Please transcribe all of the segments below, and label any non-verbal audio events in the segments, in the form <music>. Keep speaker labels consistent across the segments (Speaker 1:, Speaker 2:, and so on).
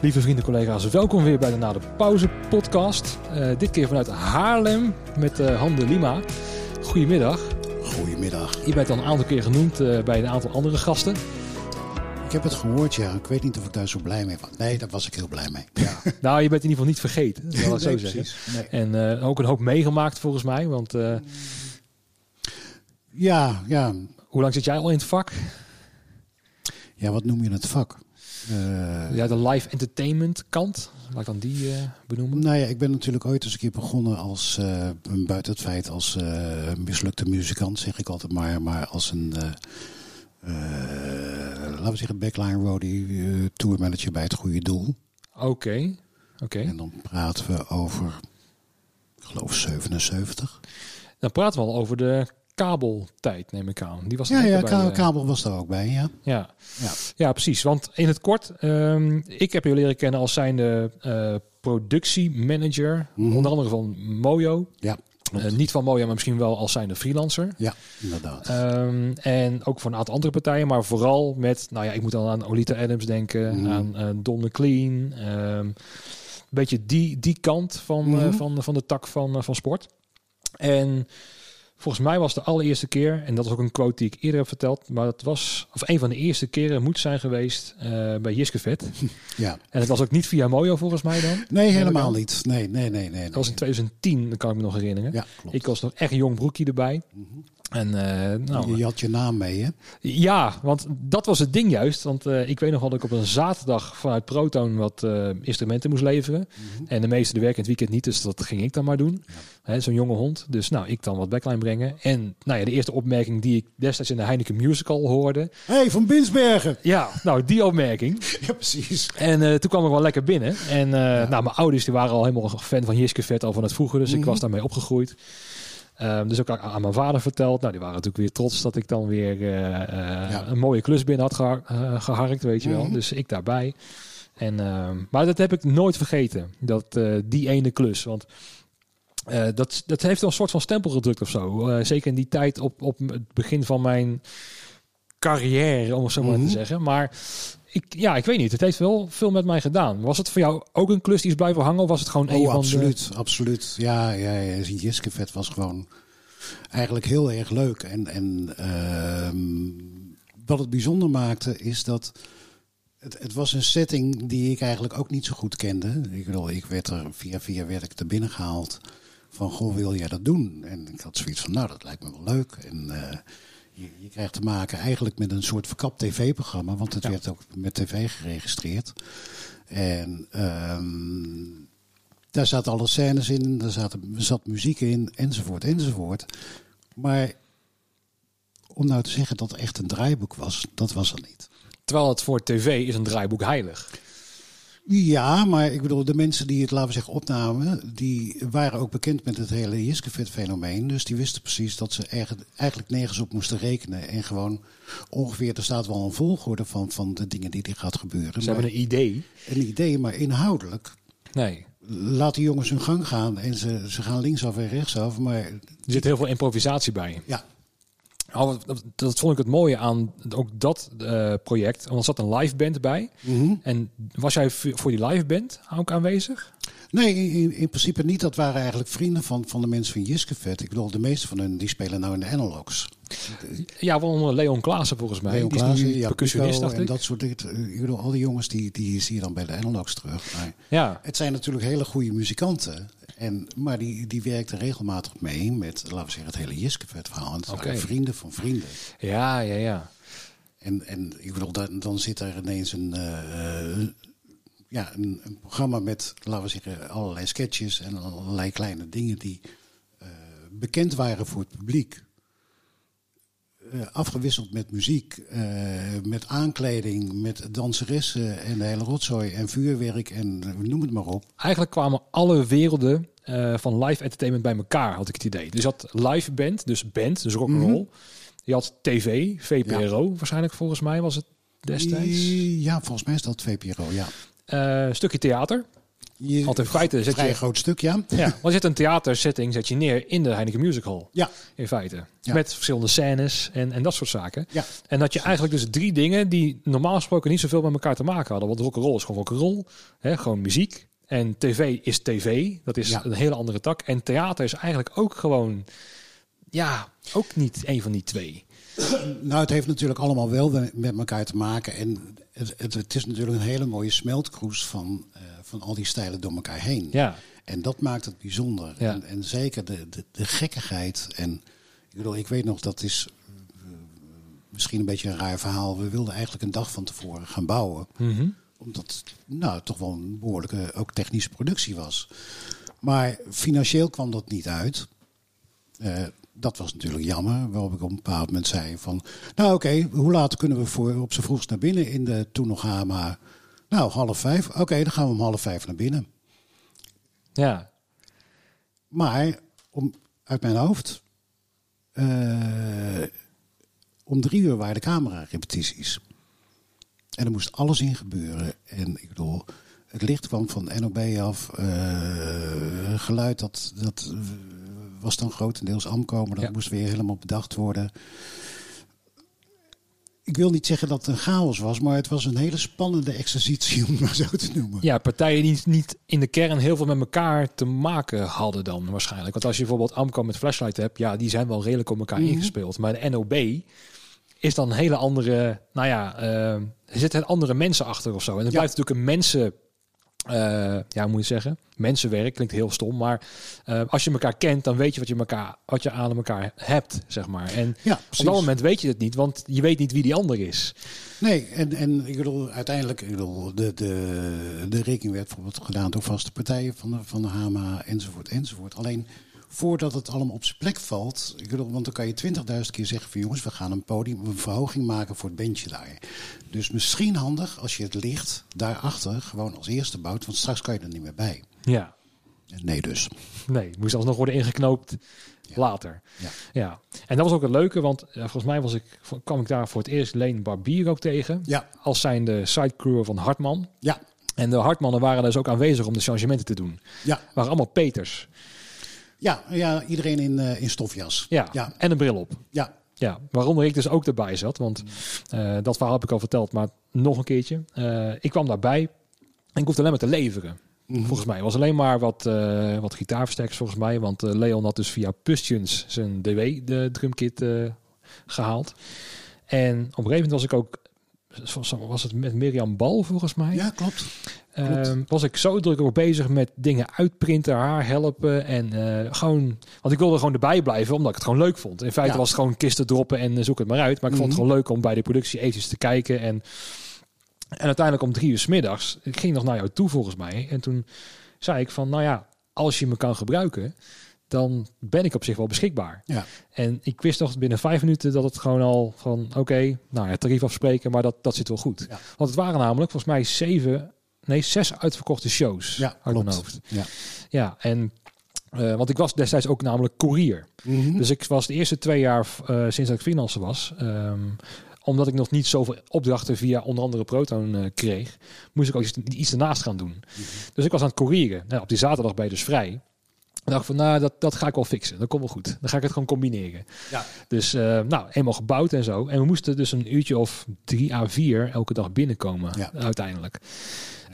Speaker 1: Lieve vrienden, collega's, welkom weer bij de Na de Pauze podcast. Uh, dit keer vanuit Haarlem met uh, Hande Lima. Goedemiddag.
Speaker 2: Goedemiddag.
Speaker 1: Je bent al een aantal keer genoemd uh, bij een aantal andere gasten.
Speaker 2: Ik heb het gehoord, ja. Ik weet niet of ik daar zo blij mee was. Nee, daar was ik heel blij mee. Ja. <laughs>
Speaker 1: nou, je bent in ieder geval niet vergeten, dat zal ik nee, zo zeggen. Nee. En ook een hoop meegemaakt volgens mij, want...
Speaker 2: ja, ja.
Speaker 1: Hoe lang zit jij al in het vak?
Speaker 2: Ja, wat noem je het vak?
Speaker 1: Uh, ja, de live entertainment kant. Laat ik dan die uh, benoemen.
Speaker 2: Nou ja, ik ben natuurlijk ooit eens een keer begonnen als, uh, buiten het feit als mislukte muzikant, zeg ik altijd maar, maar als een, laten we zeggen, backline roadie, tourmanager bij het goede doel.
Speaker 1: Oké, oké.
Speaker 2: En dan praten we over, ik geloof 77.
Speaker 1: Dan praten we al over de kabeltijd, neem ik aan. Die was
Speaker 2: ja, ja bij, kabel was er ook bij, ja.
Speaker 1: Ja, ja. ja precies. Want in het kort, um, ik heb je leren kennen als zijnde uh, productiemanager, mm onder andere van Mojo.
Speaker 2: Ja.
Speaker 1: Uh, niet van Mojo, maar misschien wel als zijnde freelancer.
Speaker 2: Ja, inderdaad.
Speaker 1: Um, en ook voor een aantal andere partijen, maar vooral met, nou ja, ik moet dan aan Olita Adams denken, mm aan uh, Don McLean. Um, beetje die, die kant van, mm van, van de tak van, van sport. En Volgens mij was de allereerste keer, en dat is ook een quote die ik eerder heb verteld, maar dat was, of een van de eerste keren moet zijn geweest uh, bij Jiskevet. <laughs>
Speaker 2: Ja.
Speaker 1: En het was ook niet via Mojo volgens mij dan?
Speaker 2: Nee, helemaal niet. Nee, nee, nee, nee.
Speaker 1: Dat was in 2010, dat kan ik me nog herinneren.
Speaker 2: Ja, klopt.
Speaker 1: Ik was nog echt jong broekje erbij. Mm -hmm. En, uh, nou,
Speaker 2: je had je naam mee, hè?
Speaker 1: Ja, want dat was het ding juist. Want uh, ik weet nog dat ik op een zaterdag vanuit Proton wat uh, instrumenten moest leveren. Mm -hmm. En de meeste de werk in het weekend niet, dus dat ging ik dan maar doen. Ja. Zo'n jonge hond. Dus nou, ik dan wat backline brengen. En nou ja, de eerste opmerking die ik destijds in de Heineken Musical hoorde.
Speaker 2: hey, van Binsbergen!
Speaker 1: Ja, nou, die opmerking. <laughs>
Speaker 2: ja, precies.
Speaker 1: En toen kwam ik wel lekker binnen. En ja. nou, mijn ouders die waren al helemaal fan van Jiske Vet al van het vroeger. Dus mm -hmm. ik was daarmee opgegroeid. Um, dus ook aan mijn vader verteld. Nou, die waren natuurlijk weer trots dat ik dan weer uh, uh, ja. een mooie klus binnen had uh, geharkt, weet je wel. Mm -hmm. Dus ik daarbij. En, maar dat heb ik nooit vergeten, dat, die ene klus. Want dat, dat heeft wel een soort van stempel gedrukt of zo. zeker in die tijd op, op het begin van mijn carrière, om het zo maar mm -hmm. te zeggen. Maar ik, ja, ik weet niet. Het heeft wel veel met mij gedaan. Was het voor jou ook een klus die is blijven hangen? Of was het gewoon
Speaker 2: oh,
Speaker 1: een
Speaker 2: absoluut,
Speaker 1: van
Speaker 2: de... absoluut. Ja, ja, ja. Jiskevet was gewoon eigenlijk heel erg leuk. En, en uh, wat het bijzonder maakte is dat het, het, was een setting die ik eigenlijk ook niet zo goed kende. Ik bedoel, ik werd er via via werd ik er binnen gehaald van goh, wil jij dat doen? En ik had zoiets van, nou, dat lijkt me wel leuk. En uh, je, krijgt te maken eigenlijk met een soort verkapt tv-programma, want het ja. werd ook met tv geregistreerd. En um, daar zaten alle scènes in, daar zat, zat muziek in, enzovoort, enzovoort. Maar om nou te zeggen dat het echt een draaiboek was, dat was er niet.
Speaker 1: Terwijl het voor tv is een draaiboek heilig.
Speaker 2: Ja, maar ik bedoel, de mensen die het, laten we zeggen, opnamen, die waren ook bekend met het hele Jiskevet-fenomeen. Dus die wisten precies dat ze eigenlijk nergens op moesten rekenen. En gewoon ongeveer, er staat wel een volgorde van, van de dingen die er gaat gebeuren.
Speaker 1: Ze maar, hebben een idee.
Speaker 2: Een idee, maar inhoudelijk.
Speaker 1: Nee.
Speaker 2: Laat die jongens hun gang gaan en ze, ze gaan linksaf en rechtsaf. Maar
Speaker 1: er zit heel veel improvisatie bij.
Speaker 2: Ja,
Speaker 1: Oh, dat, dat, vond ik het mooie aan ook dat uh, project. Want er zat een live band bij.
Speaker 2: Mm -hmm.
Speaker 1: En was jij voor die live band ook aanwezig?
Speaker 2: Nee, in, in, principe niet. Dat waren eigenlijk vrienden van, van de mensen van Jiskevet. Ik bedoel, de meeste van hen die spelen nou in de analogs.
Speaker 1: Ja, wel Leon Klaassen volgens mij.
Speaker 2: Leon Klaassen, ja,
Speaker 1: percussionist, dacht
Speaker 2: en dat soort dingen. Ik bedoel, al die jongens die, die zie je dan bij de analogs terug. Maar
Speaker 1: ja.
Speaker 2: Het zijn natuurlijk hele goede muzikanten. En, maar die, die werkte regelmatig mee met, laten we zeggen, het hele Jiskevet verhaal. En het okay. waren vrienden van vrienden.
Speaker 1: Ja, ja, ja.
Speaker 2: En, en ik bedoel, dan, dan zit er ineens een, uh, ja, een, een, programma met, laten we zeggen, allerlei sketches en allerlei kleine dingen die uh, bekend waren voor het publiek. Uh, afgewisseld met muziek, uh, met aankleding, met danseressen en de hele rotzooi en vuurwerk en noem het maar op.
Speaker 1: Eigenlijk kwamen alle werelden uh, van live entertainment bij elkaar, had ik het idee. Dus je had live band, dus band, dus rock'n'roll. Mm -hmm. Je had tv, VPRO ja. waarschijnlijk volgens mij was het destijds.
Speaker 2: Ja, volgens mij is dat VPRO, ja.
Speaker 1: Uh, stukje theater.
Speaker 2: Je,
Speaker 1: Want in feite zet
Speaker 2: vrij
Speaker 1: je...
Speaker 2: groot stuk, ja.
Speaker 1: Ja, want je zet een theatersetting zet je neer in de Heineken Music Hall.
Speaker 2: Ja.
Speaker 1: In feite.
Speaker 2: Ja.
Speaker 1: Met verschillende scènes en, en dat soort zaken.
Speaker 2: Ja.
Speaker 1: En dat je eigenlijk dus drie dingen die normaal gesproken niet zoveel met elkaar te maken hadden. Want rock'n'roll is gewoon rock'n'roll. Hè, gewoon muziek. En tv is tv. Dat is
Speaker 2: Ja.
Speaker 1: een hele andere tak. En theater is eigenlijk ook gewoon... Ja, ook niet een van die twee.
Speaker 2: Nou, het heeft natuurlijk allemaal wel we- met elkaar te maken. En het, het, het is natuurlijk een hele mooie smeltkroes van, eh, van al die stijlen door elkaar heen.
Speaker 1: Ja,
Speaker 2: En dat maakt het bijzonder.
Speaker 1: Ja.
Speaker 2: En, en zeker de, de, de gekkigheid. En ik bedoel, ik weet nog, dat is eh, misschien een beetje een raar verhaal. We wilden eigenlijk een dag van tevoren gaan bouwen.
Speaker 1: Mhm.
Speaker 2: Omdat het nou, toch wel een behoorlijke ook technische productie was. Maar financieel kwam dat niet uit. Eh, dat was natuurlijk jammer. Waarop ik op een bepaald moment zei van... Nou oké, hoe laat kunnen we voor, op z'n vroegst naar binnen in de toen nog HMA? Nou, half vijf. Oké, dan gaan we om half vijf naar binnen.
Speaker 1: ja.
Speaker 2: Maar om, uit mijn hoofd... eh, om drie uur waren de camera-repetities. En er moest alles in gebeuren. En ik bedoel, het licht kwam van NOB af. eh, geluid, dat, dat was dan grotendeels. Maar dat
Speaker 1: Ja.
Speaker 2: moest weer helemaal bedacht worden. Ik wil niet zeggen dat het een chaos was. Maar het was een hele spannende exercitie, <laughs> om het maar zo te noemen.
Speaker 1: Ja, partijen die niet in de kern heel veel met elkaar te maken hadden dan waarschijnlijk. Want als je bijvoorbeeld Amco met Flashlight hebt, ja, die zijn wel redelijk op elkaar
Speaker 2: Mhm.
Speaker 1: ingespeeld. Maar de NOB is dan een hele andere, nou ja, eh, er zitten andere mensen achter of zo. En het
Speaker 2: Ja.
Speaker 1: blijft natuurlijk een mensen, eh, ja, hoe moet je zeggen, mensenwerk klinkt heel stom, maar eh, als je elkaar kent, dan weet je wat je elkaar, wat je aan elkaar hebt, zeg maar. En
Speaker 2: Ja,
Speaker 1: op dat moment weet je het niet, want je weet niet wie die ander is.
Speaker 2: Nee, en, en ik bedoel, uiteindelijk, ik bedoel, de, de, de rekening werd bijvoorbeeld gedaan door vaste partijen van de, van de HMA, enzovoort, enzovoort. Alleen voordat het allemaal op zijn plek valt, ik bedoel, want dan kan je 20.000 keer zeggen van jongens, we gaan een podium, een verhoging maken voor het bandje daar. Dus misschien handig als je het licht daarachter gewoon als eerste bouwt, want straks kan je er niet meer bij.
Speaker 1: Ja,
Speaker 2: Nee, dus.
Speaker 1: Nee, het moest alsnog worden ingeknoopt later.
Speaker 2: Ja.
Speaker 1: Ja, en dat was ook het leuke, want eh, volgens mij was ik, kwam ik daar voor het eerst Leen Barbier ook tegen.
Speaker 2: Ja,
Speaker 1: Als zijn de sidecrew van Hartman.
Speaker 2: ja,
Speaker 1: En de Hartmannen waren dus ook aanwezig om de changementen te doen.
Speaker 2: ja.
Speaker 1: Waren allemaal Peters.
Speaker 2: Ja, ja iedereen in, eh, in stofjas.
Speaker 1: Ja,
Speaker 2: Ja.
Speaker 1: en een bril op.
Speaker 2: Ja,
Speaker 1: Ja, waaronder ik dus ook erbij zat. Want eh, dat verhaal heb ik al verteld, maar nog een keertje. Eh, ik kwam daarbij en ik hoefde alleen maar te leveren.
Speaker 2: Mhm.
Speaker 1: Volgens mij was alleen maar wat, eh wat gitaarversterkers volgens mij. Want Leon had dus via Pustunes zijn DW, de drumkit, eh, gehaald. En op een gegeven moment was ik ook... Was het met Mirjam Bal volgens mij?
Speaker 2: ja klopt.
Speaker 1: Ehm, was ik zo druk ook bezig met dingen uitprinten, haar helpen en eh, gewoon, want ik wilde gewoon erbij blijven omdat ik het gewoon leuk vond. In feite
Speaker 2: Ja.
Speaker 1: was het gewoon kisten droppen en eh, zoek het maar uit, maar ik vond het
Speaker 2: Mhm.
Speaker 1: gewoon leuk om bij de productie eventjes te kijken en en uiteindelijk om drie uur 's middags, ik ging nog naar jou toe volgens mij en toen zei ik van, nou ja, als je me kan gebruiken, dan ben ik op zich wel beschikbaar.
Speaker 2: Ja.
Speaker 1: En ik wist toch binnen vijf minuten dat het gewoon al van, oké, nou ja, tarief afspreken, maar dat, dat zit wel goed.
Speaker 2: Ja.
Speaker 1: Want het waren namelijk volgens mij zeven, nee, zes uitverkochte shows
Speaker 2: Ja,
Speaker 1: uit mijn
Speaker 2: klopt.
Speaker 1: hoofd.
Speaker 2: Ja.
Speaker 1: Ja, en eh, want ik was destijds ook namelijk courier.
Speaker 2: Mhm.
Speaker 1: Dus ik was de eerste twee jaar eh, sinds dat ik freelancer was, ehm, omdat ik nog niet zoveel opdrachten via onder andere Proton eh, kreeg, moest ik ook iets, iets ernaast gaan doen. Dus ik was aan het courieren. Nou, op die zaterdag ben je dus vrij. Dacht van, nou, dat, dat ga ik wel fixen. Dat komt wel goed. Dan ga ik het gewoon combineren.
Speaker 2: Ja.
Speaker 1: Dus, eh, nou, eenmaal gebouwd en zo. En we moesten dus een uurtje of drie à vier elke dag binnenkomen,
Speaker 2: Ja.
Speaker 1: uiteindelijk.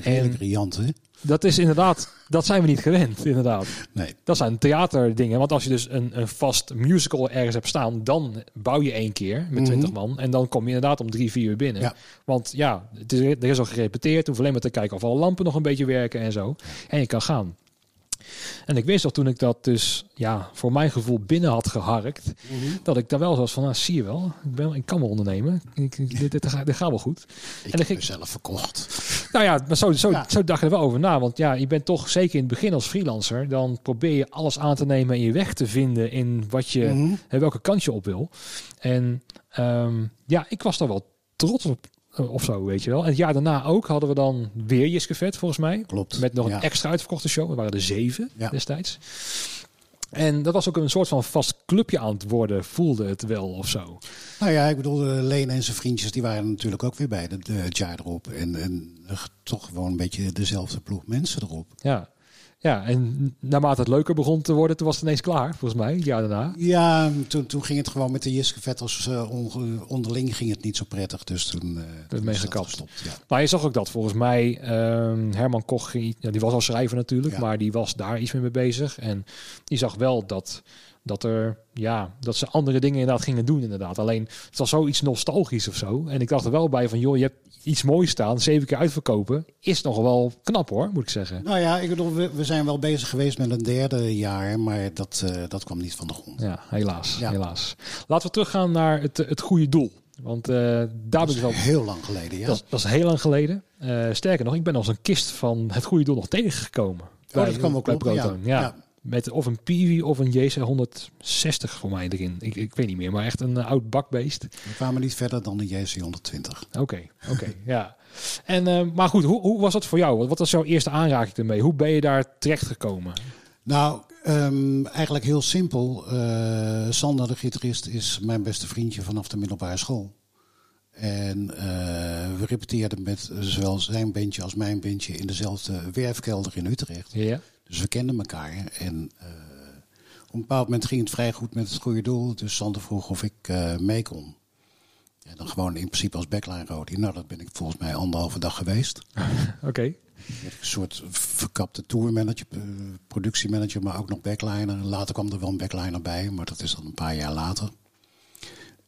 Speaker 1: En-
Speaker 2: riant, hè?
Speaker 1: Dat is inderdaad, dat zijn we niet gewend, inderdaad.
Speaker 2: Nee.
Speaker 1: Dat zijn theaterdingen. Want als je dus een, een vast musical ergens hebt staan, dan bouw je één keer met 20 man. En dan kom je inderdaad om drie, vier uur binnen.
Speaker 2: Ja.
Speaker 1: Want ja, het is, er is al gerepeteerd. Hoef alleen maar te kijken of alle lampen nog een beetje werken en zo. En je kan gaan. En ik wist al toen ik dat dus ja, voor mijn gevoel binnen had geharkt, dat ik daar wel zoals van, nou, zie je wel, ik, ben, ik kan wel ondernemen. Ik, ik- dit, dit, gaat- dit gaat wel goed.
Speaker 2: Ik
Speaker 1: dan
Speaker 2: heb
Speaker 1: ging-
Speaker 2: mezelf verkocht.
Speaker 1: Nou ja, maar zo, zo,
Speaker 2: Ja.
Speaker 1: zo dacht je er wel over na. Want ja, je bent toch zeker in het begin als freelancer. Dan probeer je alles aan te nemen en je weg te vinden in wat je,
Speaker 2: Mhm.
Speaker 1: hè, welke kant je op wil. En ehm, ja, ik was daar wel trots op. eh, Of zo, weet je wel. En het jaar daarna ook hadden we dan weer Jiske Vet, volgens mij.
Speaker 2: Klopt.
Speaker 1: Met nog
Speaker 2: Ja.
Speaker 1: een extra uitverkochte show. We waren er zeven
Speaker 2: Ja.
Speaker 1: destijds. En dat was ook een soort van vast clubje aan het worden, voelde het wel of zo.
Speaker 2: Nou ja, ik bedoel, eh, Leen en zijn vriendjes, die waren natuurlijk ook weer bij de, de, het jaar erop. En, en eh, toch gewoon een beetje dezelfde ploeg mensen erop.
Speaker 1: Ja. Ja, en naarmate het leuker begon te worden, toen was het ineens klaar, volgens mij, ja daarna.
Speaker 2: Ja, toen, toen ging het gewoon met de Jiske Vettels uh, onderling ging het niet zo prettig. Dus toen
Speaker 1: uh, mee gekapt. Ja. Maar je zag ook dat volgens mij uh, Herman Koch, ja, die was al schrijver natuurlijk, ja. maar die was daar iets meer mee bezig. En die zag wel dat dat er ja, dat ze andere dingen inderdaad gingen doen inderdaad. Alleen het was zoiets nostalgisch of zo. En ik dacht er wel bij van joh, je hebt iets moois staan, zeven keer uitverkopen, is nog wel knap hoor, moet ik zeggen.
Speaker 2: Nou ja, ik bedoel, we, we zijn wel bezig geweest met een derde jaar, maar dat, uh, dat kwam niet van de grond.
Speaker 1: Ja, helaas, ja. helaas. Laten we teruggaan naar het, het goede doel. Want uh, daar ben ik wel
Speaker 2: heel lang geleden. Ja,
Speaker 1: dat, dat is heel lang geleden. Uh, sterker nog, ik ben als een kist van het goede doel nog tegengekomen.
Speaker 2: Oh, bij, dat kan wel kloppen. Ja.
Speaker 1: ja. ja met of een Peewee of een JC160 voor mij erin. Ik, ik weet niet meer, maar echt een uh, oud bakbeest.
Speaker 2: We kwamen niet verder dan de JC120.
Speaker 1: Oké, oké, ja. En, uh, maar goed, hoe, hoe was dat voor jou? Wat was jouw eerste aanraking ermee? Hoe ben je daar terecht gekomen?
Speaker 2: Nou, um, eigenlijk heel simpel. Uh, Sander, de gitarist, is mijn beste vriendje vanaf de middelbare school. En we repeteerden met zowel zijn bandje als mijn bandje in dezelfde werfkelder in Utrecht.
Speaker 1: Ja.
Speaker 2: Dus we kenden elkaar. En uh, op een bepaald moment ging het vrij goed met het goede doel. Dus Sander vroeg of ik uh, mee kon. En dan gewoon in principe als backline Rodi. Nou, dat ben ik volgens mij anderhalve dag geweest. <laughs>
Speaker 1: Oké. Okay.
Speaker 2: Een soort verkapte tourmanager, uh, productiemanager, maar ook nog backliner. Later kwam er wel een backliner bij, maar dat is dan een paar jaar later.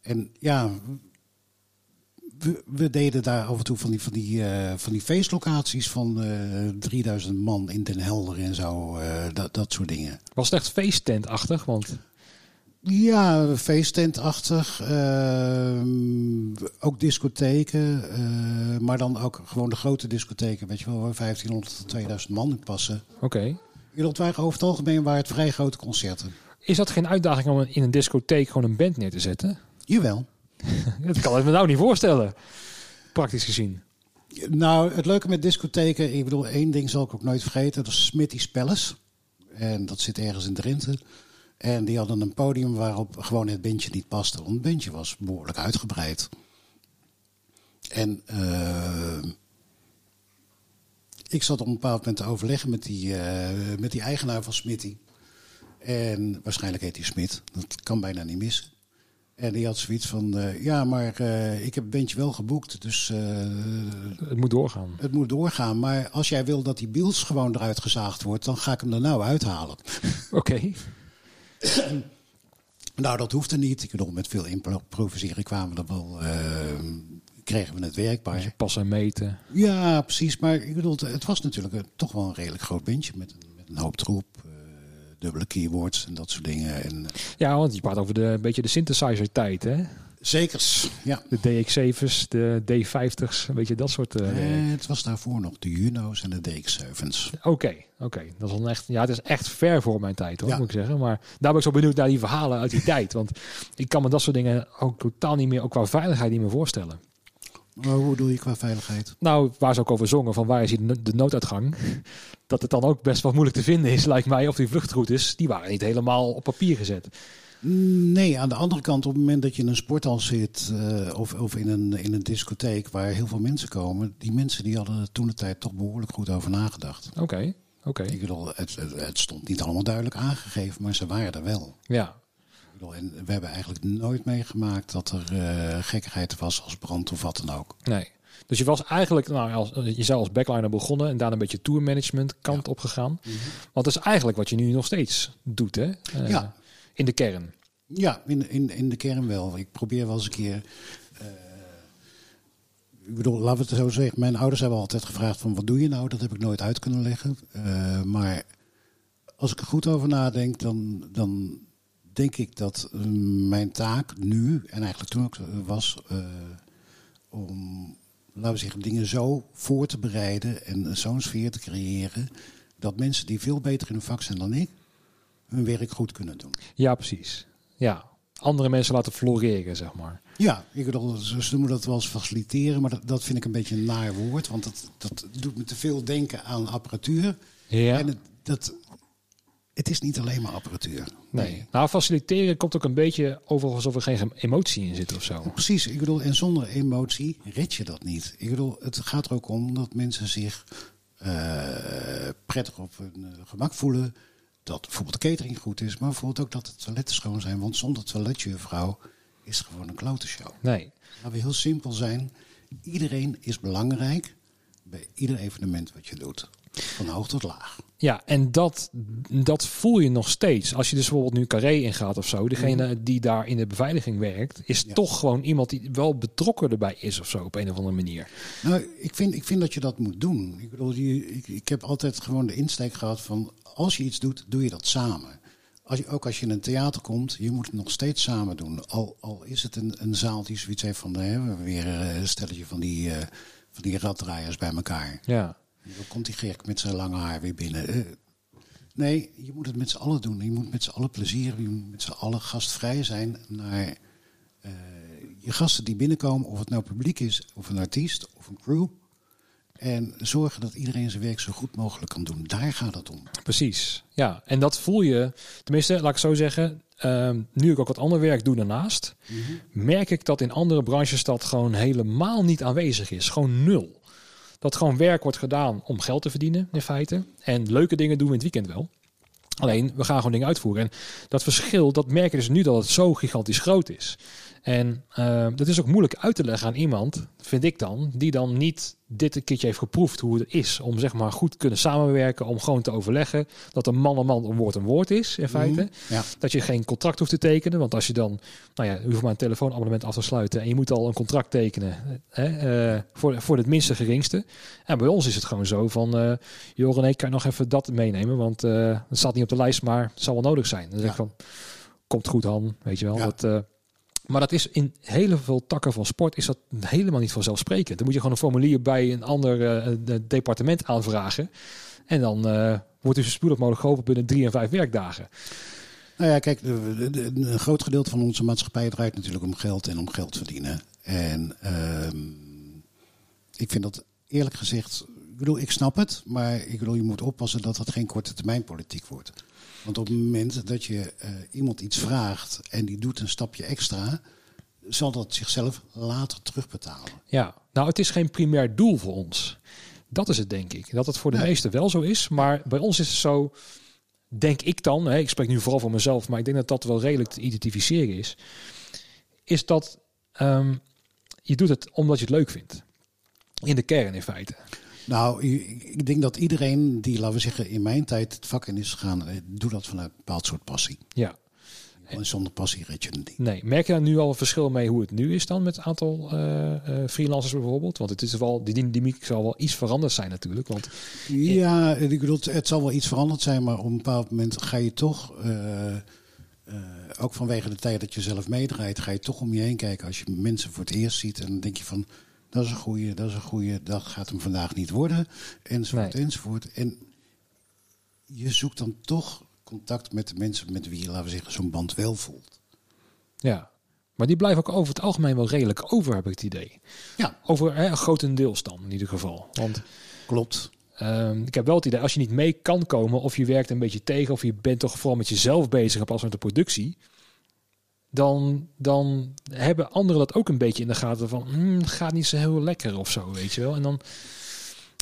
Speaker 2: En ja, we, we, deden daar af en toe van die, van die, uh, van die feestlocaties van uh, 3000 man in Den Helder en zo. Uh, dat, dat soort dingen.
Speaker 1: Was het echt feesttentachtig? Want...
Speaker 2: Ja, feesttentachtig. Ehm, ook discotheken. Eh, maar dan ook gewoon de grote discotheken. Weet je wel, waar 1500 tot 2000 man in passen.
Speaker 1: Oké. Okay.
Speaker 2: Waren over het algemeen waren het vrij grote concerten.
Speaker 1: Is dat geen uitdaging om in een discotheek gewoon een band neer te zetten?
Speaker 2: Jawel. <laughs>
Speaker 1: dat kan ik me nou niet voorstellen, praktisch gezien.
Speaker 2: Nou, het leuke met discotheken, ik bedoel, één ding zal ik ook nooit vergeten, dat is Smitty's Palace. En dat zit ergens in Drenthe. En die hadden een podium waarop gewoon het bandje niet paste. Want het bandje was behoorlijk uitgebreid. En uh, ik zat op een bepaald moment te overleggen met die, uh, met die eigenaar van Smitty. En waarschijnlijk heet hij Smit. Dat kan bijna niet missen. En die had zoiets van, uh, ja, maar uh, ik heb het bandje wel geboekt, dus... Uh,
Speaker 1: het moet doorgaan.
Speaker 2: Het moet doorgaan, maar als jij wil dat die Biels gewoon eruit gezaagd wordt, dan ga ik hem er nou uithalen.
Speaker 1: Oké. Okay. <clears throat>
Speaker 2: nou, dat hoefde niet. Ik bedoel, met veel improviseren kwamen we er wel... kregen we het werkbaar. Dus
Speaker 1: passen en meten.
Speaker 2: Ja, precies. Maar ik bedoel, het was natuurlijk toch wel een redelijk groot bandje met een, met een hoop troep dubbele keyboards en dat soort dingen. En,
Speaker 1: ja, want je praat over de een beetje de synthesizer tijd, hè?
Speaker 2: Zekers, ja.
Speaker 1: De DX7's, de D50's, weet je, dat soort... Uh,
Speaker 2: het was daarvoor nog de Juno's en de DX7's.
Speaker 1: Oké, okay, oké. Okay. Dat is dan echt, ja, het is echt ver voor mijn tijd, hoor, ja. moet ik zeggen. Maar daar ben ik zo benieuwd naar die verhalen uit die <laughs> tijd. Want ik kan me dat soort dingen ook totaal niet meer, ook qua veiligheid niet meer voorstellen.
Speaker 2: Maar hoe doe je qua veiligheid?
Speaker 1: Nou, waar ze ook over zongen, van waar is de nooduitgang? Dat het dan ook best wel moeilijk te vinden is, lijkt mij, of die vluchtroutes, die waren niet helemaal op papier gezet.
Speaker 2: Nee, aan de andere kant, op het moment dat je in een sporthal zit uh, of, of in, een, in een discotheek waar heel veel mensen komen, die mensen die hadden er toen de tijd toch behoorlijk goed over nagedacht.
Speaker 1: Oké, oké. Okay.
Speaker 2: Ik bedoel, het, het, het, stond niet allemaal duidelijk aangegeven, maar ze waren er wel.
Speaker 1: Ja.
Speaker 2: Ik bedoel, en we hebben eigenlijk nooit meegemaakt dat er uh, gekkigheid was als brand of wat dan ook.
Speaker 1: Nee. Dus je was eigenlijk, nou, als, je zou als backliner begonnen en daar een beetje tourmanagement kant ja. op gegaan. Mm -hmm. Want dat is eigenlijk wat je nu nog steeds doet, hè? Uh,
Speaker 2: ja.
Speaker 1: In de kern.
Speaker 2: Ja, in, in, in de kern wel. Ik probeer wel eens een keer. Uh, ik bedoel, laten we het zo zeggen. Mijn ouders hebben altijd gevraagd: van wat doe je nou? Dat heb ik nooit uit kunnen leggen. Uh, maar als ik er goed over nadenk, dan, dan denk ik dat mijn taak nu en eigenlijk toen ook was om laten we zeggen, dingen zo voor te bereiden en zo'n sfeer te creëren. dat mensen die veel beter in hun vak zijn dan ik, hun werk goed kunnen doen.
Speaker 1: Ja, precies. Ja, andere mensen laten floreren, zeg maar.
Speaker 2: Ja, ik bedoel, ze noemen dat wel eens faciliteren, maar dat, dat vind ik een beetje een naar woord. Want dat, dat doet me te veel denken aan apparatuur.
Speaker 1: Ja.
Speaker 2: En het, dat, het is niet alleen maar apparatuur.
Speaker 1: Nee. Nou, faciliteren komt ook een beetje over alsof er geen emotie in zit of zo.
Speaker 2: Precies. Ik bedoel, en zonder emotie red je dat niet. Ik bedoel, het gaat er ook om dat mensen zich uh, prettig op hun eh, gemak voelen. Dat bijvoorbeeld de catering goed is, maar bijvoorbeeld ook dat de toiletten schoon zijn. Want zonder toiletjuffrouw is het gewoon een klote show.
Speaker 1: Nee.
Speaker 2: Laten we heel simpel zijn. Iedereen is belangrijk bij ieder evenement wat je doet. Van hoog tot laag.
Speaker 1: Ja, en dat, dat voel je nog steeds. Als je dus bijvoorbeeld nu Carré ingaat of zo. Degene mhm. die daar in de beveiliging werkt, is toch gewoon iemand die wel betrokken erbij is of zo op een of andere manier.
Speaker 2: Nou, ik vind, ik vind dat je dat moet doen. Ik bedoel, ik, ik heb altijd gewoon de insteek gehad van als je iets doet, doe je dat samen. Als je, ook als je in een theater komt, je moet het nog steeds samen doen. Al, al is het een, een zaal die zoiets heeft van, hè, we hebben weer een stelletje van die, uh, van die raddraaiers bij elkaar.
Speaker 1: Ja.
Speaker 2: Dan komt die gek met zijn lange haar weer binnen. Eh, nee, je moet het met z'n allen doen. Je moet met z'n allen plezier, je moet met z'n allen gastvrij zijn naar uh, je gasten die binnenkomen. Of het nou publiek is, of een artiest, of een crew. En zorgen dat iedereen zijn werk zo goed mogelijk kan doen. Daar gaat het om.
Speaker 1: Precies. Ja, en dat voel je. Tenminste, laat ik zo zeggen. Uh, nu ik ook wat ander werk doe daarnaast, mhm. merk ik dat in andere branches dat gewoon helemaal niet aanwezig is. Gewoon nul dat gewoon werk wordt gedaan om geld te verdienen, in feite. En leuke dingen doen we in het weekend wel. Alleen, we gaan gewoon dingen uitvoeren. En dat verschil, dat merken dus nu dat het zo gigantisch groot is. En uh, dat is ook moeilijk uit te leggen aan iemand, vind ik dan, die dan niet dit een keertje heeft geproefd hoe het is om zeg maar goed kunnen samenwerken, om gewoon te overleggen dat een man een man, een woord een woord is in feite. Mhm,
Speaker 2: ja.
Speaker 1: Dat je geen contract hoeft te tekenen, want als je dan, nou ja, je hoeft maar een telefoonabonnement af te sluiten en je moet al een contract tekenen hè, uh, voor, voor het minste geringste. En bij ons is het gewoon zo van, uh, joh René, kan je nog even dat meenemen, want uh, het staat niet op de lijst, maar het zal wel nodig zijn. Dan zeg ik van, komt goed Han, weet je wel. Ja. Dat, maar dat is in hele veel takken van sport is dat helemaal niet vanzelfsprekend. Dan moet je gewoon een formulier bij een ander uh, departement aanvragen. En dan uh, wordt u zo spoedig mogelijk geholpen binnen drie en vijf werkdagen.
Speaker 2: Nou ja, kijk, een groot gedeelte van onze maatschappij draait natuurlijk om geld en om geld verdienen. En uh, ik vind dat eerlijk gezegd, ik bedoel, ik snap het, maar ik bedoel, je moet oppassen dat dat geen korte termijn politiek wordt. Want op het moment dat je uh, iemand iets vraagt en die doet een stapje extra, zal dat zichzelf later terugbetalen.
Speaker 1: Ja, nou het is geen primair doel voor ons. Dat is het denk ik. Dat het voor de nee. meesten wel zo is. Maar bij ons is het zo, denk ik dan, hè, ik spreek nu vooral voor mezelf, maar ik denk dat dat wel redelijk te identificeren is. Is dat um, je doet het omdat je het leuk vindt. In de kern in feite.
Speaker 2: Nou, ik denk dat iedereen die, laten we zeggen, in mijn tijd het vak in is gegaan, eh, doet dat vanuit een bepaald soort passie.
Speaker 1: Ja.
Speaker 2: En zonder passie red je het niet.
Speaker 1: Nee, merk je daar nu al een verschil mee hoe het nu is dan met het aantal uh, uh, freelancers bijvoorbeeld? Want het is wel, die dynamiek zal wel iets veranderd zijn natuurlijk. Want
Speaker 2: ja, ik bedoel, het zal wel iets veranderd zijn, maar op een bepaald moment ga je toch, uh, ook vanwege de tijd dat je zelf meedraait, ga je toch om je heen kijken als je mensen voor het eerst ziet. En dan denk je van, dat is een goede, dat is een goede, dat gaat hem vandaag niet worden, enzovoort, nee. enzovoort. En je zoekt dan toch contact met de mensen met wie je, laten we zeggen, zo'n band wel voelt.
Speaker 1: Ja, maar die blijven ook over het algemeen wel redelijk over, heb ik het idee.
Speaker 2: Ja.
Speaker 1: Over hè, een grotendeels dan, in ieder geval. Want,
Speaker 2: Klopt.
Speaker 1: Um, ik heb wel het idee, als je niet mee kan komen, of je werkt een beetje tegen, of je bent toch vooral met jezelf bezig in plaats van met de productie, dan, dan hebben anderen dat ook een beetje in de gaten van, hmm, gaat niet zo heel lekker of zo, weet je wel. En dan,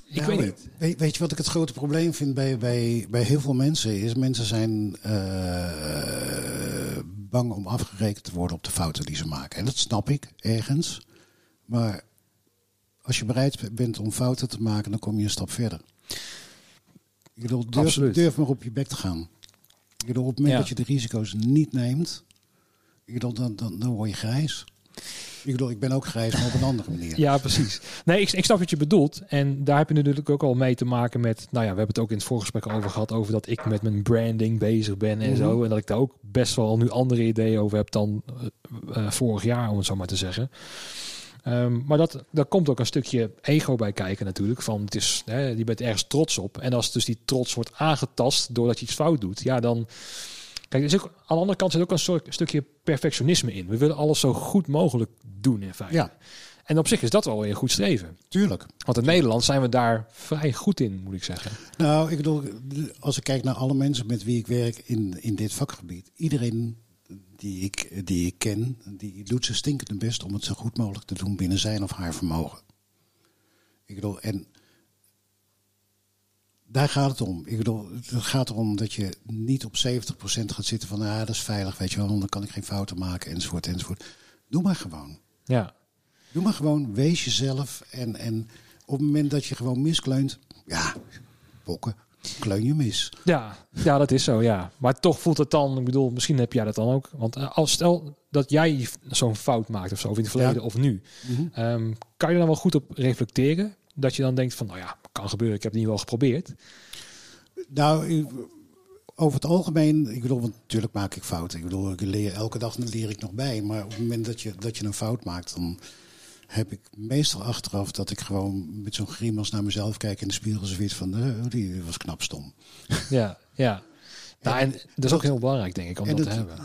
Speaker 1: ik
Speaker 2: ja,
Speaker 1: weet niet.
Speaker 2: Weet, weet, je wat ik het grote probleem vind bij, bij, bij heel veel mensen? Is mensen zijn uh, bang om afgerekend te worden op de fouten die ze maken. En dat snap ik ergens. Maar als je bereid bent om fouten te maken, dan kom je een stap verder. Bedoel, durf, durf maar op je bek te gaan. Bedoel, op het moment ja. dat je de risico's niet neemt, ik bedoel, dan, dan, dan word je grijs. Ik bedoel, ik ben ook grijs, maar op een andere manier. <laughs>
Speaker 1: Ja, precies. Nee, ik, ik snap wat je bedoelt. En daar heb je natuurlijk ook al mee te maken met... Nou ja, we hebben het ook in het voorgesprek over gehad... over dat ik met mijn branding bezig ben en mm -hmm. zo. En dat ik daar ook best wel nu andere ideeën over heb dan uh, uh, vorig jaar, om het zo maar te zeggen. Um, maar dat, daar komt ook een stukje ego bij kijken natuurlijk. Van het is, hè, je bent ergens trots op. En als dus die trots wordt aangetast doordat je iets fout doet... Ja, dan... Kijk, er is ook, aan de andere kant zit ook een soort stukje perfectionisme in. We willen alles zo goed mogelijk doen in feite.
Speaker 2: Ja.
Speaker 1: En op zich is dat wel weer een goed streven.
Speaker 2: Tuurlijk.
Speaker 1: Want in Nederland zijn we daar vrij goed in, moet ik zeggen.
Speaker 2: Nou, ik bedoel, als ik kijk naar alle mensen met wie ik werk in, in dit vakgebied. Iedereen die ik, die ik ken, die doet zijn stinkende best om het zo goed mogelijk te doen binnen zijn of haar vermogen. Ik bedoel, en daar gaat het om. Ik bedoel, het gaat erom dat je niet op 70% gaat zitten van, ah, dat is veilig, weet je wel, dan kan ik geen fouten maken, enzovoort, enzovoort. Doe maar gewoon.
Speaker 1: Ja.
Speaker 2: Doe maar gewoon, wees jezelf. En, en op het moment dat je gewoon miskleunt, ja, bokken, kleun je mis.
Speaker 1: Ja, ja, dat is zo, ja. Maar toch voelt het dan, ik bedoel, misschien heb jij dat dan ook. Want eh, als stel dat jij zo'n fout maakt of zo, of in het verleden
Speaker 2: Ja.
Speaker 1: of nu,
Speaker 2: Mhm.
Speaker 1: ehm, kan je dan wel goed op reflecteren? Dat je dan denkt van, nou ja, kan gebeuren, ik heb het niet wel geprobeerd.
Speaker 2: Nou, over het algemeen, ik bedoel, want natuurlijk maak ik fouten. Ik bedoel, ik leer, elke dag leer ik nog bij. Maar op het moment dat je, dat je een fout maakt, dan heb ik meestal achteraf dat ik gewoon met zo'n grimas naar mezelf kijk in de spiegel zoiets van, eh, die was knap stom.
Speaker 1: Ja, ja. <laughs> Nou, en dat is ook heel belangrijk, denk ik, om dat te hebben.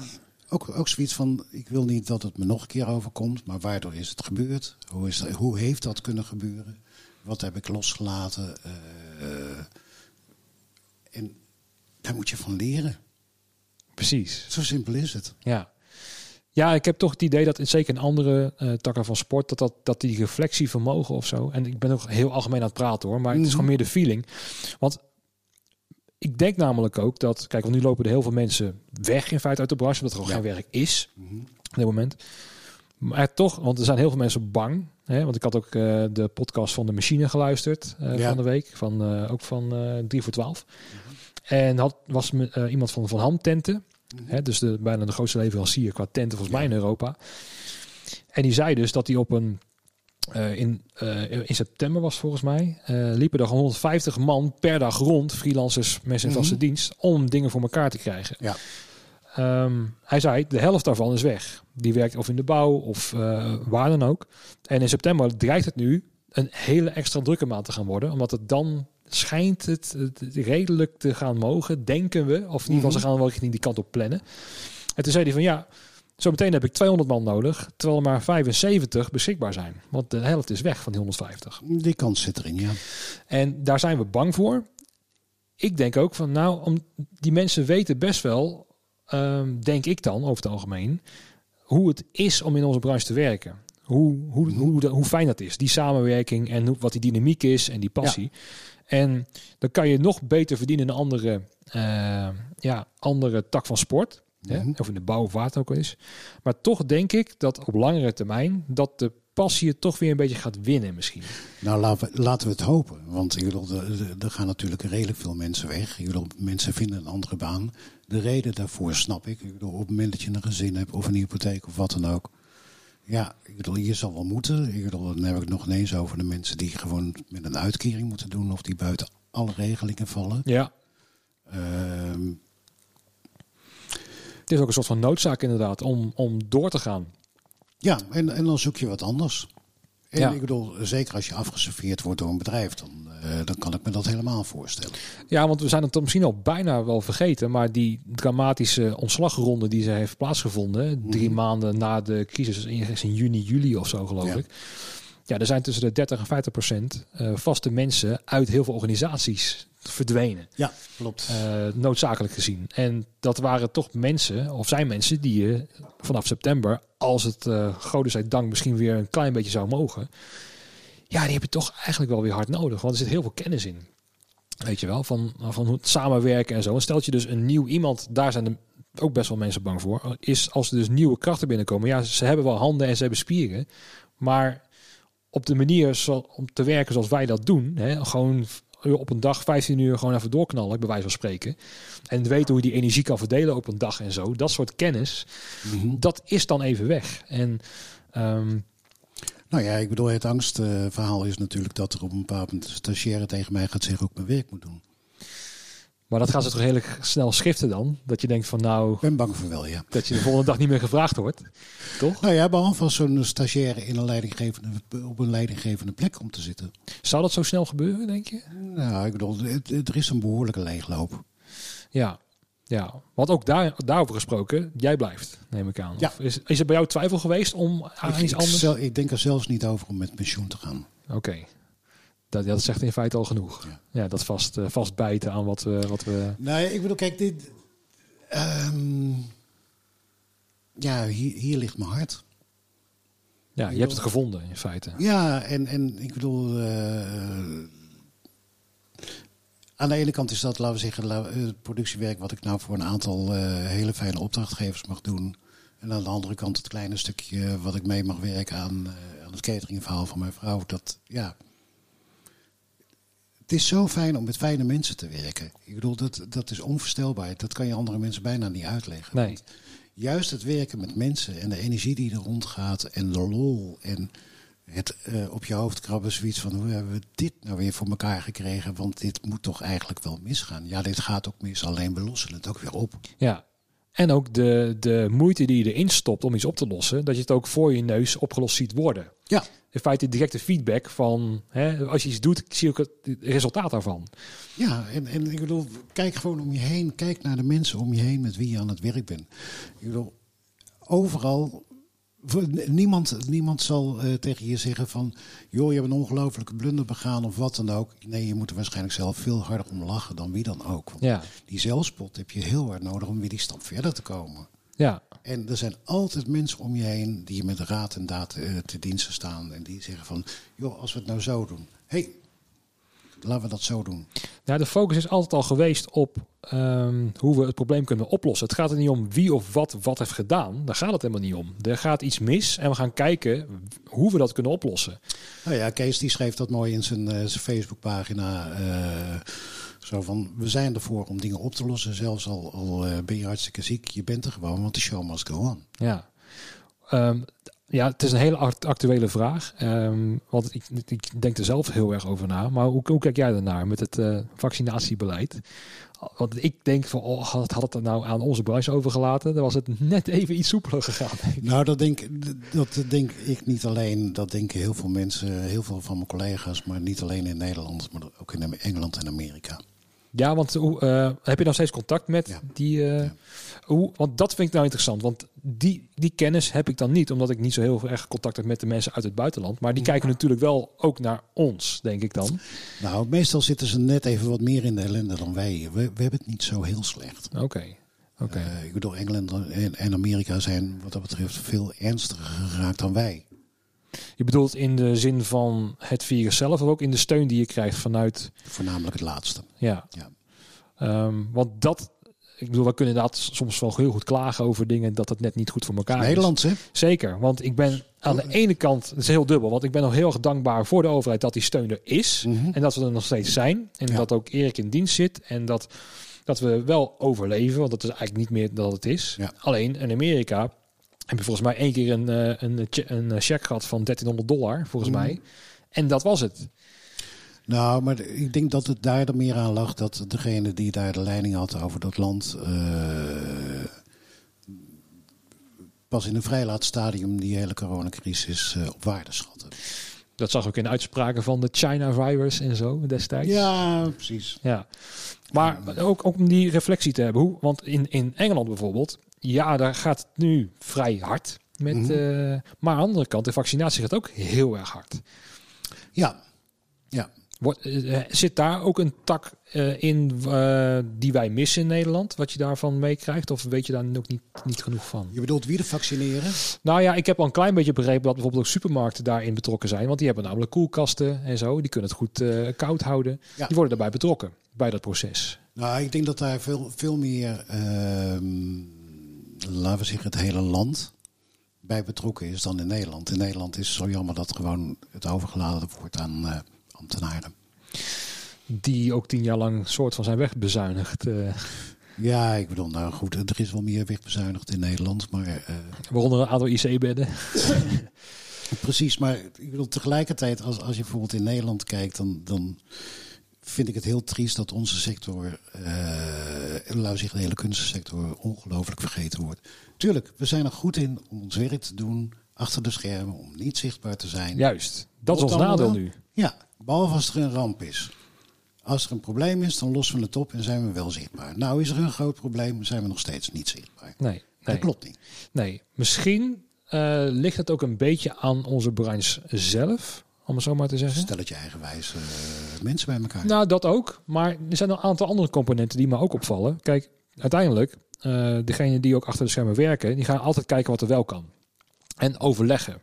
Speaker 2: Ook, ook zoiets van, ik wil niet dat het me nog een keer overkomt, maar waardoor is het gebeurd? Hoe, is, hoe heeft dat kunnen gebeuren? Wat heb ik losgelaten? Eh, en daar moet je van leren.
Speaker 1: Precies.
Speaker 2: Zo simpel is het.
Speaker 1: Ja. Ja, ik heb toch het idee dat in, zeker in andere eh, takken van sport, dat, dat, dat die reflectievermogen of zo. En ik ben ook heel algemeen aan het praten hoor, maar het is
Speaker 2: Mhm.
Speaker 1: gewoon meer de feeling. Want ik denk namelijk ook dat, kijk, want nu lopen er heel veel mensen weg in feite uit de branche, omdat er gewoon
Speaker 2: Ja.
Speaker 1: geen werk is
Speaker 2: Mhm.
Speaker 1: op dit moment. Maar toch, want er zijn heel veel mensen bang. Hè? Want ik had ook eh, de podcast van de machine geluisterd eh,
Speaker 2: Ja.
Speaker 1: van de week, van, eh, ook van eh 3 voor 12. En had, was me, iemand van Van Ham Tenten. Hè, dus de, bijna de grootste leverancier qua tenten volgens mij in Europa. En die zei dus dat hij op een... in, in september was volgens mij. liepen er 150 man per dag rond. Freelancers, mensen in vaste
Speaker 2: Mhm.
Speaker 1: dienst. Om dingen voor elkaar te krijgen.
Speaker 2: Ja.
Speaker 1: Ehm, hij zei, de helft daarvan is weg. Die werkt of in de bouw of eh, waar dan ook. En in september dreigt het nu een hele extra drukke maand te gaan worden. Omdat het dan schijnt het, het redelijk te gaan mogen, denken we. Of in ieder geval,
Speaker 2: Mhm.
Speaker 1: ze gaan wel richting die kant op plannen. En toen zei hij van ja, zo meteen heb ik 200 man nodig. Terwijl er maar 75 beschikbaar zijn. Want de helft is weg van die 150.
Speaker 2: Die kans zit erin, ja.
Speaker 1: En daar zijn we bang voor. Ik denk ook van, nou, om, die mensen weten best wel, ehm, denk ik dan over het algemeen, hoe het is om in onze branche te werken. Hoe, hoe, hoe, de- hoe fijn dat is, die samenwerking en hoe, wat die dynamiek is en die passie. En dan kan je nog beter verdienen in een andere, eh, ja, andere tak van sport. Hè?
Speaker 2: Mhm.
Speaker 1: Of in de bouw of waar het ook is. Maar toch denk ik dat op langere termijn dat de passie het toch weer een beetje gaat winnen misschien.
Speaker 2: Nou, laten we, het hopen. Want er, gaan natuurlijk redelijk veel mensen weg. Mensen vinden een andere baan. De reden daarvoor snap ik. Op het moment dat je een gezin hebt of een hypotheek of wat dan ook. Ja, ik bedoel, je zal wel moeten. Ik bedoel, dan heb ik het nog ineens over de mensen die gewoon met een uitkering moeten doen. Of die buiten alle regelingen vallen.
Speaker 1: Ja,
Speaker 2: Ehm,
Speaker 1: Het is ook een soort van noodzaak inderdaad om, om door te gaan.
Speaker 2: Ja, en, en dan zoek je wat anders. En
Speaker 1: Ja.
Speaker 2: ik bedoel, zeker als je afgeserveerd wordt door een bedrijf, dan, eh, dan kan ik me dat helemaal voorstellen.
Speaker 1: Ja, want we zijn het misschien al bijna wel vergeten. Maar die dramatische ontslagronde die ze heeft plaatsgevonden. Drie maanden na de crisis, ergens in juni, juli of zo geloof
Speaker 2: Ja.
Speaker 1: ik. Ja, er zijn tussen de 30 en 50 procent eh, vaste mensen uit heel veel organisaties verdwenen.
Speaker 2: Ja, klopt.
Speaker 1: eh, noodzakelijk gezien. En dat waren toch mensen, of zijn mensen, die je vanaf september, als het uh, Goden dank misschien weer een klein beetje zou mogen, ja, die heb je toch eigenlijk wel weer hard nodig. Want er zit heel veel kennis in. Weet je wel, van, van hoe het samenwerken en zo. En stelt je dus een nieuw iemand, daar zijn er ook best wel mensen bang voor, is als er dus nieuwe krachten binnenkomen. Ja, ze hebben wel handen en ze hebben spieren, maar op de manier zo, om te werken zoals wij dat doen, hè, gewoon op een dag 15 uur gewoon even doorknallen, bij wijze van spreken. En weten hoe je die energie kan verdelen op een dag en zo. Dat soort kennis,
Speaker 2: Mhm.
Speaker 1: dat is dan even weg. En um,
Speaker 2: Nou ja, ik bedoel, het angstverhaal is natuurlijk dat er op een bepaald moment stagiaire tegen mij gaat zeggen hoe ik mijn werk moet doen.
Speaker 1: Maar dat gaan ze toch redelijk snel schiften dan? Dat je denkt van nou...
Speaker 2: Ik ben bang voor wel, ja.
Speaker 1: Dat je de volgende dag niet meer gevraagd wordt, toch?
Speaker 2: Nou ja, behalve als zo'n stagiaire in een leidinggevende, op een leidinggevende plek komt te zitten.
Speaker 1: Zou dat zo snel gebeuren, denk je?
Speaker 2: Nou, ik bedoel, er is een behoorlijke leegloop.
Speaker 1: Ja. Ja, want ook daar, daarover gesproken, jij blijft, neem ik aan.
Speaker 2: Ja.
Speaker 1: Of is, is er bij jou twijfel geweest om aan
Speaker 2: ik,
Speaker 1: iets
Speaker 2: ik
Speaker 1: anders?
Speaker 2: ik denk er zelfs niet over om met pensioen te gaan.
Speaker 1: Oké. Dat, ja, dat zegt in feite al genoeg.
Speaker 2: Ja.
Speaker 1: Ja, dat vast, eh, vastbijten aan wat we... Wat we
Speaker 2: Nee, ik bedoel, kijk, dit. ehm, ja, hier, hier ligt mijn hart.
Speaker 1: ja, je hebt het gevonden in feite.
Speaker 2: Ja, en, en ik bedoel. eh, aan de ene kant is dat, laten we zeggen, eh, het productiewerk wat ik nou voor een aantal hele fijne opdrachtgevers mag doen. En aan de andere kant het kleine stukje wat ik mee mag werken aan, aan het cateringverhaal van mijn vrouw. Dat, ja. Het is zo fijn om met fijne mensen te werken. Ik bedoel, dat, dat is onvoorstelbaar. Dat kan je andere mensen bijna niet uitleggen.
Speaker 1: Nee.
Speaker 2: Want juist het werken met mensen en de energie die er rondgaat en de lol en het eh, op je hoofd krabben, zoiets van hoe hebben we dit nou weer voor elkaar gekregen? Want dit moet toch eigenlijk wel misgaan. Ja, dit gaat ook mis, alleen we lossen het ook weer op.
Speaker 1: Ja. En ook de, de moeite die je erin stopt om iets op te lossen, dat je het ook voor je neus opgelost ziet worden.
Speaker 2: Ja,
Speaker 1: In feite directe feedback van, hè, als je iets doet, zie ook het resultaat daarvan.
Speaker 2: ja en, en ik bedoel, kijk gewoon om je heen. Kijk naar de mensen om je heen met wie je aan het werk bent. Ik bedoel, overal. Niemand, niemand zal eh, tegen je zeggen van... joh, je hebt een ongelofelijke blunder begaan of wat dan ook. Nee, je moet er waarschijnlijk zelf veel harder om lachen dan wie dan ook. Want
Speaker 1: Ja.
Speaker 2: die zelfspot heb je heel hard nodig om weer die stap verder te komen.
Speaker 1: Ja.
Speaker 2: En er zijn altijd mensen om je heen die je met raad en daad eh, te diensten staan. En die zeggen van, joh, als we het nou zo doen. hey, laten we dat zo doen.
Speaker 1: Ja, de focus is altijd al geweest op ehm, hoe we het probleem kunnen oplossen. Het gaat er niet om wie of wat wat heeft gedaan. Daar gaat het helemaal niet om. Er gaat iets mis en we gaan kijken hoe we dat kunnen oplossen.
Speaker 2: Nou ja, Kees die schreef dat mooi in zijn, eh, zijn Facebookpagina. eh, zo van, we zijn ervoor om dingen op te lossen. Zelfs al, al eh, ben je hartstikke ziek, je bent er gewoon, want de show must go on.
Speaker 1: Ja, Ehm, ja het is een hele act- actuele vraag. Ehm, want ik, ik denk er zelf heel erg over na. Maar hoe, hoe kijk jij daarnaar met het eh, vaccinatiebeleid? Want ik denk van, oh, had, had het er nou aan onze branche overgelaten, dan was het net even iets soepeler gegaan.
Speaker 2: Nou, dat denk, dat denk ik niet alleen. Dat denken heel veel mensen, heel veel van mijn collega's. Maar niet alleen in Nederland, maar ook in Engeland en Amerika.
Speaker 1: Ja, want hoe, eh, heb je nog steeds contact met
Speaker 2: Ja.
Speaker 1: die... eh,
Speaker 2: Ja.
Speaker 1: hoe, want dat vind ik nou interessant. Want die, die kennis heb ik dan niet. Omdat ik niet zo heel erg contact heb met de mensen uit het buitenland. Maar die kijken natuurlijk wel ook naar ons, denk ik dan.
Speaker 2: Nou, meestal zitten ze net even wat meer in de ellende dan wij. We, we hebben het niet zo heel slecht.
Speaker 1: Oké, oké.
Speaker 2: Eh, ik bedoel, Engeland en, en Amerika zijn wat dat betreft veel ernstiger geraakt dan wij.
Speaker 1: Je bedoelt in de zin van het virus zelf, of ook in de steun die je krijgt vanuit...
Speaker 2: Voornamelijk het laatste.
Speaker 1: Ja,
Speaker 2: Ja.
Speaker 1: Ehm, want dat... Ik bedoel, we kunnen inderdaad soms wel heel goed klagen over dingen dat het net niet goed voor elkaar is.
Speaker 2: Nederlands, hè?
Speaker 1: Zeker, want ik ben aan de ene kant, het is heel dubbel, want ik ben nog heel erg dankbaar voor de overheid dat die steun er is.
Speaker 2: Mhm.
Speaker 1: En dat we er nog steeds zijn. En
Speaker 2: Ja.
Speaker 1: dat ook Erik in dienst zit. En dat, dat we wel overleven, want dat is eigenlijk niet meer dan het is.
Speaker 2: Ja.
Speaker 1: Alleen in Amerika heb je volgens mij één keer een, eh, een, che- een check gehad van 1300 dollar, volgens
Speaker 2: Mhm.
Speaker 1: mij. En dat was het.
Speaker 2: Nou, maar ik denk dat het daar er meer aan lag dat degene die daar de leiding had over dat land. eh, pas in een vrij laat stadium die hele coronacrisis eh, op waarde schatten.
Speaker 1: Dat zag ik in uitspraken van de China virus en zo destijds.
Speaker 2: Ja, precies.
Speaker 1: Ja, maar ook, ook om die reflectie te hebben. Hoe, want in, in Engeland bijvoorbeeld, ja, daar gaat het nu vrij hard. Met,
Speaker 2: Mhm.
Speaker 1: eh, maar aan de andere kant, de vaccinatie gaat ook heel erg hard.
Speaker 2: Ja, ja.
Speaker 1: Wordt, eh, zit daar ook een tak eh, in eh, die wij missen in Nederland? Wat je daarvan meekrijgt? Of weet je daar ook niet, niet genoeg van?
Speaker 2: Je bedoelt wie de vaccineren?
Speaker 1: Nou ja, ik heb al een klein beetje begrepen dat bijvoorbeeld ook supermarkten daarin betrokken zijn. Want die hebben namelijk koelkasten en zo. Die kunnen het goed eh, koud houden.
Speaker 2: Ja.
Speaker 1: Die worden daarbij betrokken bij dat proces.
Speaker 2: Nou, ik denk dat daar veel, veel meer, ehm, laten we zeggen, het hele land bij betrokken is dan in Nederland. In Nederland is het zo jammer dat gewoon het overgeladen wordt aan eh, ambtenaren.
Speaker 1: Die ook tien jaar lang soort van zijn wegbezuinigd. eh
Speaker 2: Ja, ik bedoel, nou goed, er is wel meer wegbezuinigd in Nederland, maar eh,
Speaker 1: waaronder een aantal IC-bedden. <laughs>
Speaker 2: precies. Maar ik bedoel, tegelijkertijd, als, als je bijvoorbeeld in Nederland kijkt, dan, dan vind ik het heel triest dat onze sector, eh laten we zeggen de hele kunstensector, ongelooflijk vergeten wordt. Tuurlijk, we zijn er goed in om ons werk te doen achter de schermen, om niet zichtbaar te zijn.
Speaker 1: Juist. Dat is ons nadeel nu.
Speaker 2: Ja, behalve als er een ramp is. Als er een probleem is, dan lossen we het op en zijn we wel zichtbaar. Nou is er een groot probleem, zijn we nog steeds niet zichtbaar.
Speaker 1: Nee, nee.
Speaker 2: Dat klopt niet.
Speaker 1: Nee, misschien uh, ligt het ook een beetje aan onze branche zelf, om het zo maar te zeggen.
Speaker 2: Stel het je eigenwijs uh, mensen bij elkaar.
Speaker 1: Nou, dat ook. Maar er zijn een aantal andere componenten die me ook opvallen. Kijk, uiteindelijk, uh, degene die ook achter de schermen werken, die gaan altijd kijken wat er wel kan. En overleggen.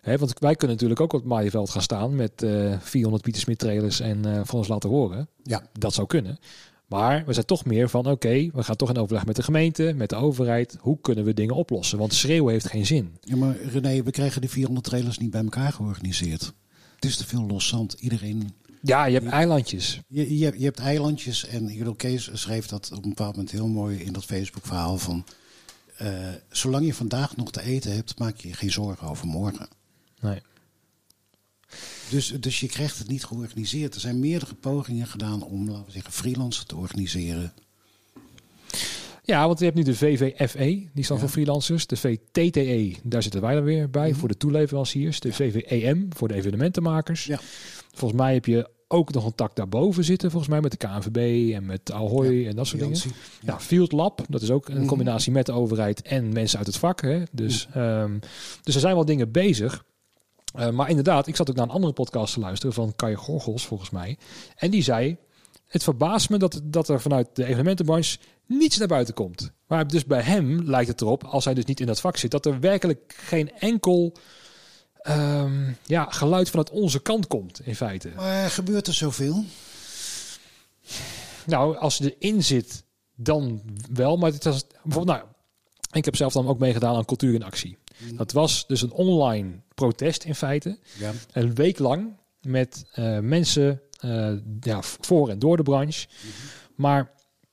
Speaker 1: He, want wij kunnen natuurlijk ook op het Maaienveld gaan staan met uh, 400 Pieter Smit trailers en uh, van ons laten horen.
Speaker 2: Ja.
Speaker 1: Dat zou kunnen. Maar we zijn toch meer van oké, okay, we gaan toch in overleg met de gemeente, met de overheid. Hoe kunnen we dingen oplossen? Want schreeuwen heeft geen zin.
Speaker 2: Ja, maar René, we krijgen die 400 trailers niet bij elkaar georganiseerd. Het is te veel los zand. Iedereen.
Speaker 1: Ja, je hebt eilandjes.
Speaker 2: Je, je, hebt, je hebt eilandjes. En Hero Kees schreef dat op een bepaald moment heel mooi in dat Facebook-verhaal van. Uh, zolang je vandaag nog te eten hebt, maak je je geen zorgen over morgen.
Speaker 1: Nee.
Speaker 2: Dus, dus je krijgt het niet georganiseerd. Er zijn meerdere pogingen gedaan om, laten we zeggen, freelancers te organiseren.
Speaker 1: Ja, want je hebt nu de VVFE, die staat ja. voor freelancers. De VTTE, daar zitten wij er weer bij, mm -hmm. voor de toeleveranciers. De. VVEM, voor de evenementenmakers.
Speaker 2: Ja.
Speaker 1: Volgens mij heb je ook nog een tak daarboven zitten, volgens mij met de KNVB en met Ahoy ja, en dat soort dingen. Ja. ja, Field Lab, dat is ook een combinatie met de overheid en mensen uit het vak. Hè? Dus, um, dus er zijn wel dingen bezig. Uh, maar inderdaad, ik zat ook naar een andere podcast te luisteren van Kai Gorgels, volgens mij. En die zei, het verbaast me dat, dat er vanuit de evenementenbranche niets naar buiten komt. Maar dus bij hem lijkt het erop, als hij dus niet in dat vak zit, dat er werkelijk geen enkel um, ja, geluid vanuit onze kant komt, in feite.
Speaker 2: Maar gebeurt er zoveel?
Speaker 1: Nou, als je erin zit, dan wel. Maar het was bijvoorbeeld, nou, ik heb zelf dan ook meegedaan aan Cultuur in Actie. Mm. Dat was dus een online protest in feite.
Speaker 2: Ja.
Speaker 1: Een week lang met uh, mensen uh, ja, voor en door de branche. Mm -hmm. Maar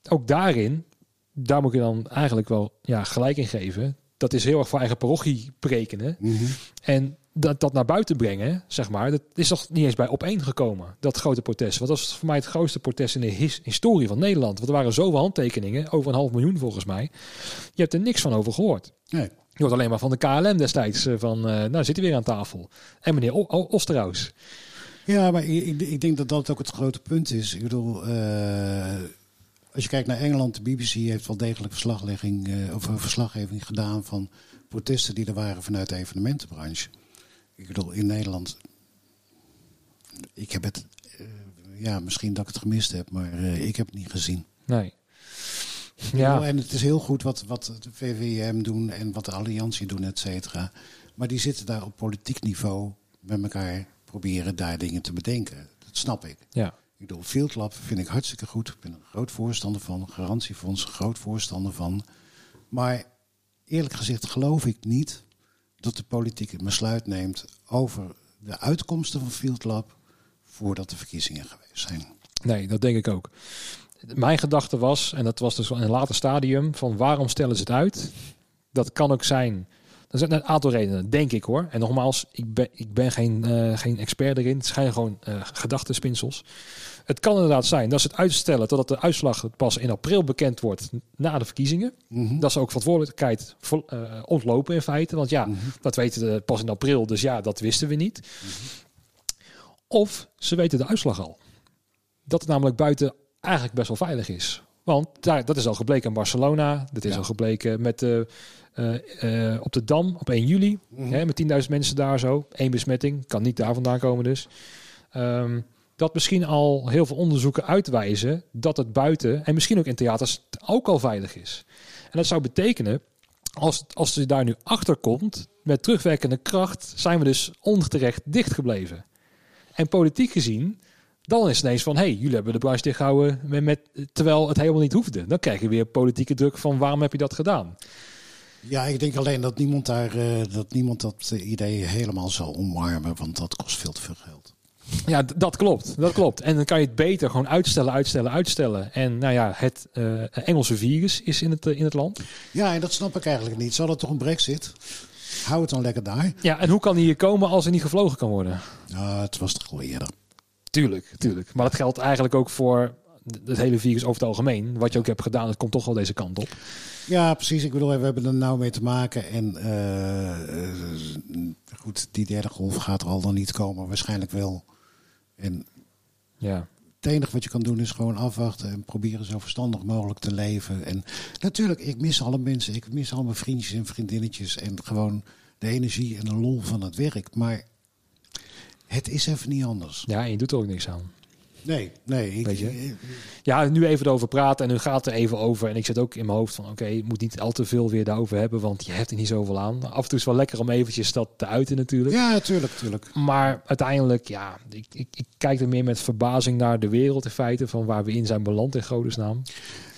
Speaker 1: ook daarin, daar moet je dan eigenlijk wel ja, gelijk in geven. Dat is heel erg voor eigen parochie prekenen.
Speaker 2: Mm -hmm.
Speaker 1: En dat, dat naar buiten brengen, zeg maar, dat is toch niet eens bij opeen gekomen, dat grote protest. Want dat was voor mij het grootste protest in de his, historie van Nederland. Want er waren zoveel handtekeningen, over een half miljoen volgens mij. Je hebt er niks van over gehoord.
Speaker 2: Nee.
Speaker 1: Je hoort alleen maar van de KLM destijds, van, uh, nou zit hij weer aan tafel. En meneer o o Osterhaus.
Speaker 2: Ja, maar ik, ik, denk dat dat ook het grote punt is. Ik bedoel, uh, als je kijkt naar Engeland, de BBC heeft wel degelijk verslaglegging, uh, of verslaggeving gedaan van protesten die er waren vanuit de evenementenbranche. Ik bedoel, in Nederland. Ik heb het. Uh, ja, misschien dat ik het gemist heb, maar uh, ik heb het niet gezien.
Speaker 1: Nee.
Speaker 2: Ja. En het is heel goed wat, wat de VVM doen en wat de Alliantie doen, et cetera. Maar die zitten daar op politiek niveau met elkaar proberen daar dingen te bedenken. Dat snap ik.
Speaker 1: Ja.
Speaker 2: Ik bedoel, Field Lab vind ik hartstikke goed. Ik ben een groot voorstander van. Garantiefonds, groot voorstander van. Maar eerlijk gezegd geloof ik niet dat de politiek een besluit neemt over de uitkomsten van Field Lab voordat de verkiezingen geweest zijn.
Speaker 1: Nee, dat denk ik ook. Mijn gedachte was, en dat was dus in een later stadium, van waarom stellen ze het uit? Dat kan ook zijn. Er zijn een aantal redenen, denk ik hoor. En nogmaals, ik ben, ik ben geen, uh, geen expert erin. Het zijn gewoon uh, gedachtenspinsels. Het kan inderdaad zijn dat ze het uitstellen totdat de uitslag pas in april bekend wordt na de verkiezingen.
Speaker 2: Mhm.
Speaker 1: Mm -hmm. Dat ze ook verantwoordelijkheid uh, ontlopen in feite. Want ja, mm -hmm. dat weten we pas in april. Dus ja, dat wisten we niet.
Speaker 2: Mhm.
Speaker 1: Mm -hmm. Of ze weten de uitslag al. Dat het namelijk buiten eigenlijk best wel veilig is. Want daar, dat is al gebleken in Barcelona. Dat is ja. al gebleken met de, uh, uh, op de Dam op 1 juli.
Speaker 2: Mhm.
Speaker 1: Mm -hmm. hè, met 10.000 mensen daar zo. Eén besmetting. Kan niet daar vandaan komen dus. Um, dat misschien al heel veel onderzoeken uitwijzen dat het buiten en misschien ook in theaters ook al veilig is. En dat zou betekenen, als, als je daar nu achter komt, met terugwerkende kracht, zijn we dus onterecht dichtgebleven. En politiek gezien, dan is het ineens van, hé, hey, jullie hebben de branche dichtgehouden, met, met, terwijl het helemaal niet hoefde. Dan krijg je weer politieke druk van, waarom heb je dat gedaan?
Speaker 2: Ja, ik denk alleen dat niemand, daar, uh, dat, niemand dat idee helemaal zal omarmen, want dat kost veel te veel geld.
Speaker 1: Ja, dat klopt. Dat klopt. En dan kan je het beter gewoon uitstellen, uitstellen, uitstellen. En nou ja, het uh, Engelse virus is in het, uh, in het land.
Speaker 2: Ja, en dat snap ik eigenlijk niet. Zal het toch een brexit? Hou het dan lekker daar.
Speaker 1: Ja, en hoe kan die hier komen als er niet gevlogen kan worden?
Speaker 2: Ja, het was toch al eerder.
Speaker 1: Tuurlijk, tuurlijk. Maar dat geldt eigenlijk ook voor het hele virus over het algemeen. Wat je ook hebt gedaan, het komt toch wel deze kant op.
Speaker 2: Ja, precies. Ik bedoel, we hebben er nou mee te maken. En uh, goed, die derde golf gaat er al dan niet komen. Waarschijnlijk wel. En
Speaker 1: ja.
Speaker 2: enige wat je kan doen is gewoon afwachten en proberen zo verstandig mogelijk te leven. En natuurlijk, ik mis alle mensen. Ik mis al mijn vriendjes en vriendinnetjes en gewoon de energie en de lol van het werk. Maar het is even niet anders.
Speaker 1: Ja, en je doet er ook niks aan.
Speaker 2: Nee, nee. Ik,
Speaker 1: Weet je? Ja, nu even erover praten en nu gaat het er even over. En ik zit ook in mijn hoofd van, oké, je moet niet al te veel weer daarover hebben, want je hebt er niet zoveel aan. Af en toe is het wel lekker om eventjes dat te uiten natuurlijk.
Speaker 2: Ja, tuurlijk, tuurlijk.
Speaker 1: Maar uiteindelijk, ja, ik, ik, ik kijk er meer met verbazing naar de wereld in feite, van waar we in zijn beland in godesnaam.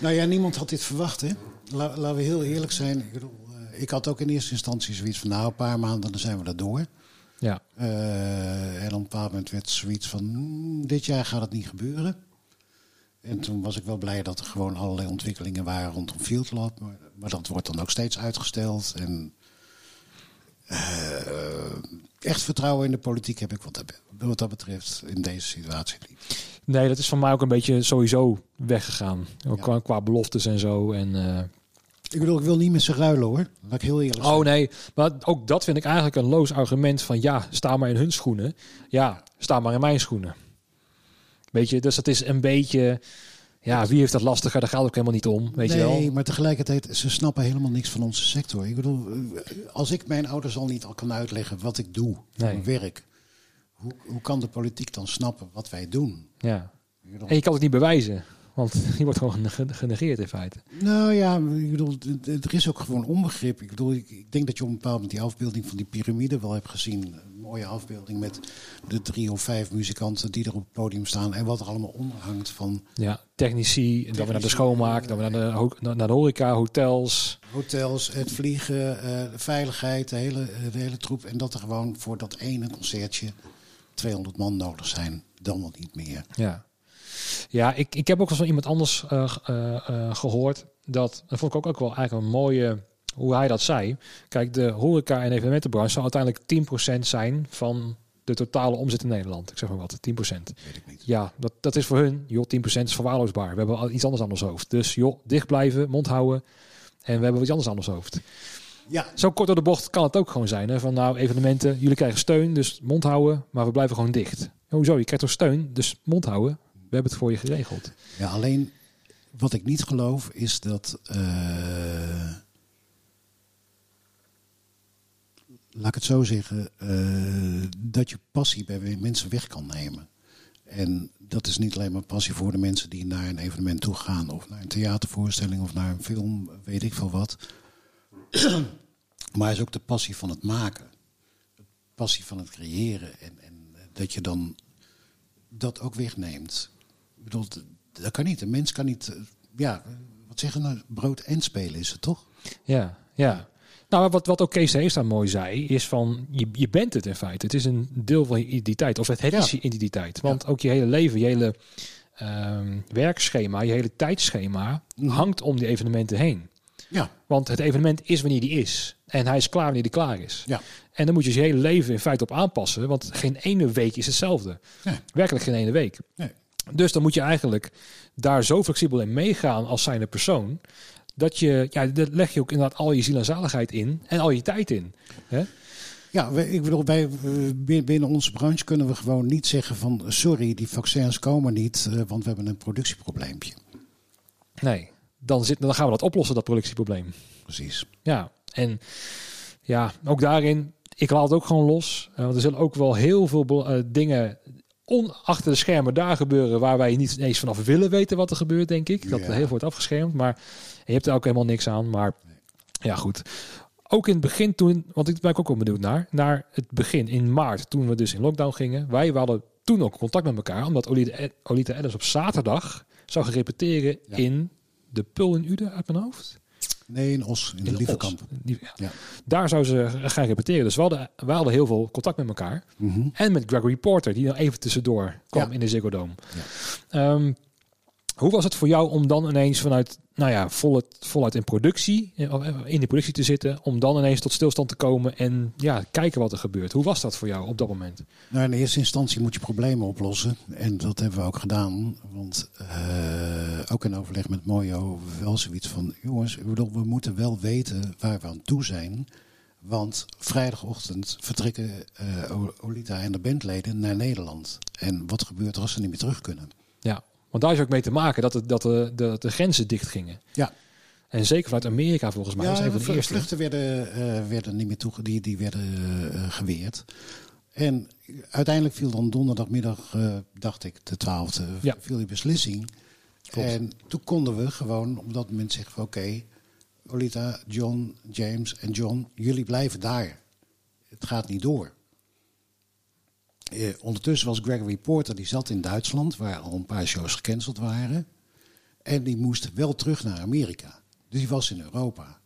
Speaker 2: Nou ja, niemand had dit verwacht, hè? La- laten we heel eerlijk zijn. Ik, bedoel, eh, ik had ook in eerste instantie zoiets van, nou, een paar maanden, dan zijn we er door.
Speaker 1: Ja,
Speaker 2: Eh, en op een bepaald moment werd zoiets van, "Hmm, dit jaar gaat het niet gebeuren. En toen was ik wel blij dat er gewoon allerlei ontwikkelingen waren rondom Field Lab. Maar, maar dat wordt dan ook steeds uitgesteld. En eh, echt vertrouwen in de politiek heb ik wat dat, wat dat betreft in deze situatie niet.
Speaker 1: nee, dat is van mij ook een beetje sowieso weggegaan. Ook
Speaker 2: Ja.
Speaker 1: qua, qua beloftes en zo. En, eh,
Speaker 2: Ik bedoel, ik wil niet met ze ruilen hoor. Laat ik heel eerlijk zijn.
Speaker 1: Oh nee, maar ook dat vind ik eigenlijk een loos argument van ja, sta maar in hun schoenen. Ja, sta maar in mijn schoenen. Weet je, dus dat is een beetje, ja, wie heeft dat lastiger? Daar gaat ook helemaal niet om, weet
Speaker 2: nee,
Speaker 1: je wel.
Speaker 2: maar tegelijkertijd, ze snappen helemaal niks van onze sector. Ik bedoel, als ik mijn ouders al niet al kan uitleggen wat ik doe,
Speaker 1: Nee.
Speaker 2: mijn werk, hoe, hoe kan de politiek dan snappen wat wij doen?
Speaker 1: Ja. En je kan het niet bewijzen, want je wordt gewoon ge- genegeerd in feite.
Speaker 2: Nou ja, ik bedoel, er is ook gewoon onbegrip. Ik bedoel, ik, denk dat je op een bepaald moment die afbeelding van die piramide wel hebt gezien. Een mooie afbeelding met de drie of vijf muzikanten die er op het podium staan en wat er allemaal onder hangt van
Speaker 1: Ja, technici, en dan weer naar de schoonmaak, dan weer naar de, naar de horeca, hotels.
Speaker 2: hotels, het vliegen, eh, de veiligheid, de hele, eh, de hele troep. En dat er gewoon voor dat ene concertje 200 man nodig zijn, dan wel niet meer.
Speaker 1: Ja, ja ik, ik heb ook van iemand anders eh, eh, eh, gehoord. Dat, dat vond ik ook, ook wel eigenlijk een mooie, hoe hij dat zei. Kijk, de horeca- en evenementenbranche zal uiteindelijk 10% zijn van de totale omzet in Nederland. Ik zeg maar wat, 10%.
Speaker 2: Weet ik niet.
Speaker 1: Ja, dat, dat is voor hun, joh, 10% is verwaarloosbaar. We hebben al iets anders aan ons hoofd. Dus joh, dicht blijven, mond houden. En we hebben iets anders aan ons hoofd.
Speaker 2: Ja,
Speaker 1: Zo kort door de bocht kan het ook gewoon zijn. Hè? Van nou, evenementen, jullie krijgen steun, dus mond houden, maar we blijven gewoon dicht. Hoezo? Je krijgt toch steun, dus mond houden. We hebben het voor je geregeld.
Speaker 2: ja, alleen wat ik niet geloof is dat. eh, laat ik het zo zeggen. eh, dat je passie bij mensen weg kan nemen. En dat is niet alleen maar passie voor de mensen die naar een evenement toe gaan. Of naar een theatervoorstelling of naar een film, weet ik veel wat. <clears throat> maar is ook de passie van het maken. De passie van het creëren. En, en dat je dan dat ook wegneemt. Bedoel, dat kan niet. Een mens kan niet, eh, ja, wat zeggen nou, brood en spelen is het toch?
Speaker 1: Ja, ja. Nou, wat, wat ook Kees daar mooi zei, is van je, je bent het in feite. Het is een deel van je identiteit. Of het, het
Speaker 2: Ja.
Speaker 1: is je identiteit. Want ook je hele leven, je hele ehm, werkschema, je hele tijdschema
Speaker 2: Mhm.
Speaker 1: hangt om die evenementen heen.
Speaker 2: Ja,
Speaker 1: Want het evenement is wanneer die is. En hij is klaar wanneer die klaar is.
Speaker 2: ja.
Speaker 1: En dan moet je je hele leven in feite op aanpassen. Want geen ene week is hetzelfde.
Speaker 2: Nee.
Speaker 1: Werkelijk geen ene week.
Speaker 2: Nee.
Speaker 1: Dus dan moet je eigenlijk daar zo flexibel in meegaan als zijnde persoon. Dat je, ja, daar leg je ook inderdaad al je ziel en zaligheid in. En al je tijd in. Hè?
Speaker 2: Ja, wij- ik bedoel, bij, eh, bin- binnen onze branche kunnen we gewoon niet zeggen van... sorry, die vaccins komen niet, eh, want we hebben een productieprobleempje.
Speaker 1: Nee, dan, zit, dan gaan we dat oplossen, dat productieprobleem.
Speaker 2: Precies.
Speaker 1: Ja, en ja, ook daarin, ik laat het ook gewoon los. Eh, want er zullen ook wel heel veel dingen on, achter de schermen daar gebeuren waar wij niet eens vanaf willen weten wat er gebeurt, denk ik. Dat
Speaker 2: Ja.
Speaker 1: heel veel wordt afgeschermd, maar je hebt er ook helemaal niks aan. Maar ja, goed. Ook in het begin toen, want ik ben ook wel benieuwd naar, naar het begin in maart, toen we dus in lockdown gingen. Wij hadden toen ook contact met elkaar, omdat Olita, Olita Adams op zaterdag zou gaan repeteren
Speaker 2: Ja.
Speaker 1: in de Pul in Uden uit mijn hoofd.
Speaker 2: Nee, in Os, in de
Speaker 1: In
Speaker 2: Lievekamp.
Speaker 1: Ja. Daar zou ze gaan repeteren. Dus we hadden, we hadden heel veel contact met elkaar.
Speaker 2: Mhm.
Speaker 1: En met Gregory Porter, die nog even tussendoor kwam in de Ziggo Dome.
Speaker 2: Ja.
Speaker 1: Hoe was het voor jou om dan ineens vanuit, nou ja, voluit, voluit in productie, eh, eh, in de productie te zitten, om dan ineens tot stilstand te komen en ja, kijken wat er gebeurt? Hoe was dat voor jou op dat moment?
Speaker 2: Nou, in eerste instantie moet je problemen oplossen. En dat hebben we ook gedaan. Want eh, ook in overleg met Mojo wel zoiets van... jongens, we moeten wel weten waar we aan toe zijn. Want vrijdagochtend vertrekken Olita en de bandleden naar Nederland. En wat gebeurt er als ze niet meer terug kunnen?
Speaker 1: Ja, want daar is ook mee te maken dat, het, dat de, de, de grenzen dicht gingen.
Speaker 2: Ja.
Speaker 1: En zeker vanuit Amerika volgens mij.
Speaker 2: ja,
Speaker 1: een van de eerste.
Speaker 2: vluchten werden, eh, werden niet meer toe, die, die werden eh, geweerd. En uiteindelijk viel dan donderdagmiddag, eh, dacht ik, de twaalfde,
Speaker 1: Ja.
Speaker 2: viel die beslissing.
Speaker 1: Klopt.
Speaker 2: En toen konden we gewoon op dat moment zeggen van oké, Olita, John, James en John, jullie blijven daar. Het gaat niet door. Eh, ondertussen was Gregory Porter, die zat in Duitsland, waar al een paar shows gecanceld waren. En die moest wel terug naar Amerika. Dus die was in Europa.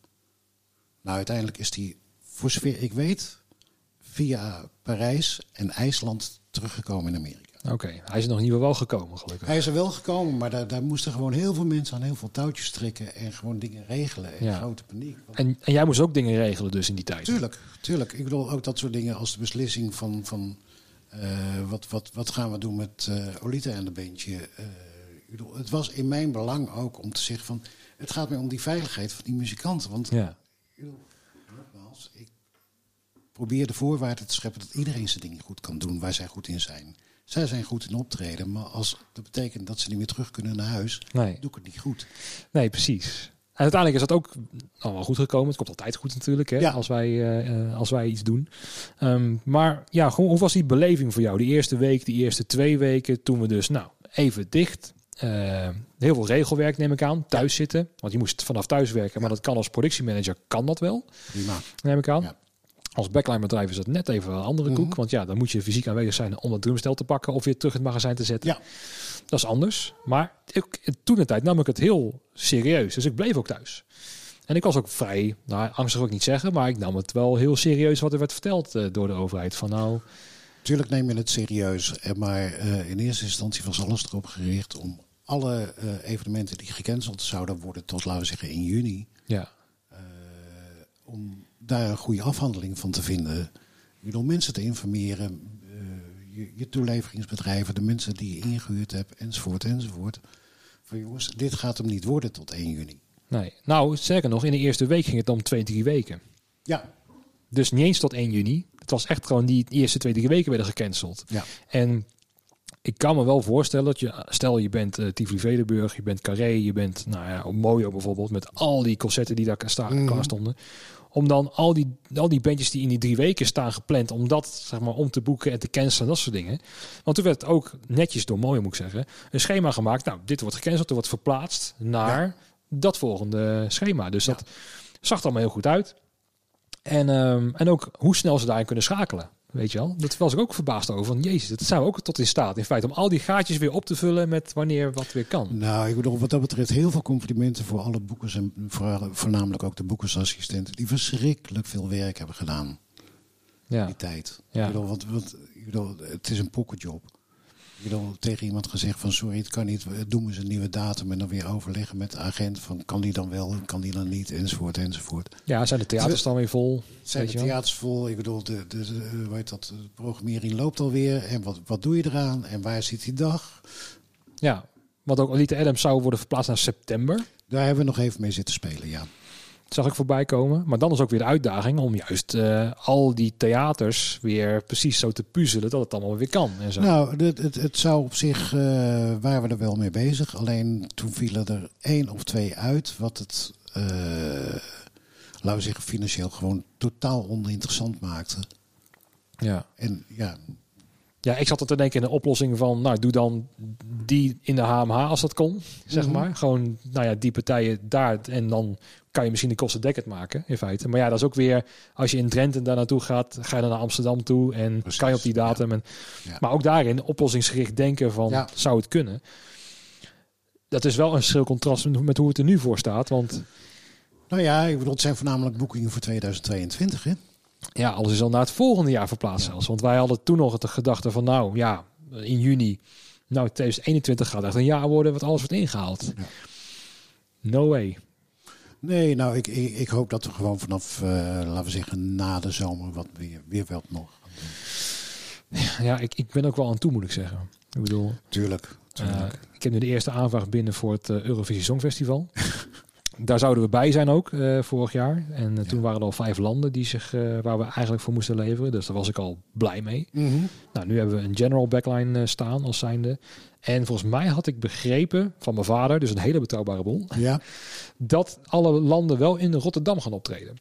Speaker 2: Nou, uiteindelijk is die, voor zover ik weet, via Parijs en IJsland teruggekomen in Amerika.
Speaker 1: Oké, hij is er nog niet wel gekomen gelukkig.
Speaker 2: Hij is er wel gekomen, maar daar, daar moesten gewoon heel veel mensen aan heel veel touwtjes trekken en gewoon dingen regelen. En
Speaker 1: Ja.
Speaker 2: grote paniek.
Speaker 1: En, en jij moest ook dingen regelen dus in die tijd.
Speaker 2: Tuurlijk, tuurlijk. Ik bedoel ook dat soort dingen als de beslissing van, van wat, wat, wat gaan we doen met eh, Olita en de bandje. Eh, bedoel, het was in mijn belang ook om te zeggen van het gaat mij om die veiligheid van die muzikanten. Want
Speaker 1: Ja,
Speaker 2: nogmaals, ik probeer de voorwaarden te scheppen dat iedereen zijn dingen goed kan doen waar zij goed in zijn. Zij zijn goed in optreden, maar als dat betekent dat ze niet meer terug kunnen naar huis,
Speaker 1: nee.
Speaker 2: doe ik het niet goed.
Speaker 1: nee, precies. En uiteindelijk is dat ook allemaal goed gekomen. Het komt altijd goed natuurlijk, hè,
Speaker 2: Ja.
Speaker 1: als, wij, eh, eh, als wij iets doen. Ehm, maar ja, gewoon, hoe was die beleving voor jou? Die eerste week, die eerste twee weken, toen we dus, nou, even dicht. Eh, heel veel regelwerk neem ik aan, thuis zitten. Want je moest vanaf thuis werken, maar dat kan als productiemanager, kan dat wel,
Speaker 2: Prima.
Speaker 1: neem ik aan.
Speaker 2: Ja.
Speaker 1: Als backline bedrijf is dat net even een andere koek.
Speaker 2: Mhm.
Speaker 1: Want ja, dan moet je fysiek aanwezig zijn om het drumstel te pakken of weer terug het magazijn te zetten.
Speaker 2: Ja.
Speaker 1: Dat is anders. Maar ik, toen de tijd nam ik het heel serieus. Dus ik bleef ook thuis. En ik was ook vrij, nou angstig wil ik niet zeggen, maar ik nam het wel heel serieus wat er werd verteld eh, door de overheid. Van nou,
Speaker 2: Tuurlijk neem je het serieus, eh, maar eh, in eerste instantie was alles erop gericht om alle evenementen die gecanceld zouden worden tot, laten we zeggen, in juni,
Speaker 1: ja,
Speaker 2: om daar een goede afhandeling van te vinden. Ik bedoel, mensen te informeren, eh, je, je toeleveringsbedrijven, de mensen die je ingehuurd hebt, enzovoort, enzovoort. Van jongens, dit gaat hem niet worden tot 1 juni.
Speaker 1: nee. Nou, sterker nog, in de eerste week ging het om twee, drie weken.
Speaker 2: Ja,
Speaker 1: Dus niet eens tot 1 juni. Het was echt gewoon die eerste twee, drie weken werden gecanceld.
Speaker 2: ja.
Speaker 1: En ik kan me wel voorstellen dat je, stel je bent uh, Tivoli Vredenburg, je bent Carré, je bent nou ja, Mojo bijvoorbeeld, met al die concerten die daar sta,
Speaker 2: Mhm.
Speaker 1: klaar stonden. Om dan al die, al die bandjes die in die drie weken staan gepland, om dat zeg maar om te boeken en te cancelen en dat soort dingen. Want toen werd het ook netjes door Mojo, moet ik zeggen, een schema gemaakt. Nou, dit wordt gecanceld, er wordt verplaatst naar
Speaker 2: Ja.
Speaker 1: dat volgende schema. Dus
Speaker 2: Ja.
Speaker 1: dat zag er allemaal heel goed uit. En, ehm, en ook hoe snel ze daarin kunnen schakelen. Weet je wel? Dat was ik ook verbaasd over. Van jezus, dat zijn we ook tot in staat. In feite om al die gaatjes weer op te vullen met wanneer wat weer kan.
Speaker 2: Nou, ik bedoel, wat dat betreft heel veel complimenten voor alle boekers en voor, voornamelijk ook de boekersassistenten die verschrikkelijk veel werk hebben gedaan
Speaker 1: Ja,
Speaker 2: die tijd.
Speaker 1: Ja.
Speaker 2: Ik bedoel, want, want, ik bedoel, het is een pokkenjob. Ik bedoel, tegen iemand gezegd van sorry, het kan niet, doen we eens een nieuwe datum en dan weer overleggen met de agent van kan die dan wel, kan die dan niet, enzovoort, enzovoort.
Speaker 1: ja zijn de theaters dan weer vol?
Speaker 2: Zijn
Speaker 1: Weet
Speaker 2: de
Speaker 1: je
Speaker 2: theaters vol? Ik bedoel, de, de, de, hoe heet dat, de programmering loopt alweer en wat, wat doe je eraan en waar zit die dag?
Speaker 1: Ja, want ook Elite Adams zou worden verplaatst naar september.
Speaker 2: Daar hebben we nog even mee zitten spelen, ja.
Speaker 1: Zag ik voorbij komen. Maar dan is ook weer de uitdaging om juist eh, al die theaters weer precies zo te puzzelen dat het allemaal weer kan. En zo.
Speaker 2: Nou, het, het, het zou op zich, eh, waren we er wel mee bezig. Alleen toen vielen er één of twee uit, wat het, eh, laten we zeggen, financieel gewoon totaal oninteressant maakte.
Speaker 1: Ja.
Speaker 2: En ja,
Speaker 1: ja, ik zat er te denken in een oplossing van, nou doe dan die in de HMH als dat kon, zeg
Speaker 2: Mhm.
Speaker 1: maar. Gewoon, nou ja, die partijen daar en dan kan je misschien de kosten dekkend maken, in feite. Maar ja, dat is ook weer, als je in Drenthe daar naartoe gaat, ga je dan naar Amsterdam toe en
Speaker 2: Precies,
Speaker 1: kan je op die datum. En,
Speaker 2: Ja.
Speaker 1: Maar ook daarin oplossingsgericht denken van,
Speaker 2: Ja.
Speaker 1: zou het kunnen? Dat is wel een schril contrast met met hoe het er nu voor staat, want
Speaker 2: nou ja, ik bedoel, het zijn voornamelijk boekingen voor 2022, hè?
Speaker 1: Ja, alles is al naar het volgende jaar verplaatst
Speaker 2: Ja.
Speaker 1: zelfs. Want wij hadden toen nog de gedachte van, nou ja, in juni, nou 2021 gaat echt een jaar worden wat alles wordt ingehaald.
Speaker 2: Ja.
Speaker 1: No way.
Speaker 2: Nee, nou, ik, ik, ik hoop dat we gewoon vanaf, eh, laten we zeggen, na de zomer wat weer, weer wat nog.
Speaker 1: Ja, ik, ik ben ook wel aan toe, moet ik zeggen. Ik bedoel,
Speaker 2: Tuurlijk,
Speaker 1: eh,
Speaker 2: tuurlijk.
Speaker 1: ik heb nu de eerste aanvraag binnen voor het eh, Eurovisie Songfestival. <laughs> Daar zouden we bij zijn ook uh, vorig jaar. En uh, toen waren er al vijf landen die zich, uh, waar we eigenlijk voor moesten leveren. Dus daar was ik al blij mee.
Speaker 2: Mm -hmm.
Speaker 1: Nou, nu hebben we een general backline staan als zijnde. En volgens mij had ik begrepen van mijn vader, dus een hele betrouwbare bron,
Speaker 2: ja. <laughs>
Speaker 1: dat alle landen wel in Rotterdam gaan optreden.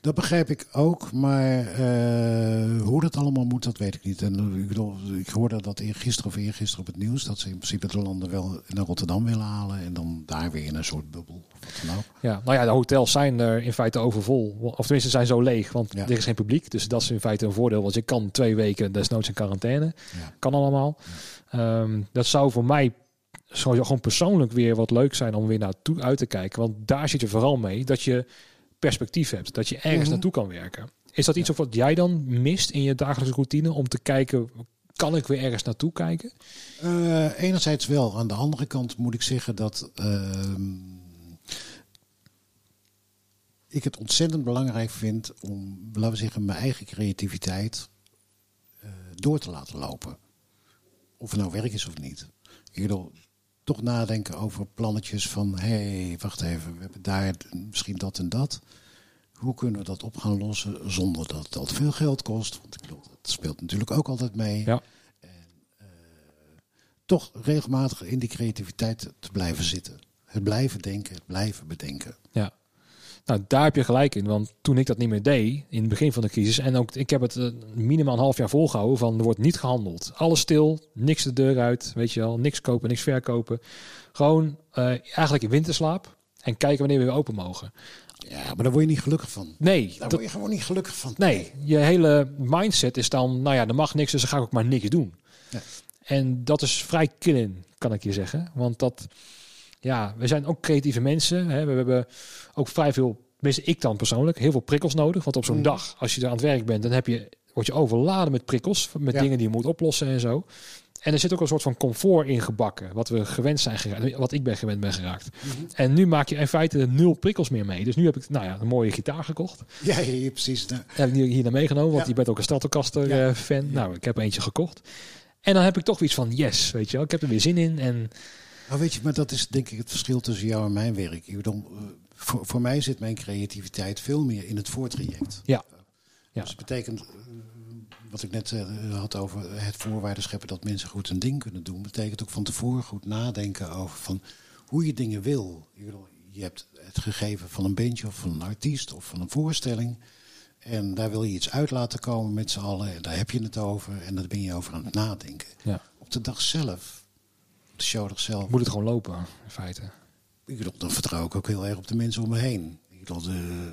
Speaker 2: Dat begrijp ik ook, maar uh, hoe dat allemaal moet, dat weet ik niet. En ik, bedoel, ik hoorde dat gisteren of eergisteren op het nieuws dat ze in principe de landen wel naar Rotterdam willen halen en dan daar weer in een soort bubbel. Wat dan ook.
Speaker 1: Ja, nou ja, de hotels zijn er in feite overvol. Of tenminste zijn zo leeg, want ja. er is geen publiek. Dus dat is in feite een voordeel, want je kan twee weken desnoods in quarantaine.
Speaker 2: Ja.
Speaker 1: Kan allemaal. Ja. Um, dat zou voor mij zou gewoon persoonlijk weer wat leuk zijn om weer naartoe uit te kijken. Want daar zit je vooral mee dat je perspectief hebt. Dat je ergens
Speaker 2: Mhm.
Speaker 1: naartoe kan werken. Is dat iets of wat jij dan mist in je dagelijkse routine om te kijken, kan ik weer ergens naartoe kijken?
Speaker 2: Uh, enerzijds wel. Aan de andere kant moet ik zeggen dat uh, ik het ontzettend belangrijk vind om, laten we zeggen, mijn eigen creativiteit uh, door te laten lopen. Of het nou werk is of niet. Ik bedoel, toch nadenken over plannetjes van... hé, hey, wacht even, we hebben daar misschien dat en dat. Hoe kunnen we dat op gaan lossen zonder dat het al te veel geld kost? Want ik bedoel, dat speelt natuurlijk ook altijd mee.
Speaker 1: Ja.
Speaker 2: En, uh, toch regelmatig in die creativiteit te blijven zitten. Het blijven denken, het blijven bedenken.
Speaker 1: Ja. Nou, daar heb je gelijk in. Want toen ik dat niet meer deed, in het begin van de crisis... en ook ik heb het uh, minimaal een half jaar volgehouden van... er wordt niet gehandeld. Alles stil, niks de deur uit, weet je wel. Niks kopen, niks verkopen. Gewoon uh, eigenlijk in winterslaap. En kijken wanneer we weer open mogen.
Speaker 2: Ja, maar daar word je niet gelukkig van.
Speaker 1: Nee.
Speaker 2: Daar dat, word je gewoon niet gelukkig van.
Speaker 1: Nee, je hele mindset is dan... nou ja, er mag niks, dus dan ga ik ook maar niks doen.
Speaker 2: Ja.
Speaker 1: En dat is vrij killing, kan ik je zeggen. Want dat... Ja, we zijn ook creatieve mensen. Hè. We hebben ook vrij veel, tenminste ik dan persoonlijk, heel veel prikkels nodig. Want op zo'n mm. dag, als je er aan het werk bent, dan heb je, word je overladen met prikkels. Met ja. dingen die je moet oplossen en zo. En er zit ook een soort van comfort in gebakken. Wat we gewend zijn geraakt. Wat ik ben gewend ben geraakt.
Speaker 2: Mhm.
Speaker 1: Mm -hmm. En nu maak je in feite nul prikkels meer mee. Dus nu heb ik nou ja, een mooie gitaar gekocht.
Speaker 2: Ja, ja precies. Nou.
Speaker 1: Heb ik hier naar meegenomen. Want ja. je bent ook een Stratocaster ja. uh, fan. Nou, ik heb eentje gekocht. En dan heb ik toch iets van yes, weet je wel. Ik heb er weer zin in. En
Speaker 2: nou weet je, maar dat is denk ik het verschil tussen jou en mijn werk. Ik bedoel, uh, voor, voor mij zit mijn creativiteit veel meer in het voortraject.
Speaker 1: Ja. ja.
Speaker 2: Dus het betekent, uh, wat ik net had over het voorwaarden scheppen dat mensen goed een ding kunnen doen, betekent ook van tevoren goed nadenken over van hoe je dingen wil. Je hebt het gegeven van een bandje of van een artiest of van een voorstelling. En daar wil je iets uit laten komen met z'n allen. En daar heb je het over. En daar ben je over aan het nadenken.
Speaker 1: Ja.
Speaker 2: Op de dag zelf de show zelf.
Speaker 1: Moet het gewoon lopen, in feite.
Speaker 2: Ik bedoel, dan vertrouw ik ook heel erg op de mensen om me heen. Ik bedoel, de,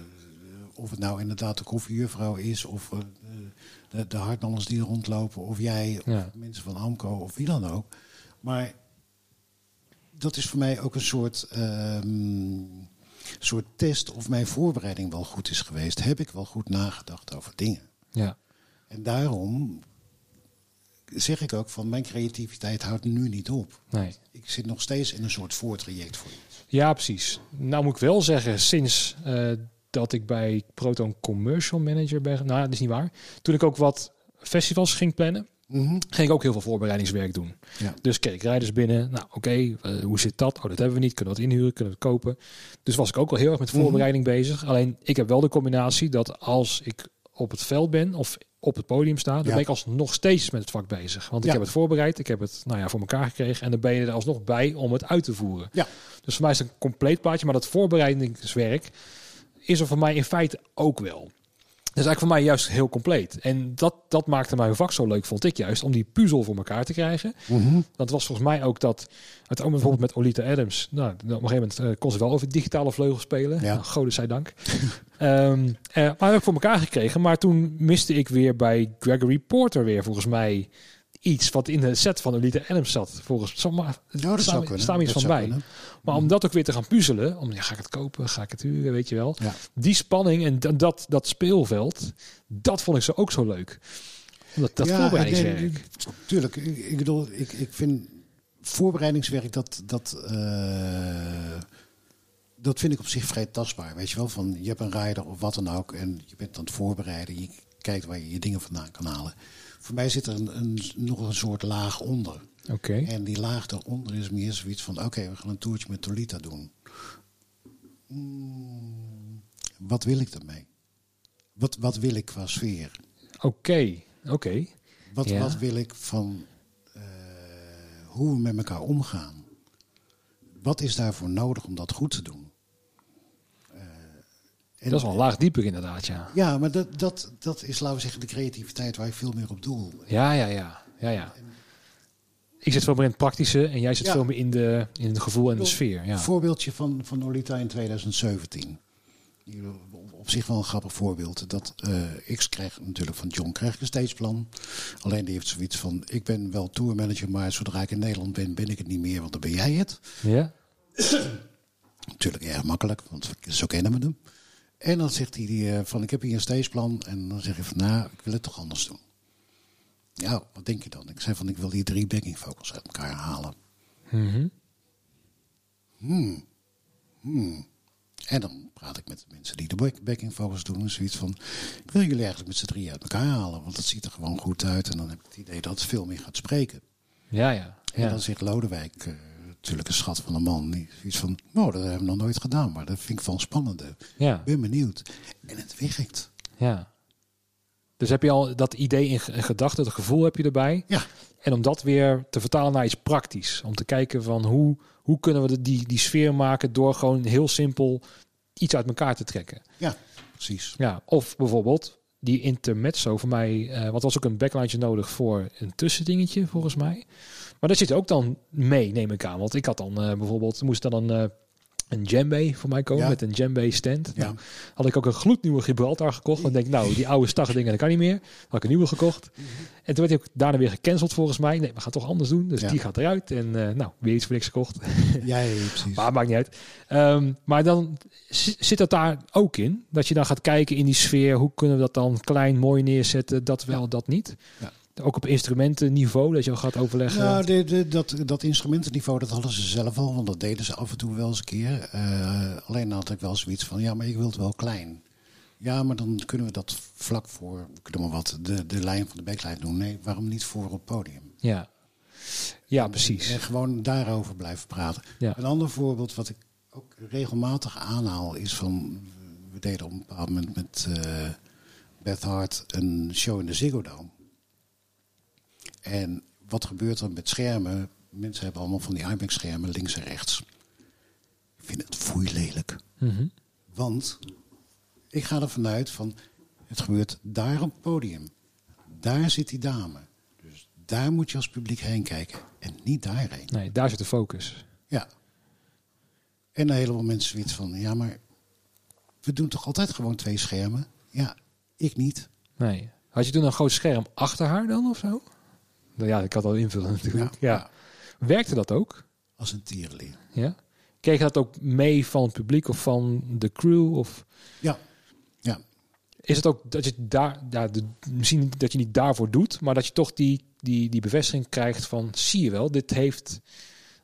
Speaker 2: of het nou inderdaad de koffiejuffrouw is, of uh, de, de die er rondlopen, of jij, of
Speaker 1: Ja.
Speaker 2: mensen van Amco, of wie dan ook. Maar dat is voor mij ook een soort, ehm, soort test of mijn voorbereiding wel goed is geweest. Heb ik wel goed nagedacht over dingen?
Speaker 1: Ja.
Speaker 2: En daarom zeg ik ook van mijn creativiteit houdt nu niet op.
Speaker 1: Nee.
Speaker 2: Ik zit nog steeds in een soort voortraject voor iets.
Speaker 1: Ja, precies. Nou moet ik wel zeggen, sinds uh, dat ik bij Proton Commercial Manager ben... Nou, dat is niet waar. Toen ik ook wat festivals ging plannen...
Speaker 2: Mm -hmm.
Speaker 1: ging ik ook heel veel voorbereidingswerk doen.
Speaker 2: Ja.
Speaker 1: Dus keek rijders binnen. Nou, oké, okay, uh, hoe zit dat? Oh, dat hebben we niet. Kunnen we het inhuren? Kunnen we het kopen? Dus was ik ook al heel erg met voorbereiding mm -hmm. bezig. Alleen, ik heb wel de combinatie dat als ik op het veld ben... of op het podium sta, dan ben ik alsnog steeds met het vak bezig. Want ik heb het voorbereid, ik heb het nou ja, voor elkaar gekregen en dan ben je er alsnog bij om het uit te voeren.
Speaker 2: Ja.
Speaker 1: Dus voor mij is het een compleet plaatje, maar dat voorbereidingswerk is er voor mij in feite ook wel. Dat is eigenlijk voor mij juist heel compleet. En dat, dat maakte mijn vak zo leuk, vond ik juist, om die puzzel voor elkaar te krijgen.
Speaker 2: Mhm.
Speaker 1: Dat was volgens mij ook dat, het ook bijvoorbeeld met Olita Adams, nou, op een gegeven moment uh, kon ze wel over digitale vleugel spelen.
Speaker 2: Ja.
Speaker 1: Nou, Gode zij dank. um, <laughs> uh, maar heb ik voor elkaar gekregen. Maar toen miste ik weer bij Gregory Porter weer volgens mij iets wat in de set van Olita Adams zat. Volgens
Speaker 2: Ja, dat
Speaker 1: staan,
Speaker 2: zou kunnen.
Speaker 1: staan iets
Speaker 2: Dat
Speaker 1: van bij.
Speaker 2: kunnen.
Speaker 1: Maar om dat ook weer te gaan puzzelen, om ja, ga ik het kopen, ga ik het huren, weet je wel.
Speaker 2: Ja.
Speaker 1: Die spanning en dat, dat, dat speelveld, dat vond ik zo ook zo leuk. Dat, dat
Speaker 2: Ja,
Speaker 1: voorbereidingswerk.
Speaker 2: nee, Tuurlijk, ik, ik bedoel, ik, ik vind voorbereidingswerk dat. dat uh, dat vind ik op zich vrij tastbaar. Weet je wel, van je hebt een rider of wat dan ook. En je bent aan het voorbereiden. Je kijkt waar je je dingen vandaan kan halen. Voor mij zit er een, een, nog een soort laag onder.
Speaker 1: Oké.
Speaker 2: En die laag daaronder is meer zoiets van: oké, okay, we gaan een toertje met Tolita doen. mm, wat wil ik ermee? Wat, wat wil ik qua sfeer?
Speaker 1: Oké, oké.
Speaker 2: Wat,
Speaker 1: Ja.
Speaker 2: wat wil ik van eh, hoe we met elkaar omgaan? Wat is daarvoor nodig om dat goed te doen? En-
Speaker 1: Dat is wel een laag dieper inderdaad, ja.
Speaker 2: Ja, maar dat, dat, dat is, laten we zeggen, de creativiteit waar ik veel meer op doel.
Speaker 1: Ja, ja, ja. ja, ja. Ik zit veel meer in het praktische en jij zit
Speaker 2: Ja.
Speaker 1: veel meer in, de, in het gevoel en de sfeer. Ja.
Speaker 2: voorbeeldje van, van in 2017. Hier, Op zich wel een grappig voorbeeld. Dat, ik krijg natuurlijk van John krijg ik een stageplan. Alleen die heeft zoiets van, ik ben wel tourmanager, maar zodra ik in Nederland ben, ben ik het niet meer, want dan ben jij het.
Speaker 1: Ja?
Speaker 2: Natuurlijk erg makkelijk, want zo kennen we hem. En dan zegt hij eh, van, ik heb hier een stageplan. En dan zeg je van, nou, ik wil het toch anders doen. Ja, wat denk je dan? Ik zei van, ik wil die drie backing vocals uit elkaar halen.
Speaker 1: Mhm.
Speaker 2: Hmm. En dan praat ik met de mensen die de back- backing vocals doen. En zoiets van, ik wil jullie eigenlijk met z'n drie uit elkaar halen. Want dat ziet er gewoon goed uit. En dan heb ik het idee dat het veel meer gaat spreken.
Speaker 1: Ja, ja.
Speaker 2: En
Speaker 1: ja.
Speaker 2: dan zegt Lodewijk, eh, natuurlijk een schat van een man. Zoiets van, nou, dat hebben we nog nooit gedaan. Maar dat vind ik wel spannend. Ik
Speaker 1: ja.
Speaker 2: ben benieuwd. En het werkt.
Speaker 1: ja. Dus heb je al dat idee in, ge- in gedachten, dat gevoel heb je erbij.
Speaker 2: Ja,
Speaker 1: En om dat weer te vertalen naar iets praktisch. Om te kijken van hoe, hoe kunnen we de, die, die sfeer maken door gewoon heel simpel iets uit elkaar te trekken.
Speaker 2: ja, precies.
Speaker 1: Ja, of bijvoorbeeld die intermezzo voor mij, eh wat was ook een backline nodig voor een tussendingetje volgens mij. Maar daar zit ook dan mee, neem ik aan. Want ik had dan eh, bijvoorbeeld, moest dan een, eh, een djembe voor mij komen
Speaker 2: Ja.
Speaker 1: met een djembe stand.
Speaker 2: Ja.
Speaker 1: Nou, had ik ook een gloednieuwe Gibraltar gekocht. Ik denk, nou, die oude stagge dingen, dat kan niet meer. Had ik een nieuwe gekocht. En toen werd hij ook daarna weer gecanceld volgens mij. Nee, we gaan het toch anders doen. Dus
Speaker 2: Ja.
Speaker 1: die gaat eruit. En eh, nou, weer iets voor niks gekocht. <laughs>
Speaker 2: Ja, precies.
Speaker 1: Maar maakt niet uit. Ehm, maar dan zi- zit dat daar ook in. Dat je dan gaat kijken in die sfeer. Hoe kunnen we dat dan klein, mooi neerzetten? Dat wel, dat niet.
Speaker 2: Ja.
Speaker 1: Ook op instrumentenniveau. Dat je al gaat overleggen.
Speaker 2: Nou, de, de, dat, dat instrumentenniveau, dat hadden ze zelf al, want dat deden ze af en toe wel eens een keer. Eh, alleen had ik wel zoiets van, ja, maar ik wil het wel klein. Ja, maar dan kunnen we dat vlak voor, kunnen we wat, de, de lijn van de backlight doen. Nee, waarom niet voor op het podium?
Speaker 1: ja. ja, precies.
Speaker 2: En gewoon daarover blijven praten.
Speaker 1: Ja.
Speaker 2: Een ander voorbeeld wat ik ook regelmatig aanhaal is van, we deden op een bepaald moment met eh Beth Hart een show in de Ziggo Dome. En wat gebeurt er met schermen? Mensen hebben allemaal van die IMAX-schermen links en rechts. Ik vind het foei lelijk.
Speaker 1: Mhm.
Speaker 2: Want ik ga ervan uit van, het gebeurt daar op het podium. Daar zit die dame. Dus daar moet je als publiek heen kijken. En niet daarheen.
Speaker 1: Nee, daar zit de focus.
Speaker 2: Ja. En een heleboel mensen zoiets van, ja, maar we doen toch altijd gewoon twee schermen? Ja, ik niet.
Speaker 1: Nee. Had je toen een groot scherm achter haar dan of zo? Nou ja, ik had al invullen natuurlijk. Ja. Werkte dat ook?
Speaker 2: Als een tierenleer.
Speaker 1: Ja. Kreeg je dat ook mee van het publiek of van de crew? Of
Speaker 2: Ja. Ja.
Speaker 1: is het ook dat je daar, ja, de, misschien niet dat je niet daarvoor doet, maar dat je toch die, die, die bevestiging krijgt van, zie je wel, dit heeft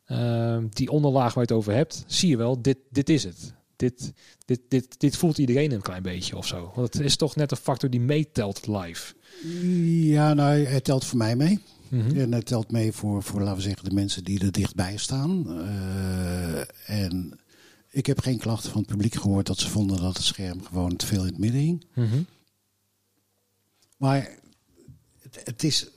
Speaker 1: ehm, die onderlaag waar je het over hebt, zie je wel, dit, dit is het. Dit, dit, dit, dit voelt iedereen een klein beetje of zo. Want het is toch net een factor die meetelt live.
Speaker 2: Ja, nou, het telt voor mij mee.
Speaker 1: Mhm.
Speaker 2: En het telt mee voor, voor, laten we zeggen, de mensen die er dichtbij staan. Eh, en ik heb geen klachten van het publiek gehoord dat ze vonden dat het scherm gewoon te veel in het midden hing.
Speaker 1: Mhm.
Speaker 2: Maar het, het is,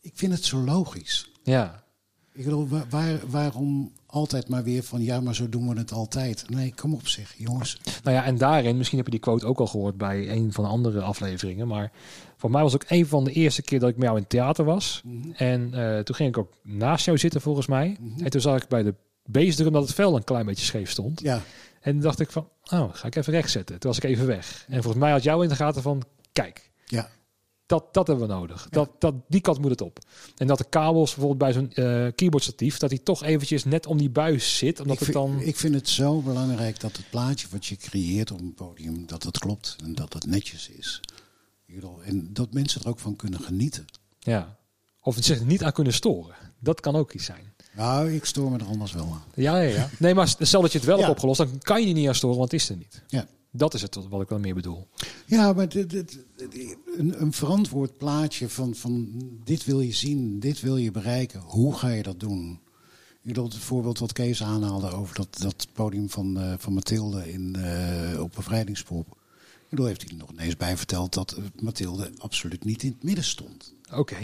Speaker 2: ik vind het zo logisch.
Speaker 1: Ja,
Speaker 2: Ik bedoel, waar, waar- waarom altijd maar weer van ja, maar zo doen we het altijd? Nee, kom op zeg, jongens.
Speaker 1: Nou ja, en daarin, misschien heb je die quote ook al gehoord bij een van de andere afleveringen. Maar voor mij was ook een van de eerste keer dat ik met jou in het theater was. En eh, toen ging ik ook naast jou zitten volgens mij. En toen zag ik bij de bassdrum dat het vel een klein beetje scheef stond.
Speaker 2: Ja,
Speaker 1: En toen dacht ik van, oh, ga ik even recht zetten. Toen was ik even weg. En volgens mij had jou in de gaten van, kijk,
Speaker 2: ja,
Speaker 1: dat, dat hebben we nodig. Dat, dat, die kant moet het op. En dat de kabels bijvoorbeeld bij zo'n eh keyboardstatief, dat die toch eventjes net om die buis zit. Omdat
Speaker 2: ik,
Speaker 1: het
Speaker 2: vind,
Speaker 1: dan...
Speaker 2: ik vind het zo belangrijk dat het plaatje wat je creëert op een podium, dat het klopt en dat het netjes is. En dat mensen er ook van kunnen genieten.
Speaker 1: Ja. Of het zich niet aan kunnen storen. Dat kan ook iets zijn.
Speaker 2: Nou, ik stoor me er anders wel aan.
Speaker 1: Ja, ja, ja. Nee, maar stel dat je het wel
Speaker 2: Ja.
Speaker 1: hebt opgelost, dan kan je je niet aan storen, want het is er niet.
Speaker 2: Ja.
Speaker 1: Dat is het wat ik wel meer bedoel.
Speaker 2: Ja, maar dit, een, een verantwoord plaatje van, van dit wil je zien, dit wil je bereiken. Hoe ga je dat doen? Ik bedoel, het voorbeeld wat Kees aanhaalde over dat, dat podium van, eh, van Mathilde in, eh, op bevrijdingspop. Ik bedoel, heeft hij er nog ineens bij verteld dat eh, Mathilde absoluut niet in het midden stond.
Speaker 1: Oké.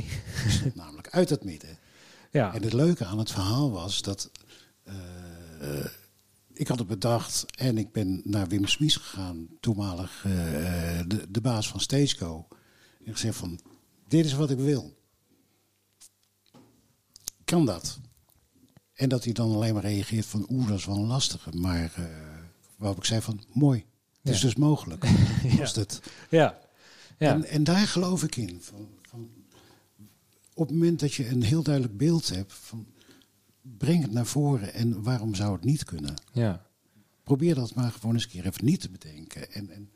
Speaker 2: Namelijk uit het midden. <laughs>
Speaker 1: Ja.
Speaker 2: En het leuke aan het verhaal was dat eh, ik had het bedacht en ik ben naar Wim Smies gegaan, toenmalig eh, de, de baas van Stageco. En gezegd van, dit is wat ik wil. Kan dat? En dat hij dan alleen maar reageert van, oeh, dat is wel een lastige. Maar waarop ik zei van, mooi, het is dus mogelijk. <laughs>
Speaker 1: Ja.
Speaker 2: Was het.
Speaker 1: Ja. Ja.
Speaker 2: En, en daar geloof ik in. Van, van, op het moment dat je een heel duidelijk beeld hebt, van, breng het naar voren en waarom zou het niet kunnen?
Speaker 1: ja.
Speaker 2: Probeer dat maar gewoon eens een keer even niet te bedenken. En, en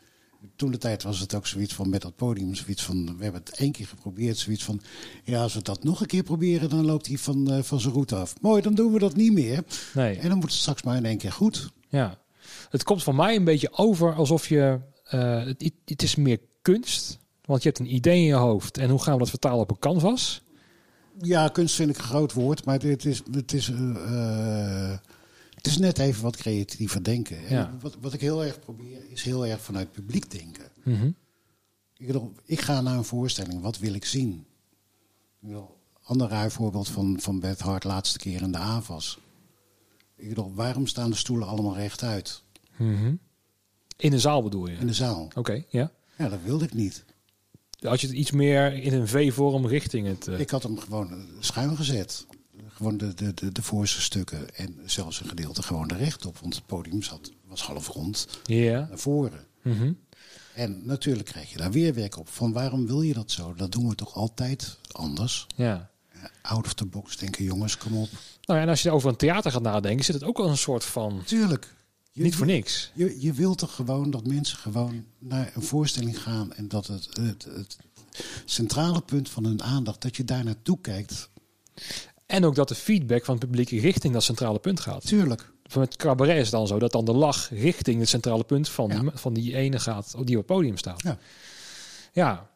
Speaker 2: toen de tijd was het ook zoiets van met dat podium, zoiets van, we hebben het één keer geprobeerd, zoiets van, ja, als we dat nog een keer proberen, dan loopt hij van, eh, van zijn route af. Mooi, dan doen we dat niet meer.
Speaker 1: Nee.
Speaker 2: En dan wordt het straks maar in één keer goed.
Speaker 1: Ja. Het komt van mij een beetje over alsof je... eh, het, het is meer kunst. Want je hebt een idee in je hoofd. En hoe gaan we dat vertalen op een canvas?
Speaker 2: Ja, kunst vind ik een groot woord, maar het is, het is, eh, eh, het is net even wat creatiever denken.
Speaker 1: Ja.
Speaker 2: wat, wat ik heel erg probeer, is heel erg vanuit publiek denken.
Speaker 1: Mhm.
Speaker 2: Ik, bedoel, ik ga naar een voorstelling, wat wil ik zien? Ik bedoel, ander raar voorbeeld van, van Beth Hart, laatste keer in de AVAS. Ik bedoel, waarom staan de stoelen allemaal rechtuit
Speaker 1: Mhm. In een zaal bedoel je?
Speaker 2: in de zaal?
Speaker 1: Oké, ja.
Speaker 2: Ja, dat wilde ik niet.
Speaker 1: Had je het iets meer in een V-vorm richting het... eh,
Speaker 2: Ik had hem gewoon eh, schuin gezet. Gewoon de, de, de, de voorste stukken en zelfs een gedeelte gewoon rechtop. Want het podium zat, was half rond
Speaker 1: Ja.
Speaker 2: naar voren.
Speaker 1: Mhm.
Speaker 2: En natuurlijk krijg je daar weer werk op. Van waarom wil je dat zo? Dat doen we toch altijd anders?
Speaker 1: Ja.
Speaker 2: Ja, Out of the box denken jongens, kom op.
Speaker 1: Nou ja, en als je over een theater gaat nadenken, zit het ook wel een soort van...
Speaker 2: Tuurlijk. Je,
Speaker 1: Niet voor niks.
Speaker 2: Je, je wilt toch gewoon dat mensen gewoon naar een voorstelling gaan en dat het, het, het centrale punt van hun aandacht, dat je daar naartoe kijkt.
Speaker 1: En ook dat de feedback van het publiek richting dat centrale punt gaat.
Speaker 2: Tuurlijk.
Speaker 1: Van het cabaret is dan zo dat dan de lach richting het centrale punt van,
Speaker 2: Ja.
Speaker 1: van die ene gaat die op het podium staat.
Speaker 2: Ja.
Speaker 1: Ja,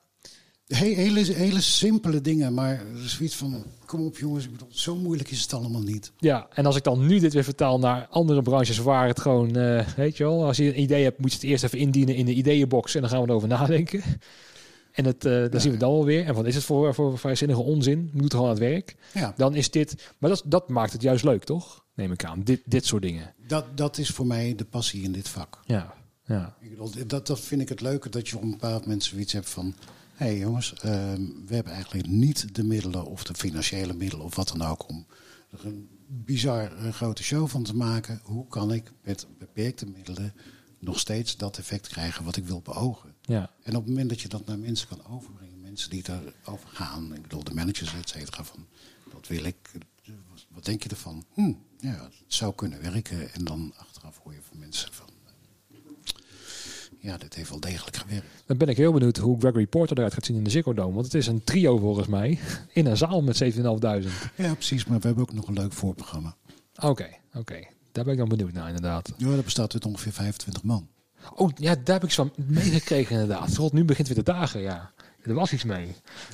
Speaker 2: He- hele, hele simpele dingen, maar zoiets van, kom op jongens, ik bedoel, zo moeilijk is het allemaal niet.
Speaker 1: ja, en als ik dan nu dit weer vertaal naar andere branches waar het gewoon, eh, weet je wel, als je een idee hebt, moet je het eerst even indienen in de ideeënbox en dan gaan we erover nadenken. En het, eh dan zien we dan wel weer. En wat is het voor, voor vrijzinnige onzin? Moet gewoon aan het werk.
Speaker 2: Ja,
Speaker 1: Dan is dit, maar dat, dat maakt het juist leuk, toch? Neem ik aan. Dit, dit soort dingen.
Speaker 2: dat, dat is voor mij de passie in dit vak.
Speaker 1: Ja, ja.
Speaker 2: Ik bedoel, dat, dat vind ik het leuke, dat je op een bepaald moment zoiets hebt van... hé hey jongens, ehm, we hebben eigenlijk niet de middelen of de financiële middelen of wat dan ook... om er een bizar eh, grote show van te maken. Hoe kan ik met beperkte middelen nog steeds dat effect krijgen wat ik wil beogen?
Speaker 1: ja.
Speaker 2: En op het moment dat je dat naar mensen kan overbrengen, mensen die daarover gaan... ik bedoel, de managers, et cetera, van dat wil ik... Wat denk je ervan? Hm, ja, het zou kunnen werken. En dan achteraf hoor je van mensen van... Ja, dit heeft wel degelijk gewerkt.
Speaker 1: Dan ben ik heel benieuwd hoe Gregory Porter eruit gaat zien in de Ziggo Dome. Want het is een trio volgens mij. <laughs> In een zaal met 7.500.
Speaker 2: Ja, precies. Maar we hebben ook nog een leuk voorprogramma.
Speaker 1: Oké, oké. Daar ben ik dan benieuwd naar inderdaad.
Speaker 2: Ja, dat bestaat uit ongeveer 25 man.
Speaker 1: Oh, ja, daar heb ik zo meegekregen inderdaad. Tot nu begint weer de dagen, ja. Er was iets mee.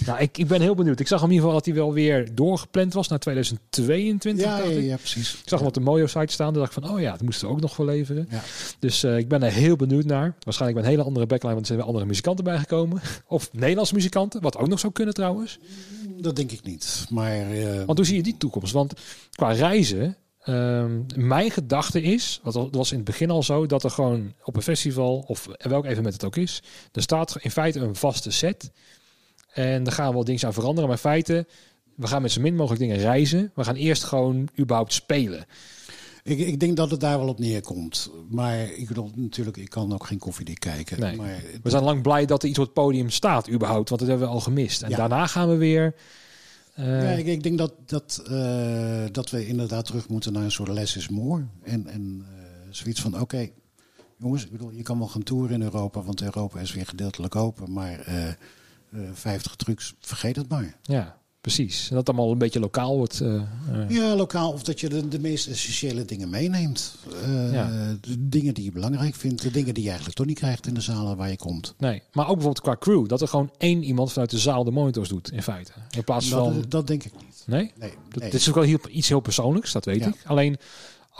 Speaker 1: Nou, ik, ik ben heel benieuwd. Ik zag in ieder geval dat hij wel weer doorgepland was naar 2022.
Speaker 2: Ja, ja, precies.
Speaker 1: Ik zag hem op de Mojo-site staan. Toen dacht ik van, oh ja, dat moesten we ook nog voor leveren.
Speaker 2: Ja.
Speaker 1: Dus eh, ik ben er heel benieuwd naar. Waarschijnlijk met een hele andere backline, want er zijn weer andere muzikanten bijgekomen. <laughs> Of Nederlandse muzikanten, wat ook nog zou kunnen trouwens.
Speaker 2: Dat denk ik niet. Maar eh,
Speaker 1: Want hoe zie je die toekomst? Want qua reizen, ehm, mijn gedachte is, wat was in het begin al zo, dat er gewoon op een festival, of welk evenement het ook is, er staat in feite een vaste set. En daar gaan wel dingen aan veranderen. Maar in feite, we gaan met zo min mogelijk dingen reizen. We gaan eerst gewoon überhaupt spelen.
Speaker 2: ik, ik denk dat het daar wel op neerkomt. Maar ik bedoel, natuurlijk, ik kan ook geen koffiedik kijken.
Speaker 1: Nee.
Speaker 2: Maar
Speaker 1: We zijn lang blij dat er iets op het podium staat, überhaupt. Want dat hebben we al gemist. En
Speaker 2: Ja.
Speaker 1: daarna gaan we weer. Eh,
Speaker 2: Ja, ik, ik denk dat, dat, eh, dat we inderdaad terug moeten naar een soort less is more. En, en eh, zoiets van, oké, jongens, ik bedoel, je kan wel gaan toeren in Europa, want Europa is weer gedeeltelijk open. Maar eh, 50 trucs, vergeet het maar.
Speaker 1: ja, Precies. En dat allemaal een beetje lokaal wordt. Uh,
Speaker 2: ja, lokaal. Of dat je de, de meest essentiële dingen meeneemt. Uh, ja. De dingen die je belangrijk vindt. De dingen die je eigenlijk toch niet krijgt in de zalen waar je komt.
Speaker 1: Nee, maar ook bijvoorbeeld qua crew. Dat er gewoon één iemand vanuit de zaal de monitors doet, in feite. In plaats
Speaker 2: dat,
Speaker 1: van...
Speaker 2: Dat denk ik niet.
Speaker 1: Nee? Nee. Dit is ook wel heel, iets heel persoonlijks, dat weet ik. Alleen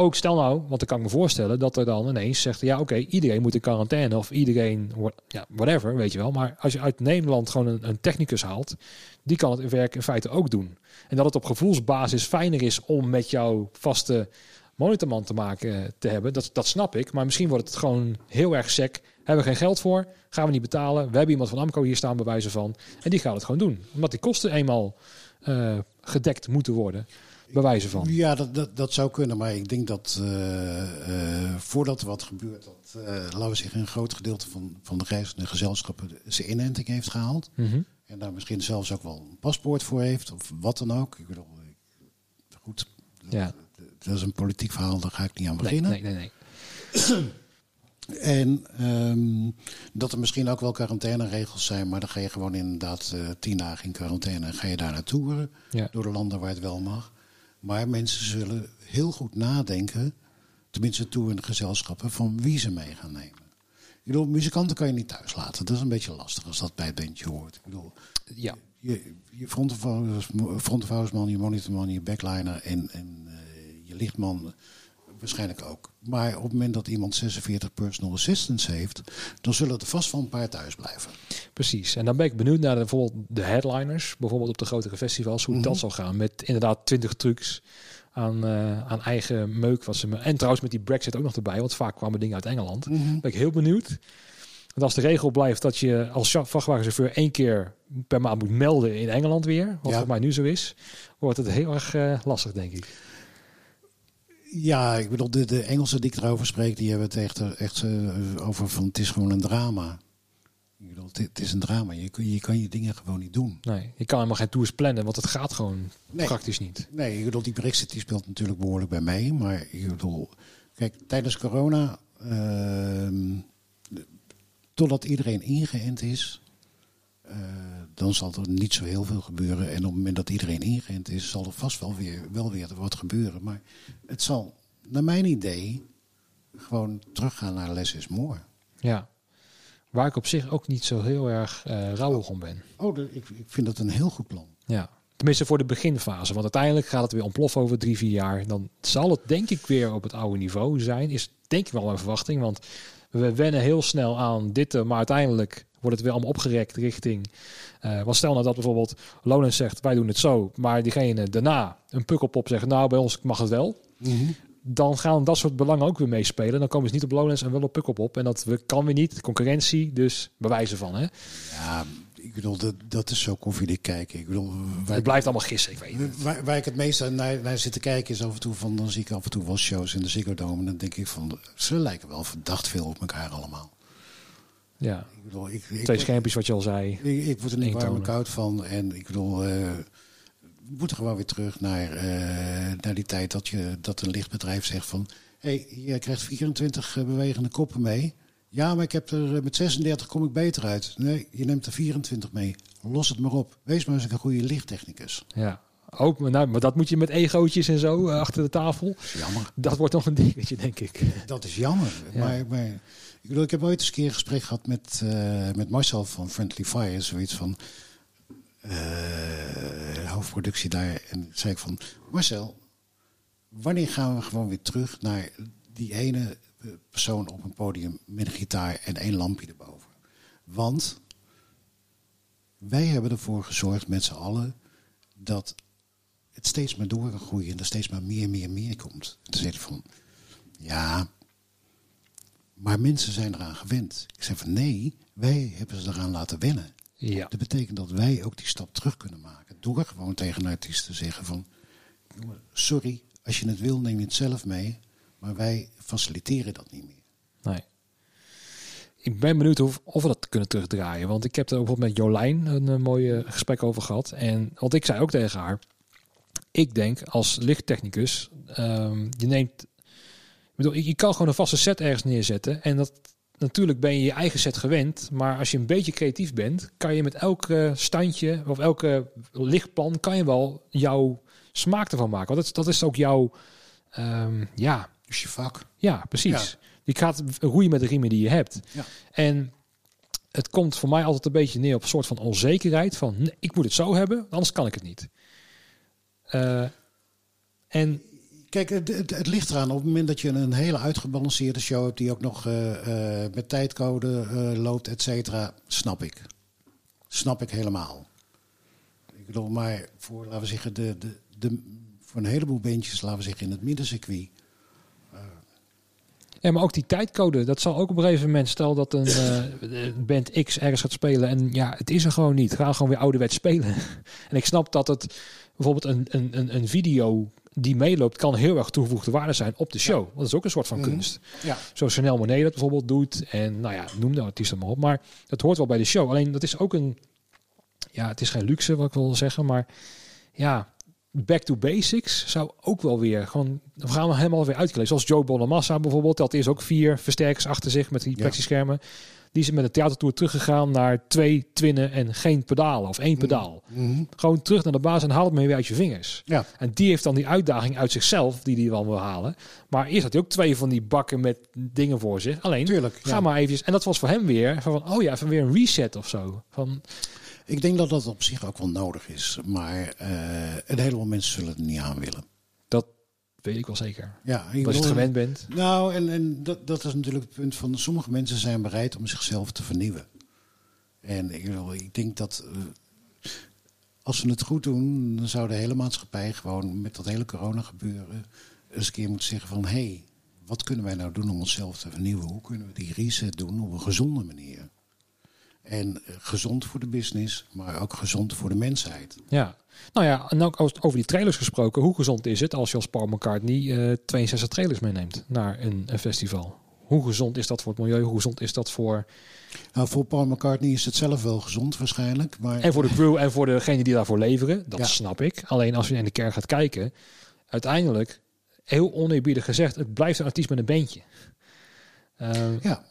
Speaker 1: ook stel nou, want dan kan ik me voorstellen dat er dan ineens zegt, ja oké, iedereen moet in quarantaine of iedereen, ja, whatever, weet je wel. Maar als je uit Nederland gewoon een, een technicus haalt, die kan het werk in feite ook doen. En dat het op gevoelsbasis fijner is om met jouw vaste monitorman te maken te hebben, dat, dat snap ik. Maar misschien wordt het gewoon heel erg sec. Hebben we geen geld voor, gaan we niet betalen. We hebben iemand van Amco hier staan bij wijze van. En die gaat het gewoon doen. Omdat die kosten eenmaal uh, gedekt moeten worden bewijzen van.
Speaker 2: Ja, dat, dat, dat zou kunnen. Maar ik denk dat uh, uh, voordat er wat gebeurt, dat, uh, laten we zeggen, een groot gedeelte van, van de reizende gezelschappen zijn inenting heeft gehaald. Mm -hmm. En daar misschien zelfs ook wel een paspoort voor heeft, of wat dan ook. Ik bedoel, goed, ja. dat is een politiek verhaal, daar ga ik niet aan beginnen.
Speaker 1: Nee, nee, nee.
Speaker 2: nee. En um, dat er misschien ook wel quarantaineregels zijn, maar dan ga je gewoon inderdaad uh, tien dagen in quarantaine en ga je daar naartoe ja. door de landen waar het wel mag. Maar mensen zullen heel goed nadenken, tenminste toe in gezelschappen, van wie ze mee gaan nemen. Ik bedoel, muzikanten kan je niet thuis laten. Dat is een beetje lastig als dat bij het bandje hoort. Ik bedoel,
Speaker 1: ja.
Speaker 2: je, je frontofoudersman, je monitorman, je backliner en, en uh, je lichtman waarschijnlijk ook. Maar op het moment dat iemand 46 personal assistants heeft, dan zullen er vast wel een paar thuis blijven.
Speaker 1: Precies. En dan ben ik benieuwd naar de, bijvoorbeeld de headliners, bijvoorbeeld op de grotere festivals, hoe dat mhm. zal gaan. Met inderdaad 20 trucs aan, uh, aan eigen meuk. Wat ze me, en trouwens met die Brexit ook nog erbij, want vaak kwamen dingen uit Engeland. Mm Ben ik heel benieuwd. Want als de regel blijft dat je als vrachtwagenchauffeur één keer per maand moet melden in Engeland weer, wat voor mij nu zo is, wordt het heel erg uh, lastig, denk ik.
Speaker 2: Ja, ik bedoel, de, de Engelsen die ik erover spreek, die hebben het echt, echt uh, over van het is gewoon een drama. Ik bedoel, het, is een drama. Je, je kan je dingen gewoon niet doen.
Speaker 1: Nee, je kan helemaal geen tours plannen, want het gaat gewoon nee. praktisch niet.
Speaker 2: Nee, ik bedoel, die Brexit die speelt natuurlijk behoorlijk bij mee. Maar ik bedoel, kijk, tijdens corona, uh, totdat iedereen ingeënt is, uh, dan zal er niet zo heel veel gebeuren. En op het moment dat iedereen ingeënt is, zal er vast wel weer, wel weer wat gebeuren. Maar het zal, naar mijn idee, gewoon teruggaan naar less is more.
Speaker 1: Ja, waar ik op zich ook niet zo heel erg uh, rouwig om ben.
Speaker 2: Oh, de, ik, ik vind dat een heel goed plan.
Speaker 1: Ja, tenminste voor de beginfase. Want uiteindelijk gaat het weer ontploffen over drie, vier jaar. Dan zal het denk ik weer op het oude niveau zijn. Is denk ik wel mijn verwachting. Want we wennen heel snel aan dit, maar uiteindelijk wordt het weer allemaal opgerekt richting. Uh, want stel nou dat bijvoorbeeld Lonens zegt wij doen het zo, maar diegene daarna een pukkelpop zegt nou bij ons mag het wel. Mm Dan gaan dat soort belangen ook weer meespelen. Dan komen ze niet op Lonens en wel op pukkelpop. En dat we, kan weer niet. Concurrentie, dus bewijzen van. Hè?
Speaker 2: Ja, ik bedoel, dat, dat is zo koffiedik kijken. Ik bedoel,
Speaker 1: waar, het blijft allemaal gissen, ik weet
Speaker 2: het. Waar, waar ik het meest naar, naar zit te kijken is af en toe van... dan zie ik af en toe wel shows in de Ziggo Dome... en dan denk ik van, ze lijken wel verdacht veel op elkaar allemaal.
Speaker 1: Ja, ik bedoel, ik, ik, twee schermpjes wat je al zei.
Speaker 2: Ik, ik word er niet warm en koud van. En ik bedoel, uh, we moeten gewoon weer terug naar, uh, naar die tijd dat, je, dat een lichtbedrijf zegt van... hé, hey, je krijgt 24 eh, bewegende koppen mee. Ja, maar ik heb er met 36 kom ik beter uit. Nee, je neemt er 24 mee. Los het maar op. Wees maar eens een goede lichttechnicus.
Speaker 1: Ja, ook, nou, maar dat moet je met egootjes en zo achter de tafel.
Speaker 2: Jammer.
Speaker 1: Dat wordt nog een dingetje, denk ik.
Speaker 2: Dat is jammer. Ja. Maar, maar ik, bedoel, ik heb ooit eens een keer een gesprek gehad met, uh, met Marcel van Friendly Fire. Zoiets van uh, hoofdproductie daar. En zei ik van, Marcel, wanneer gaan we gewoon weer terug naar die ene persoon op een podium met een gitaar en één lampje erboven? Want wij hebben ervoor gezorgd met z'n allen dat het steeds maar door kan groeien en er steeds maar meer, meer, meer komt. En toen zei van, ja, maar mensen zijn eraan gewend. Ik zeg van nee, wij hebben ze eraan laten wennen.
Speaker 1: Ja.
Speaker 2: Dat betekent dat wij ook die stap terug kunnen maken. Door gewoon tegen een artiest te zeggen van... sorry, als je het wil neem je het zelf mee. Maar wij faciliteren dat niet meer.
Speaker 1: Nee. Ik ben benieuwd of, of we dat kunnen terugdraaien. Want ik heb er bijvoorbeeld met Jolijn een, een mooi gesprek over gehad. En wat ik zei ook tegen haar. Ik denk als lichttechnicus, um, je neemt bedoel, je kan gewoon een vaste set ergens neerzetten. En dat, natuurlijk ben je je eigen set gewend. Maar als je een beetje creatief bent, kan je met elke standje of elke lichtplan kan je wel jouw smaak ervan maken. Want dat, dat is ook jouw, ehm, ja,
Speaker 2: Dus je vak.
Speaker 1: ja, precies. Je gaat roeien met de riemen die je hebt.
Speaker 2: Ja.
Speaker 1: En het komt voor mij altijd een beetje neer op een soort van onzekerheid. Van nee, ik moet het zo hebben, anders kan ik het niet. Eh, en
Speaker 2: Kijk, het, het, ligt eraan. Op het moment dat je een hele uitgebalanceerde show hebt... die ook nog eh, eh, met tijdcode eh, loopt, et cetera, snap ik. Snap ik helemaal. Ik bedoel, maar voor, laten we zeggen, de, de, de, voor een heleboel bandjes, laten we zeggen, in het middencircuit...
Speaker 1: Ja, maar ook die tijdcode, dat zal ook op een gegeven moment, stel dat een eh, band X ergens gaat spelen en ja, het is er gewoon niet. Ga gewoon weer ouderwets spelen. <laughs> en ik snap dat het bijvoorbeeld een, een, een video die meeloopt, kan heel erg toegevoegde waarde zijn op de show. Dat is ook een soort van
Speaker 2: Mhm.
Speaker 1: kunst.
Speaker 2: Ja,
Speaker 1: Zoals Chanel Monet dat bijvoorbeeld doet. En nou ja, noem de artiesten maar op. Maar dat hoort wel bij de show. Alleen dat is ook een, ja, het is geen luxe wat ik wil zeggen, maar ja, back to basics zou ook wel weer gewoon, we gaan we helemaal weer uitkleden. Zoals Joe Bonamassa bijvoorbeeld, dat is ook vier versterkers achter zich met die
Speaker 2: Ja.
Speaker 1: Die is met een theatertour teruggegaan naar twee twinnen en geen pedalen of één pedaal.
Speaker 2: Mhm.
Speaker 1: Gewoon terug naar de basis en haal het maar weer uit je vingers.
Speaker 2: ja.
Speaker 1: En die heeft dan die uitdaging uit zichzelf, die hij wel wil halen. Maar eerst had hij ook twee van die bakken met dingen voor zich. Alleen,
Speaker 2: tuurlijk.
Speaker 1: ga
Speaker 2: ja.
Speaker 1: maar even. En dat was voor hem weer van, oh ja, even weer een reset of zo. Van,
Speaker 2: Ik denk dat dat op zich ook wel nodig is. Maar eh, een heleboel mensen zullen het niet aan willen.
Speaker 1: Weet ik wel zeker.
Speaker 2: Ja, ik
Speaker 1: Als je het gewend bent.
Speaker 2: Nou, en, en dat, dat is natuurlijk het punt van sommige mensen zijn bereid om zichzelf te vernieuwen. En ik, ik denk dat eh, als we het goed doen, dan zou de hele maatschappij gewoon met dat hele corona gebeuren eens een keer moeten zeggen van hé, hey, wat kunnen wij nou doen om onszelf te vernieuwen? Hoe kunnen we die reset doen op een gezonde manier? En eh, gezond voor de business, maar ook gezond voor de mensheid.
Speaker 1: Ja. Nou ja, en ook over die trailers gesproken. Hoe gezond is het als je als Paul McCartney eh 62 trailers meeneemt naar een, een festival? Hoe gezond is dat voor het milieu? Hoe gezond is dat voor...
Speaker 2: Nou, voor Paul McCartney is het zelf wel gezond waarschijnlijk. Maar
Speaker 1: En voor de crew en voor degene die daarvoor leveren. Dat
Speaker 2: Ja.
Speaker 1: snap ik. Alleen als je in de kerk gaat kijken. Uiteindelijk, heel oneerbiedig gezegd, het blijft een artiest met een beentje. Ehm,
Speaker 2: ja,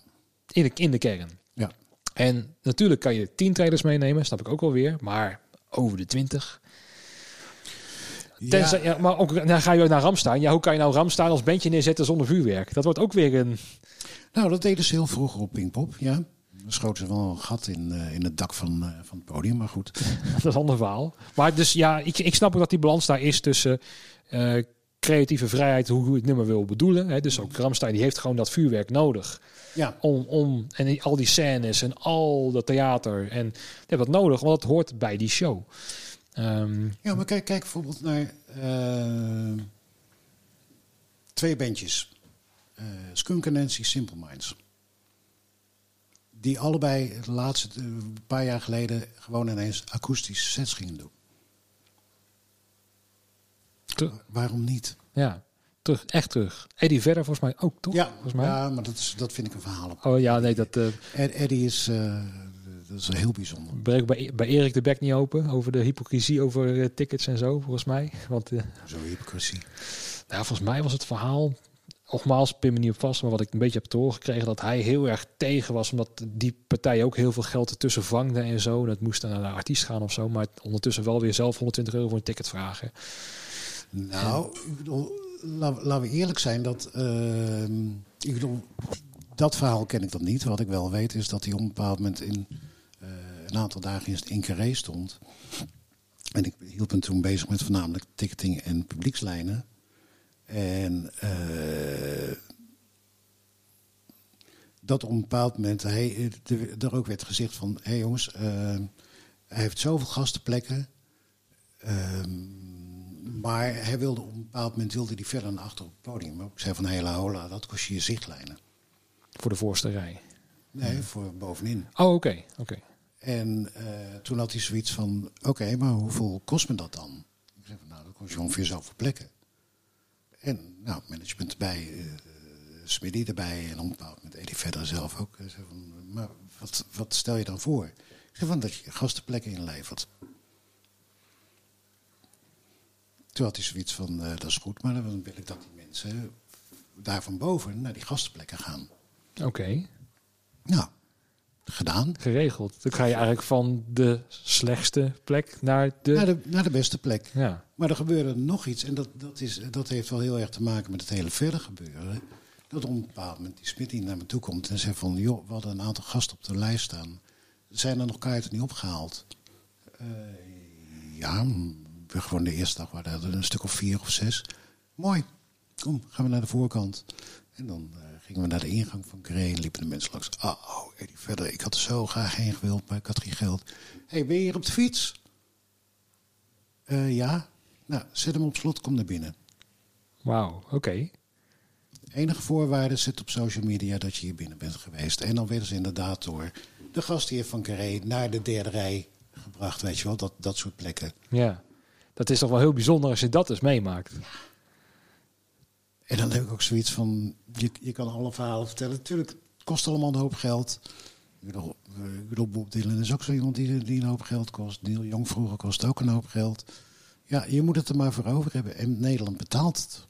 Speaker 1: in, de, in de kern.
Speaker 2: Ja.
Speaker 1: En natuurlijk kan je 10 trailers meenemen, snap ik ook wel weer. Maar over de 20. Tenzij, ja, maar ook dan ga je naar Ramstein. Ja, hoe kan je nou Ramstein als bandje neerzetten zonder vuurwerk? Dat wordt ook weer een.
Speaker 2: Nou, dat deden ze heel vroeger op Pinkpop, ja. Dan schoten ze wel een gat in, eh, in het dak van, eh, van het podium, maar goed. <laughs>
Speaker 1: dat is een ander verhaal. Maar dus ja, ik, ik snap ook dat die balans daar is tussen eh, creatieve vrijheid, hoe je het nummer wil bedoelen. Hè. Dus ook Ramstein die heeft gewoon dat vuurwerk nodig.
Speaker 2: Ja,
Speaker 1: Om, om, en die- al die scènes en al dat theater. En die hebben dat nodig, want dat hoort bij die show. Ehm,
Speaker 2: ja maar kijk, kijk bijvoorbeeld naar eh, twee bandjes. Eh Skunk Nancy Simple Minds. Die allebei de laatste eh, paar jaar geleden gewoon ineens akoestische sets gingen doen.
Speaker 1: te-
Speaker 2: Waarom niet?
Speaker 1: ja, terug, echt terug. Eddie Vedder volgens mij ook, toch?
Speaker 2: Ja,
Speaker 1: volgens mij.
Speaker 2: ja maar dat, is, dat vind ik een verhaal. op.
Speaker 1: Oh ja, nee, dat eh
Speaker 2: Ed- Eddie is, dat is heel bijzonder.
Speaker 1: breekt bij, bij Erik de bek niet open over de hypocrisie over eh, tickets en zo, volgens mij. Want eh,
Speaker 2: Zo hypocrisie.
Speaker 1: Ja, volgens mij was het verhaal, nogmaals, pin me niet op vast, maar wat ik een beetje heb te horen gekregen, dat hij heel erg tegen was, omdat die partij ook heel veel geld ertussen vangde en zo. Dat moest dan naar de artiest gaan of zo, maar ondertussen wel weer zelf 120 euro voor een ticket vragen.
Speaker 2: Nou, ik bedoel, la- laten we eerlijk zijn dat. ehm, ik bedoel, dat verhaal ken ik dan niet. Wat ik wel weet is dat hij op een bepaald moment in een aantal dagen in, in Carré stond. En ik hielp hem toen bezig met voornamelijk ticketing en publiekslijnen. En eh, dat op een bepaald moment hij, er, er ook werd gezegd van... hé hey jongens, eh, hij heeft zoveel gastenplekken... Ehm, maar hij wilde op een bepaald moment wilde hij verder naar achter op het podium. Maar ik zei van hele hola, dat kost je je zichtlijnen.
Speaker 1: Voor de voorste rij.
Speaker 2: Nee, voor bovenin.
Speaker 1: Oh, oké. oké.
Speaker 2: En eh, toen had hij zoiets van, oké, maar hoeveel kost me dat dan? Ik zei van, nou, dat kost je ongeveer zoveel plekken. En nou, management erbij, eh Smitty erbij en bepaald moment Eddie verder zelf ook. Hij zei van, maar wat, wat stel je dan voor? Ik zei van, dat je gastenplekken inlevert. Toen had hij zoiets van, eh, dat is goed, maar dan wil ik dat die mensen daar van boven naar die gastenplekken gaan.
Speaker 1: Oké.
Speaker 2: Nou, gedaan.
Speaker 1: Geregeld. Dan ga je eigenlijk van de slechtste plek naar de...
Speaker 2: Naar de, naar de beste plek.
Speaker 1: Ja.
Speaker 2: Maar er gebeurde nog iets. En dat, dat, is, dat heeft wel heel erg te maken met het hele verder gebeuren. Dat op een bepaald moment die Smit naar me toe komt en zegt van... joh, we hadden een aantal gasten op de lijst staan. Zijn er nog kaarten niet opgehaald? Uh, ja, we gewoon de eerste dag waren er een stuk of vier of zes. Mooi. Kom, gaan we naar de voorkant. En dan uh, gingen we naar de ingang van Carré en liepen de mensen langs. Oh, oh Eddie, verder. Ik had er zo graag heen gewild, maar ik had geen geld. Hé, hey, ben je hier op de fiets? Uh, ja. Nou, zet hem op slot, kom naar binnen.
Speaker 1: Wauw, oké.
Speaker 2: Enige voorwaarde zit op social media dat je hier binnen bent geweest. En dan werden ze inderdaad door de gastheer van Carré naar de derde rij gebracht, weet je wel, dat, dat soort plekken.
Speaker 1: Ja, dat is toch wel heel bijzonder als je dat dus meemaakt. Ja.
Speaker 2: En dan heb ik ook zoiets van, je, je kan alle verhalen vertellen. Natuurlijk, het kost allemaal een hoop geld. Ik bedoel, ik bedoel Bob Dylan is ook zo iemand die, die een hoop geld kost. Neil Jong vroeger kost ook een hoop geld. Ja, je moet het er maar voor over hebben. En Nederland betaalt het.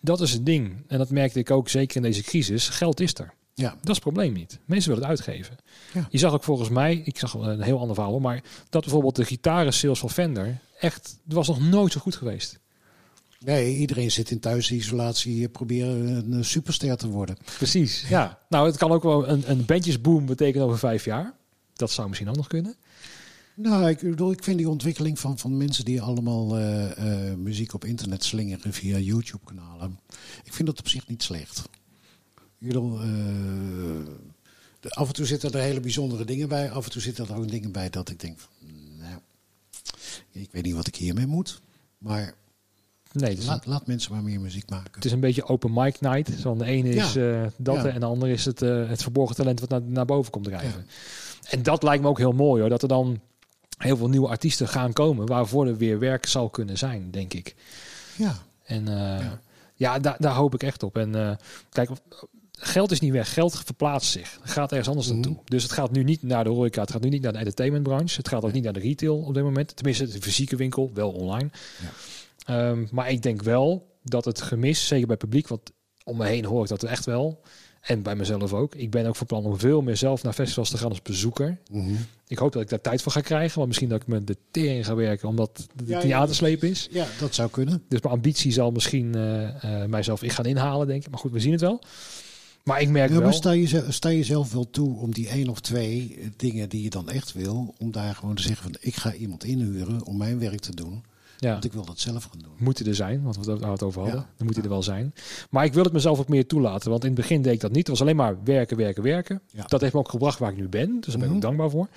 Speaker 1: Dat is het ding. En dat merkte ik ook zeker in deze crisis. Geld is er. Ja. Dat is het probleem niet. Mensen willen het uitgeven. Ja. Je zag ook volgens mij, ik zag een heel ander verhaal, maar dat bijvoorbeeld de gitaren sales van Fender echt, was nog nooit zo goed geweest.
Speaker 2: Nee, iedereen zit in thuisisolatie proberen een superster te worden.
Speaker 1: Precies, ja. Nou, het kan ook wel een, een bandjesboom betekenen over vijf jaar. Dat zou misschien ook nog kunnen.
Speaker 2: Nou, ik bedoel, ik vind die ontwikkeling van, van mensen die allemaal uh, uh, muziek op internet slingeren via YouTube-kanalen. Ik vind dat op zich niet slecht. Ik bedoel, uh, de, af en toe zitten er hele bijzondere dingen bij. Af en toe zitten er ook dingen bij dat ik denk: van, nou, ik weet niet wat ik hiermee moet. Maar Nee, dus laat, laat, mensen maar meer muziek maken.
Speaker 1: Het is een beetje open mic night. Zo de ene is uh, dat en de andere is het, uh, het verborgen talent wat naar, naar boven komt drijven. Ja. En dat lijkt me ook heel mooi hoor. Dat er dan heel veel nieuwe artiesten gaan komen waarvoor er weer werk zal kunnen zijn, denk ik.
Speaker 2: Ja.
Speaker 1: En uh, ja, daar, daar hoop ik echt op. En kijk, geld is niet weg. Geld verplaatst zich. Het gaat ergens anders mm naartoe. Dus het gaat nu niet naar de horeca. Het gaat nu niet naar de entertainmentbranche. Het gaat ook niet naar de retail op dit moment. Tenminste, de fysieke winkel, wel online. Ja. Um, maar ik denk wel dat het gemis, zeker bij publiek, want om me heen hoor ik dat echt wel. En bij mezelf ook. Ik ben ook van plan om veel meer zelf naar festivals te gaan als bezoeker. Mm -hmm. Ik hoop dat ik daar tijd voor ga krijgen. Want misschien dat ik met de tering ga werken, omdat het ja, slepen is.
Speaker 2: Ja, dat zou kunnen.
Speaker 1: Dus mijn ambitie zal misschien uh, uh, mijzelf in gaan inhalen, denk ik. Maar goed, we zien het wel. Maar ik merk ja, wel...
Speaker 2: sta je, sta zelf wel toe om die één of twee dingen die je dan echt wil... om daar gewoon te zeggen van ik ga iemand inhuren om mijn werk te doen... Ja. Want ik wil dat zelf gaan doen.
Speaker 1: Moeten er zijn, want we het over hadden. Dan moet hij er wel zijn. Maar ik wil het mezelf ook meer toelaten. Want in het begin deed ik dat niet. Het was alleen maar werken, werken, werken. Dat heeft me ook gebracht waar ik nu ben. Dus daar ben ik ook mhm. dankbaar voor.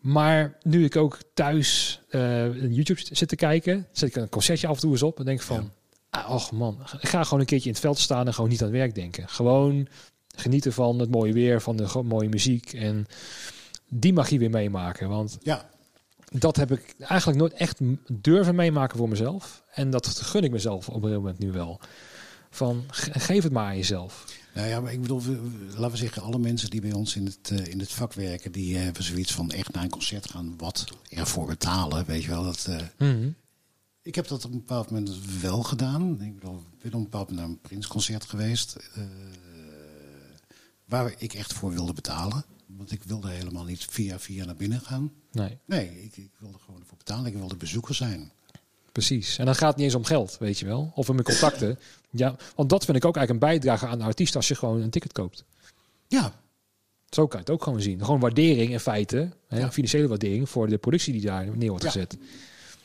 Speaker 1: Maar nu ik ook thuis uh, YouTube zit te kijken, zet ik een concertje af en toe eens op en denk van, ah, och man, ik ga gewoon een keertje in het veld staan en gewoon niet aan het werk denken. Gewoon genieten van het mooie weer, van de mooie muziek en die magie weer meemaken. Want
Speaker 2: ja
Speaker 1: dat heb ik eigenlijk nooit echt durven meemaken voor mezelf. En dat gun ik mezelf op een moment nu wel. Van geef het maar aan jezelf.
Speaker 2: Nou ja, maar ik bedoel, laten we zeggen, alle mensen die bij ons in het, uh, in het vak werken, die hebben zoiets van echt naar een concert gaan, wat ervoor betalen, weet je wel. Dat, uh, mm Ik heb dat op een bepaald moment wel gedaan. Ik bedoel, ik ben op een bepaald moment naar een Prinsconcert geweest, uh, waar ik echt voor wilde betalen. Want ik wilde helemaal niet via via naar binnen gaan.
Speaker 1: Nee.
Speaker 2: Nee, ik, ik wilde gewoon ervoor betalen. Ik wilde bezoeker zijn.
Speaker 1: Precies. En dan gaat het niet eens om geld, weet je wel. Of om mijn contacten. <laughs> ja, want dat vind ik ook eigenlijk een bijdrage aan de artiest als je gewoon een ticket koopt.
Speaker 2: Ja.
Speaker 1: Zo kan je het ook gewoon zien. Gewoon waardering in feite. Hè, Financiële waardering voor de productie die daar neer wordt gezet.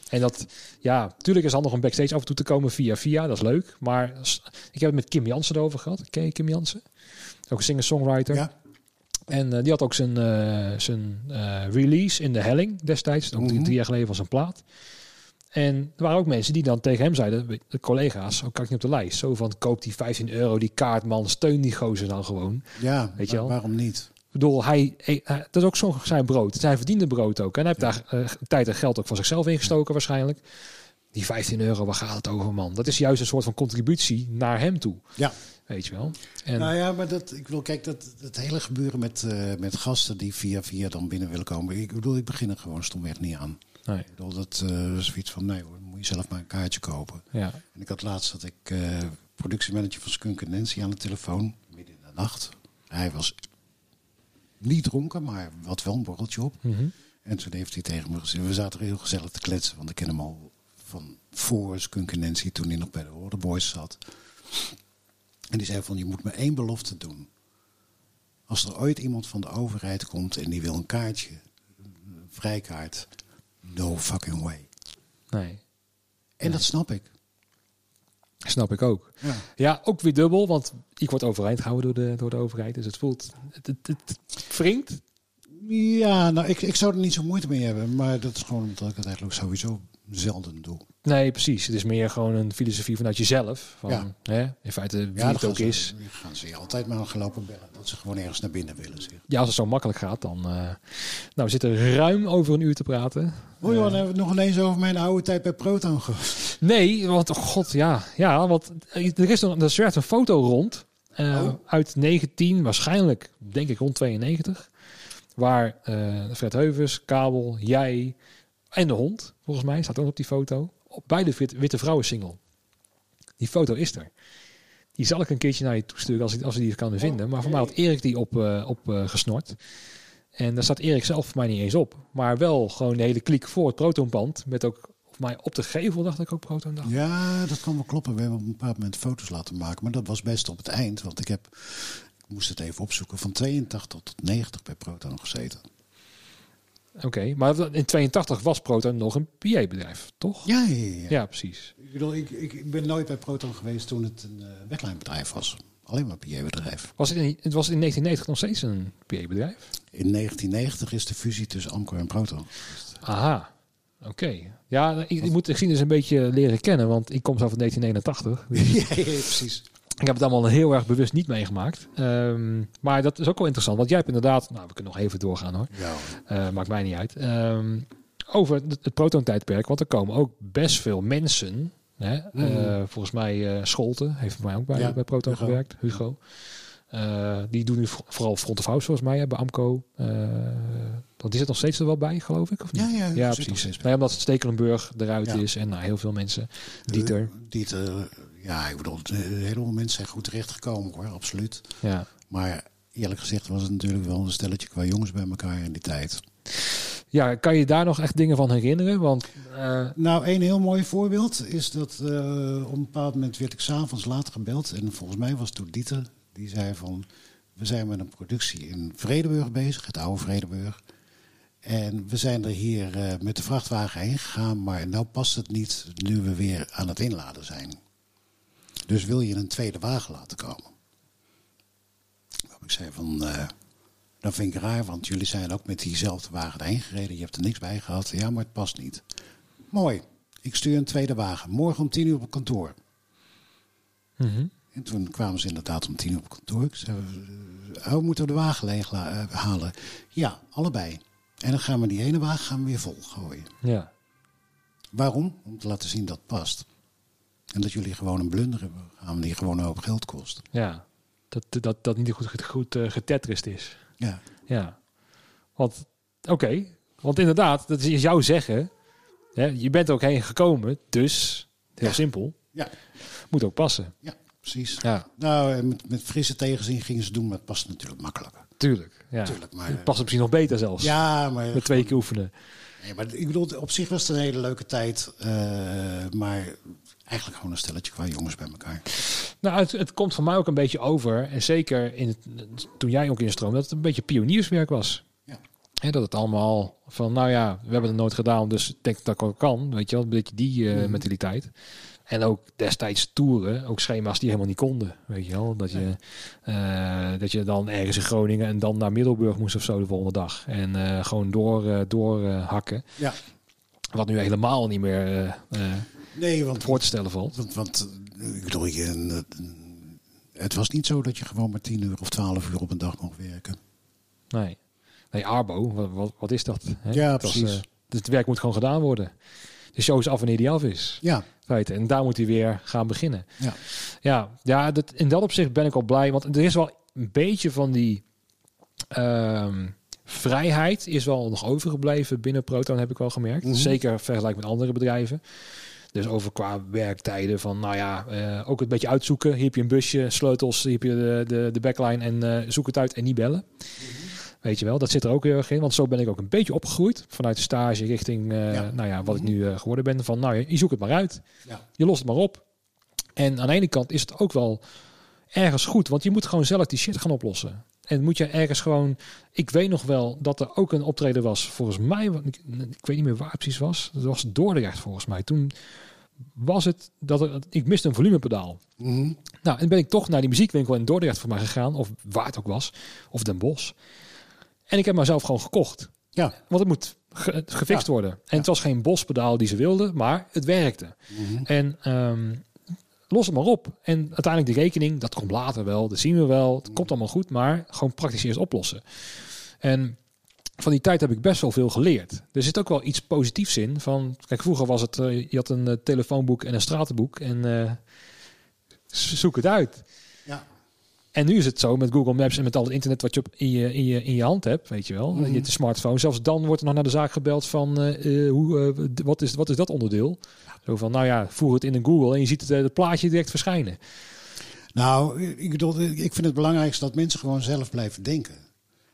Speaker 1: En dat, ja, natuurlijk is het handig om backstage af en toe te komen via via. Dat is leuk. Maar ik heb het met Kim Jansen erover gehad. Ken je Kim Jansen? Ook een singer-songwriter. Ja. En uh, die had ook zijn, uh, zijn uh, release in de helling destijds. Ook -hmm. drie jaar geleden was een plaat. En er waren ook mensen die dan tegen hem zeiden, de collega's, ook kan ik niet op de lijst. Zo van, koop die 15 euro, die kaartman, steun die gozer dan gewoon.
Speaker 2: Ja, weet je wel? waarom niet?
Speaker 1: Ik bedoel, hij, hij, dat is ook zo zijn brood. Hij verdiende brood ook. En hij heeft daar tijd en geld ook van zichzelf ingestoken ja. waarschijnlijk. Die 15 euro, waar gaat het over, man? Dat is juist een soort van contributie naar hem toe.
Speaker 2: Ja.
Speaker 1: Weet je wel.
Speaker 2: En nou ja, maar dat, ik wil, kijk, dat, het hele gebeuren met, uh, met gasten die via via dan binnen willen komen. Ik bedoel, ik begin er gewoon stomweg niet aan.
Speaker 1: Nee. Ik
Speaker 2: bedoel, dat uh, is iets van, nee hoor, moet je zelf maar een kaartje kopen.
Speaker 1: Ja.
Speaker 2: En ik had laatst dat ik uh, productiemanager van Skunk Nancy aan de telefoon, midden in de nacht. Hij was niet dronken, maar had wel een borreltje op.
Speaker 1: Mhm.
Speaker 2: En toen heeft hij tegen me gezegd, we zaten er heel gezellig te kletsen, want ik ken hem al van voor Skunk Nancy, toen hij nog bij de Order Boys zat. En die zei van, je moet me één belofte doen. Als er ooit iemand van de overheid komt en die wil een kaartje, een vrijkaart, no fucking way.
Speaker 1: Nee,
Speaker 2: En dat snap ik.
Speaker 1: snap ik ook.
Speaker 2: Ja.
Speaker 1: Ja, ook weer dubbel, want ik word overeind gehouden door de, door de overheid. Dus het voelt, het, het, het wringt.
Speaker 2: Ja, nou, ik, ik zou er niet zo moeite mee hebben. Maar dat is gewoon omdat ik het eigenlijk sowieso zelden doe.
Speaker 1: Nee, precies. Het is meer gewoon een filosofie vanuit jezelf. Van,
Speaker 2: Ja.
Speaker 1: hè, in feite wie
Speaker 2: Ja,
Speaker 1: het ook is.
Speaker 2: gaan ze je altijd maar gelopen bellen. Dat ze gewoon ergens naar binnen willen. Zeg.
Speaker 1: Ja, als het zo makkelijk gaat, dan... eh, nou, we zitten ruim over een uur te praten.
Speaker 2: Oh joh, dan hebben we het nog ineens over mijn oude tijd bij Proton gehad.
Speaker 1: Nee, want oh god, ja. Ja, want er is nog, er zwerft een foto rond. eh,
Speaker 2: Oh.
Speaker 1: Uit 19, waarschijnlijk, denk ik rond 92. Waar eh, Fred Heuvers, Kabel, jij en de hond, volgens mij, staat ook op die foto. Op, bij de Wit- Witte Vrouwen single. Die foto is er. Die zal ik een keertje naar je toesturen als ik, als ik die kan vinden. Maar voor mij had Erik die op, eh, op eh, gesnord. En daar staat Erik zelf voor mij niet eens op. Maar wel gewoon de hele kliek voor het protonpand. Met ook, voor mij op de gevel dacht ik ook proton. Dacht.
Speaker 2: Ja, dat kan wel kloppen. We hebben op een bepaald moment foto's laten maken. Maar dat was best op het eind. Want ik heb, ik moest het even opzoeken, van 82 tot 90 bij Proton gezeten.
Speaker 1: Oké, maar in 82 was Proton nog een PA-bedrijf, toch?
Speaker 2: Ja, ja, ja.
Speaker 1: Ja, precies.
Speaker 2: Ik bedoel, ik, ik, ben nooit bij Proton geweest toen het een uh, backline-bedrijf was. Alleen maar een PA-bedrijf.
Speaker 1: Was het, in, het was in 1990 nog steeds een PA-bedrijf?
Speaker 2: In 1990 is de fusie tussen Amcor en Proton.
Speaker 1: Aha, oké. Ja, ik, ik moet de geschiedenis een beetje leren kennen, want ik kom zo van 1989. Dus <laughs>
Speaker 2: ja, ja, precies.
Speaker 1: Ik heb het allemaal heel erg bewust niet meegemaakt. Ehm, maar dat is ook wel interessant, want jij hebt inderdaad... Nou, we kunnen nog even doorgaan hoor.
Speaker 2: Ja,
Speaker 1: Eh, maakt mij niet uit. Ehm, over het, proton-tijdperk, want er komen ook best veel mensen... Hè? Eh, volgens mij uh, Scholten heeft voor mij ook bij,
Speaker 2: Ja,
Speaker 1: bij Proton
Speaker 2: Hugo.
Speaker 1: gewerkt. Hugo. Die doen nu vo- vooral front of house volgens mij hè, bij Amco. Want die zit nog steeds er wel bij, geloof ik? Of niet?
Speaker 2: Ja, ja,
Speaker 1: ja precies. Nee, omdat Stekelenburg eruit
Speaker 2: Ja.
Speaker 1: is en nou, heel veel mensen. Dieter.
Speaker 2: Dieter, ja, ik bedoel, een heleboel mensen zijn goed terechtgekomen hoor, absoluut.
Speaker 1: Ja.
Speaker 2: Maar eerlijk gezegd was het natuurlijk wel een stelletje qua jongens bij elkaar in die tijd.
Speaker 1: ja, kan je daar nog echt dingen van herinneren? Want uh,
Speaker 2: Nou, een heel mooi voorbeeld is dat uh, op een bepaald moment werd ik s'avonds later gebeld. En volgens mij was het toen Dieter, die zei van... We zijn met een productie in Vredeburg bezig, het oude Vredeburg. En we zijn er hier uh, met de vrachtwagen heen gegaan, maar nou past het niet nu we weer aan het inladen zijn. Dus wil je een tweede wagen laten komen? Ik zei van, uh, dat vind ik raar, want jullie zijn ook met diezelfde wagen erheen gereden. Je hebt er niks bij gehad. Ja, maar het past niet. Mooi. Ik stuur een tweede wagen. Morgen om tien uur op kantoor.
Speaker 1: Mm -hmm.
Speaker 2: En toen kwamen ze inderdaad om tien uur op kantoor. Ik zei, oh, moeten we de wagen leeg uh, halen? Ja, allebei. En dan gaan we die ene wagen gaan we weer vol gooien.
Speaker 1: Ja.
Speaker 2: Waarom? Om te laten zien dat het past. En dat jullie gewoon een blunder hebben gaan die gewoon een hoop geld kost.
Speaker 1: Ja. Dat dat, dat niet goed, goed, goed uh, getetrist is.
Speaker 2: Ja.
Speaker 1: Ja. Want, oké. Okay. Want inderdaad, dat is jouw zeggen. Hè, je bent er ook heen gekomen, dus heel
Speaker 2: ja.
Speaker 1: simpel.
Speaker 2: Ja.
Speaker 1: Moet ook passen.
Speaker 2: Ja, precies.
Speaker 1: Ja.
Speaker 2: Nou, met, met frisse tegenzin gingen ze doen, maar het past natuurlijk makkelijker.
Speaker 1: Tuurlijk. Ja.
Speaker 2: Tuurlijk, maar,
Speaker 1: het past misschien nog beter zelfs.
Speaker 2: Ja, maar.
Speaker 1: Met twee keer oefenen.
Speaker 2: Nee, maar ik bedoel, op zich was het een hele leuke tijd. Uh, maar eigenlijk gewoon een stelletje qua jongens bij elkaar.
Speaker 1: Nou, het, het, komt van mij ook een beetje over. En zeker in het, toen jij ook instroomde, dat het een beetje pionierswerk was.
Speaker 2: Ja.
Speaker 1: Dat het allemaal van, nou ja, we hebben het nooit gedaan, dus ik denk dat ik ook kan. Weet je wel, een beetje die uh, mm. mentaliteit. En ook destijds toeren, ook schema's die helemaal niet konden. Weet je wel, dat je, uh, dat je dan ergens in Groningen en dan naar Middelburg moest of zo de volgende dag. En uh, gewoon door, door hakken.
Speaker 2: Ja.
Speaker 1: Wat nu helemaal niet meer uh,
Speaker 2: nee, want,
Speaker 1: voor te stellen valt.
Speaker 2: Want, want ik bedoel, je, het was niet zo dat je gewoon maar 10 uur of 12 uur op een dag mocht werken.
Speaker 1: Nee. Nee, Arbo, wat, wat, wat is dat? Hè?
Speaker 2: Ja, precies.
Speaker 1: Uh, het werk moet gewoon gedaan worden. De show is af wanneer die af is.
Speaker 2: Ja.
Speaker 1: Feiten. En daar moet hij weer gaan beginnen.
Speaker 2: Ja,
Speaker 1: ja, ja dat, in dat opzicht ben ik al blij. Want er is wel een beetje van die uh, vrijheid is wel nog overgebleven binnen Proton, heb ik wel gemerkt.
Speaker 2: Mhm.
Speaker 1: Zeker vergelijk met andere bedrijven. Dus over qua werktijden van, nou ja, eh, ook een beetje uitzoeken. Hier heb je een busje, sleutels, hier heb je de, de, de backline en eh, zoek het uit en niet bellen. Weet je wel, dat zit er ook heel erg in. Want zo ben ik ook een beetje opgegroeid. Vanuit de stage richting, eh,
Speaker 2: Ja.
Speaker 1: nou ja, wat ik nu eh, geworden ben. Van, nou, je zoekt het maar uit.
Speaker 2: Ja.
Speaker 1: Je lost het maar op. En aan de ene kant is het ook wel ergens goed. Want je moet gewoon zelf die shit gaan oplossen. En moet je ergens gewoon... Ik weet nog wel dat er ook een optreden was. Volgens mij, want ik, ik weet niet meer waar het precies was. Dat was Dordrecht volgens mij. Toen was het dat er, ik miste een volumepedaal.
Speaker 2: Mhm.
Speaker 1: Nou, en ben ik toch naar die muziekwinkel in Dordrecht voor mij gegaan. Of waar het ook was. Of Den Bosch. En ik heb mezelf gewoon gekocht.
Speaker 2: Ja.
Speaker 1: Want het moet ge- gefixt
Speaker 2: Ja.
Speaker 1: worden. En het was geen bospedaal die ze wilden, maar het werkte.
Speaker 2: Mhm.
Speaker 1: En ehm, los het maar op. En uiteindelijk die rekening, dat komt later wel. Dat zien we wel. Het komt allemaal goed, maar gewoon praktisch eerst oplossen. En van die tijd heb ik best wel veel geleerd. Er zit ook wel iets positiefs in. Van, kijk, vroeger was het, eh, je had een eh, telefoonboek en een stratenboek. En eh, zoek het uit.
Speaker 2: Ja.
Speaker 1: En nu is het zo met Google Maps en met al het internet wat je op in je, in je, in je hand hebt, weet je wel,
Speaker 2: Mhm.
Speaker 1: je de smartphone. Zelfs dan wordt er nog naar de zaak gebeld van hoe, wat, is, wat is dat onderdeel? Zo van, nou ja, voer het in een Google en je ziet het, eh, het plaatje direct verschijnen.
Speaker 2: Nou, ik bedoel, ik vind het belangrijkste dat mensen gewoon zelf blijven denken.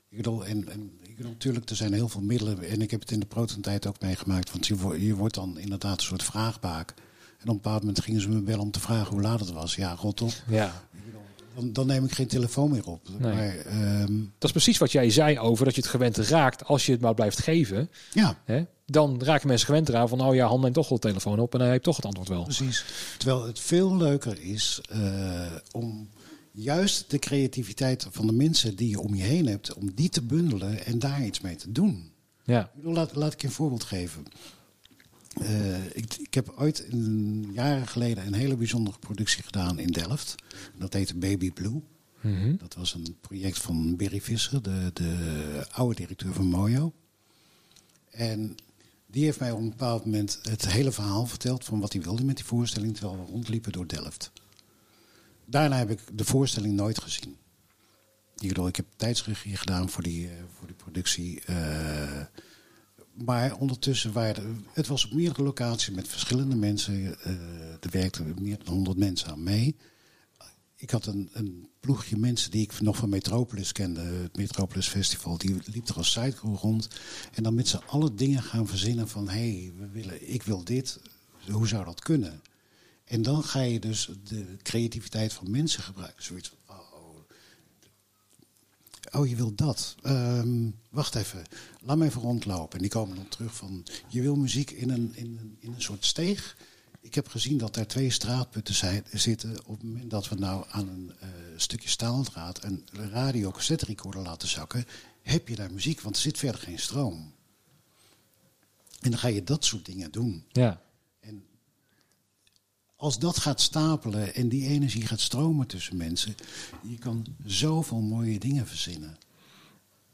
Speaker 2: Ik bedoel, en, en ik bedoel, natuurlijk, er zijn heel veel middelen. En ik heb het in de protentijd ook meegemaakt. Want je, wordt- je wordt dan inderdaad een soort vraagbaak. En op een bepaald moment gingen ze me bellen om te vragen hoe laat het was. Ja, rot op.
Speaker 1: Ja,
Speaker 2: Dan, dan neem ik geen telefoon meer op.
Speaker 1: Nee.
Speaker 2: Maar ehm,
Speaker 1: dat is precies wat jij zei over dat je het gewend raakt als je het maar blijft geven.
Speaker 2: ja,
Speaker 1: Hè? Dan raken mensen gewend eraan van, oh ja, hand toch wel de telefoon op en heb je toch het antwoord wel.
Speaker 2: precies. Terwijl het veel leuker is eh, om juist de creativiteit van de mensen die je om je heen hebt, om die te bundelen en daar iets mee te doen.
Speaker 1: Ja,
Speaker 2: Ik bedoel, laat, laat ik je een voorbeeld geven. Eh, ik, ik heb ooit een, jaren geleden een hele bijzondere productie gedaan in Delft. Dat heette Baby Blue.
Speaker 1: Mhm.
Speaker 2: Dat was een project van Berry Visser, de, de oude directeur van Mojo. En die heeft mij op een bepaald moment het hele verhaal verteld van wat hij wilde met die voorstelling, terwijl we rondliepen door Delft. Daarna heb ik de voorstelling nooit gezien. Bedoel, ik heb tijdsregie gedaan voor die, eh, voor die productie. eh, maar ondertussen waren het was op meerdere locaties met verschillende mensen. eh, er werkten meer dan 100 mensen aan mee. Ik had een, een ploegje mensen die ik nog van Metropolis kende. Het Metropolis Festival. Die liep er als sidecar rond. En dan met z'n allen dingen gaan verzinnen van... hé, hey, we willen, ik wil dit. Hoe zou dat kunnen? En dan ga je dus de creativiteit van mensen gebruiken. Zoiets van, oh, oh je wil dat. Ehm, wacht even, laat me even rondlopen. En die komen dan terug van, je wil muziek in een, in een, in een soort steeg. Ik heb gezien dat er twee straatputten zijn, zitten. Op het moment dat we nou aan een eh, stukje staaldraad een radio cassette recorder laten zakken, heb je daar muziek, want er zit verder geen stroom. En dan ga je dat soort dingen doen.
Speaker 1: ja.
Speaker 2: En als dat gaat stapelen en die energie gaat stromen tussen mensen, je kan zoveel mooie dingen verzinnen.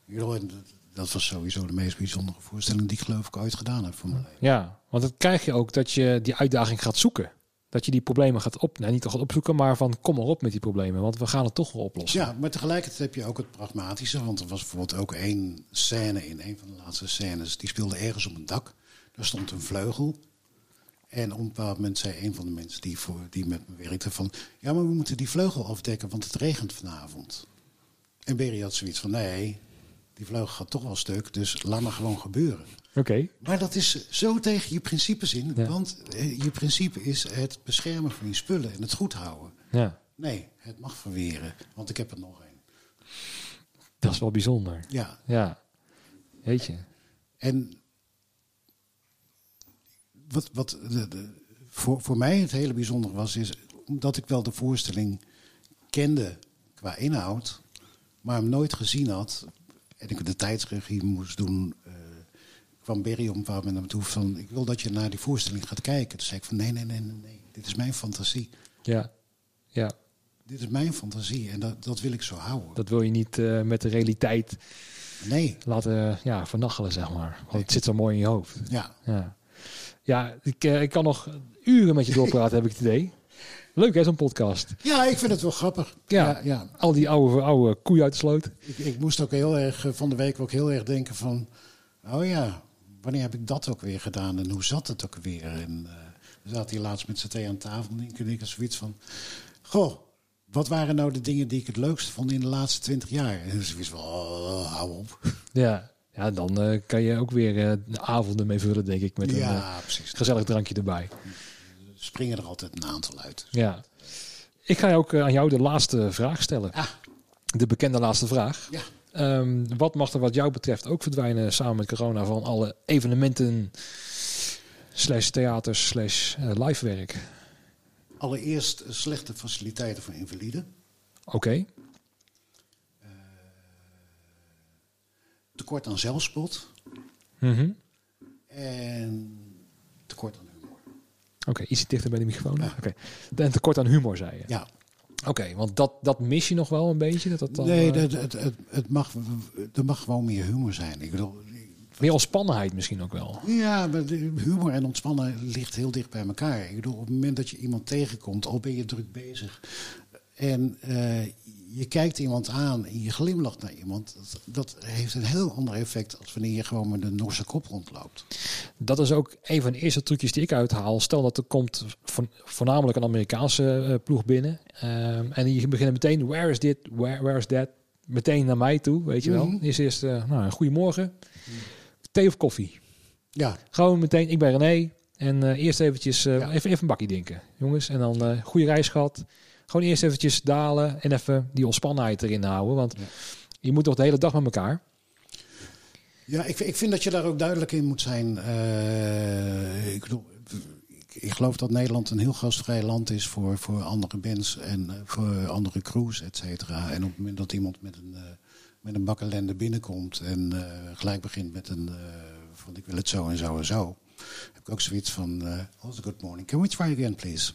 Speaker 2: En dat- was sowieso de meest bijzondere voorstelling die ik geloof ik ooit gedaan heb voor mijn leven.
Speaker 1: Ja, want dan krijg je ook dat je die uitdaging gaat zoeken. Dat je die problemen gaat op, nou, niet gaat opzoeken, maar van kom maar op met die problemen, want we gaan het toch wel oplossen.
Speaker 2: Ja, maar tegelijkertijd heb je ook het pragmatische. Want er was bijvoorbeeld ook één scène in een van de laatste scènes. Die speelde ergens op een dak. Daar stond een vleugel. En op een bepaald moment zei een van de mensen die, voor, die met me werkte van... Ja, maar we moeten die vleugel afdekken, want het regent vanavond. En Berry had zoiets van... Nee, die vleugel gaat toch wel stuk, dus laat maar gewoon gebeuren.
Speaker 1: Oké.
Speaker 2: Maar dat is zo tegen je principes in.
Speaker 1: Ja.
Speaker 2: Want eh, je principe is het beschermen van je spullen en het goed houden.
Speaker 1: Ja,
Speaker 2: Nee, het mag verweren, want ik heb er nog één.
Speaker 1: dat is wel bijzonder.
Speaker 2: Ja,
Speaker 1: Ja, weet je.
Speaker 2: en wat, wat de, de- voor, voor mij het hele bijzondere was, is omdat ik wel de voorstelling kende qua inhoud, maar hem nooit gezien had en ik de tijdsregie moest doen, eh, kwam Berry op een bepaald moment naar me toe van, ik wil dat je naar die voorstelling gaat kijken. Toen zei ik van, nee, nee, nee, nee, nee. dit is mijn fantasie.
Speaker 1: Ja, ja.
Speaker 2: Dit is mijn fantasie en dat, dat wil ik zo houden.
Speaker 1: Dat wil je niet eh, met de realiteit
Speaker 2: Nee,
Speaker 1: laten ja, vernachelen, zeg maar. Want het zit zo mooi in je hoofd.
Speaker 2: ja.
Speaker 1: Ja, ja ik, eh, ik kan nog uren met je <laughs> doorpraten, heb ik het idee. Leuk hè, zo'n podcast.
Speaker 2: Ja, ik vind het wel grappig.
Speaker 1: Ja.
Speaker 2: ja, ja.
Speaker 1: Al die oude, oude koeien uit de sloot.
Speaker 2: Ik, ik moest ook heel erg eh, van de week ook heel erg denken van... Oh ja, wanneer heb ik dat ook weer gedaan en hoe zat het ook weer? En, eh, We zaten hier laatst met z'n tweeën aan tafel. En ik had zoiets van... Goh, wat waren nou de dingen die ik het leukste vond in de laatste twintig jaar? En dus zoiets van, oh, hou op.
Speaker 1: Ja, ja dan eh, kan je ook weer eh, de avonden mee vullen, denk ik. Met een
Speaker 2: ja, precies.
Speaker 1: gezellig drankje erbij.
Speaker 2: Springen er altijd een aantal uit.
Speaker 1: Ja. Ik ga ook eh, aan jou de laatste vraag stellen.
Speaker 2: Ah,
Speaker 1: De bekende laatste vraag.
Speaker 2: ja.
Speaker 1: Ehm, wat mag er wat jou betreft ook verdwijnen samen met corona van alle evenementen slash theaters slash eh, live werk?
Speaker 2: Allereerst eh, slechte faciliteiten voor invaliden.
Speaker 1: Oké,
Speaker 2: Tekort aan zelfspot.
Speaker 1: Mhm.
Speaker 2: En.
Speaker 1: Oké, iets dichter bij de microfoon.
Speaker 2: Ja.
Speaker 1: Oké. En tekort aan humor, zei je.
Speaker 2: Ja.
Speaker 1: Oké, want dat, dat mis je nog wel een beetje? Dat dat dan,
Speaker 2: nee,
Speaker 1: eh,
Speaker 2: dat, het, het, het mag, er mag gewoon meer humor zijn. Ik bedoel,
Speaker 1: meer ontspannenheid misschien ook wel.
Speaker 2: ja, maar humor en ontspannen ligt heel dicht bij elkaar. Ik bedoel, op het moment dat je iemand tegenkomt, al ben je druk bezig. En eh, je kijkt iemand aan en je glimlacht naar iemand. Dat, dat heeft een heel ander effect als wanneer je gewoon met een Norse kop rondloopt.
Speaker 1: Dat is ook een van de eerste trucjes die ik uithaal. Stel dat er komt vo- voornamelijk een Amerikaanse eh, ploeg binnen. ehm, en die beginnen meteen, where is dit, where, where is that? Meteen naar mij toe, weet je wel.
Speaker 2: Mhm.
Speaker 1: Eerst eerst, eh, nou, goedemorgen. Thee of koffie?
Speaker 2: Ja,
Speaker 1: Gewoon meteen, ik ben René. En eh, eerst eventjes,
Speaker 2: Ja.
Speaker 1: even, even een bakje denken, jongens. En dan goede reis gehad. Gewoon eerst eventjes dalen en even die ontspannenheid erin houden. Want
Speaker 2: Ja.
Speaker 1: je moet toch de hele dag met elkaar.
Speaker 2: Ja, ik, ik vind dat je daar ook duidelijk in moet zijn. Eh, ik, bedoel, ik, ik geloof dat Nederland een heel gastvrij land is voor, voor andere bands en eh, voor andere crews, et cetera. En op het moment dat iemand met een, eh, met een bak ellende binnenkomt en eh, gelijk begint met een eh, van ik wil het zo en zo en zo, heb ik ook zoiets van, eh also good morning, can we try again please?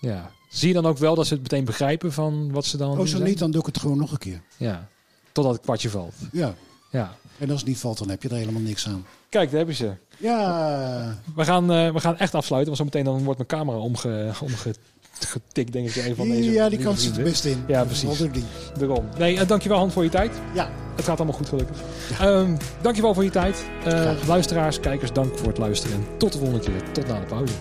Speaker 1: Ja. Zie je dan ook wel dat ze het meteen begrijpen van wat ze dan
Speaker 2: Oh, zo niet, dan doe ik het gewoon nog een keer.
Speaker 1: Ja. Totdat het kwartje valt.
Speaker 2: Ja,
Speaker 1: Ja.
Speaker 2: en als het niet valt, dan heb je er helemaal niks aan.
Speaker 1: Kijk, daar hebben ze.
Speaker 2: Ja,
Speaker 1: We gaan, eh, we gaan echt afsluiten, want zometeen dan wordt mijn camera omge, omgetikt, denk ik. Een van deze
Speaker 2: ja die kans zit er best in.
Speaker 1: Ja, precies. Daarom. Nee, uh, dankjewel Han voor je tijd.
Speaker 2: Ja.
Speaker 1: Het gaat allemaal goed gelukkig. Ehm dankjewel voor je tijd. Eh, luisteraars, kijkers, dank voor het luisteren. En tot de volgende keer. Tot na de pauze.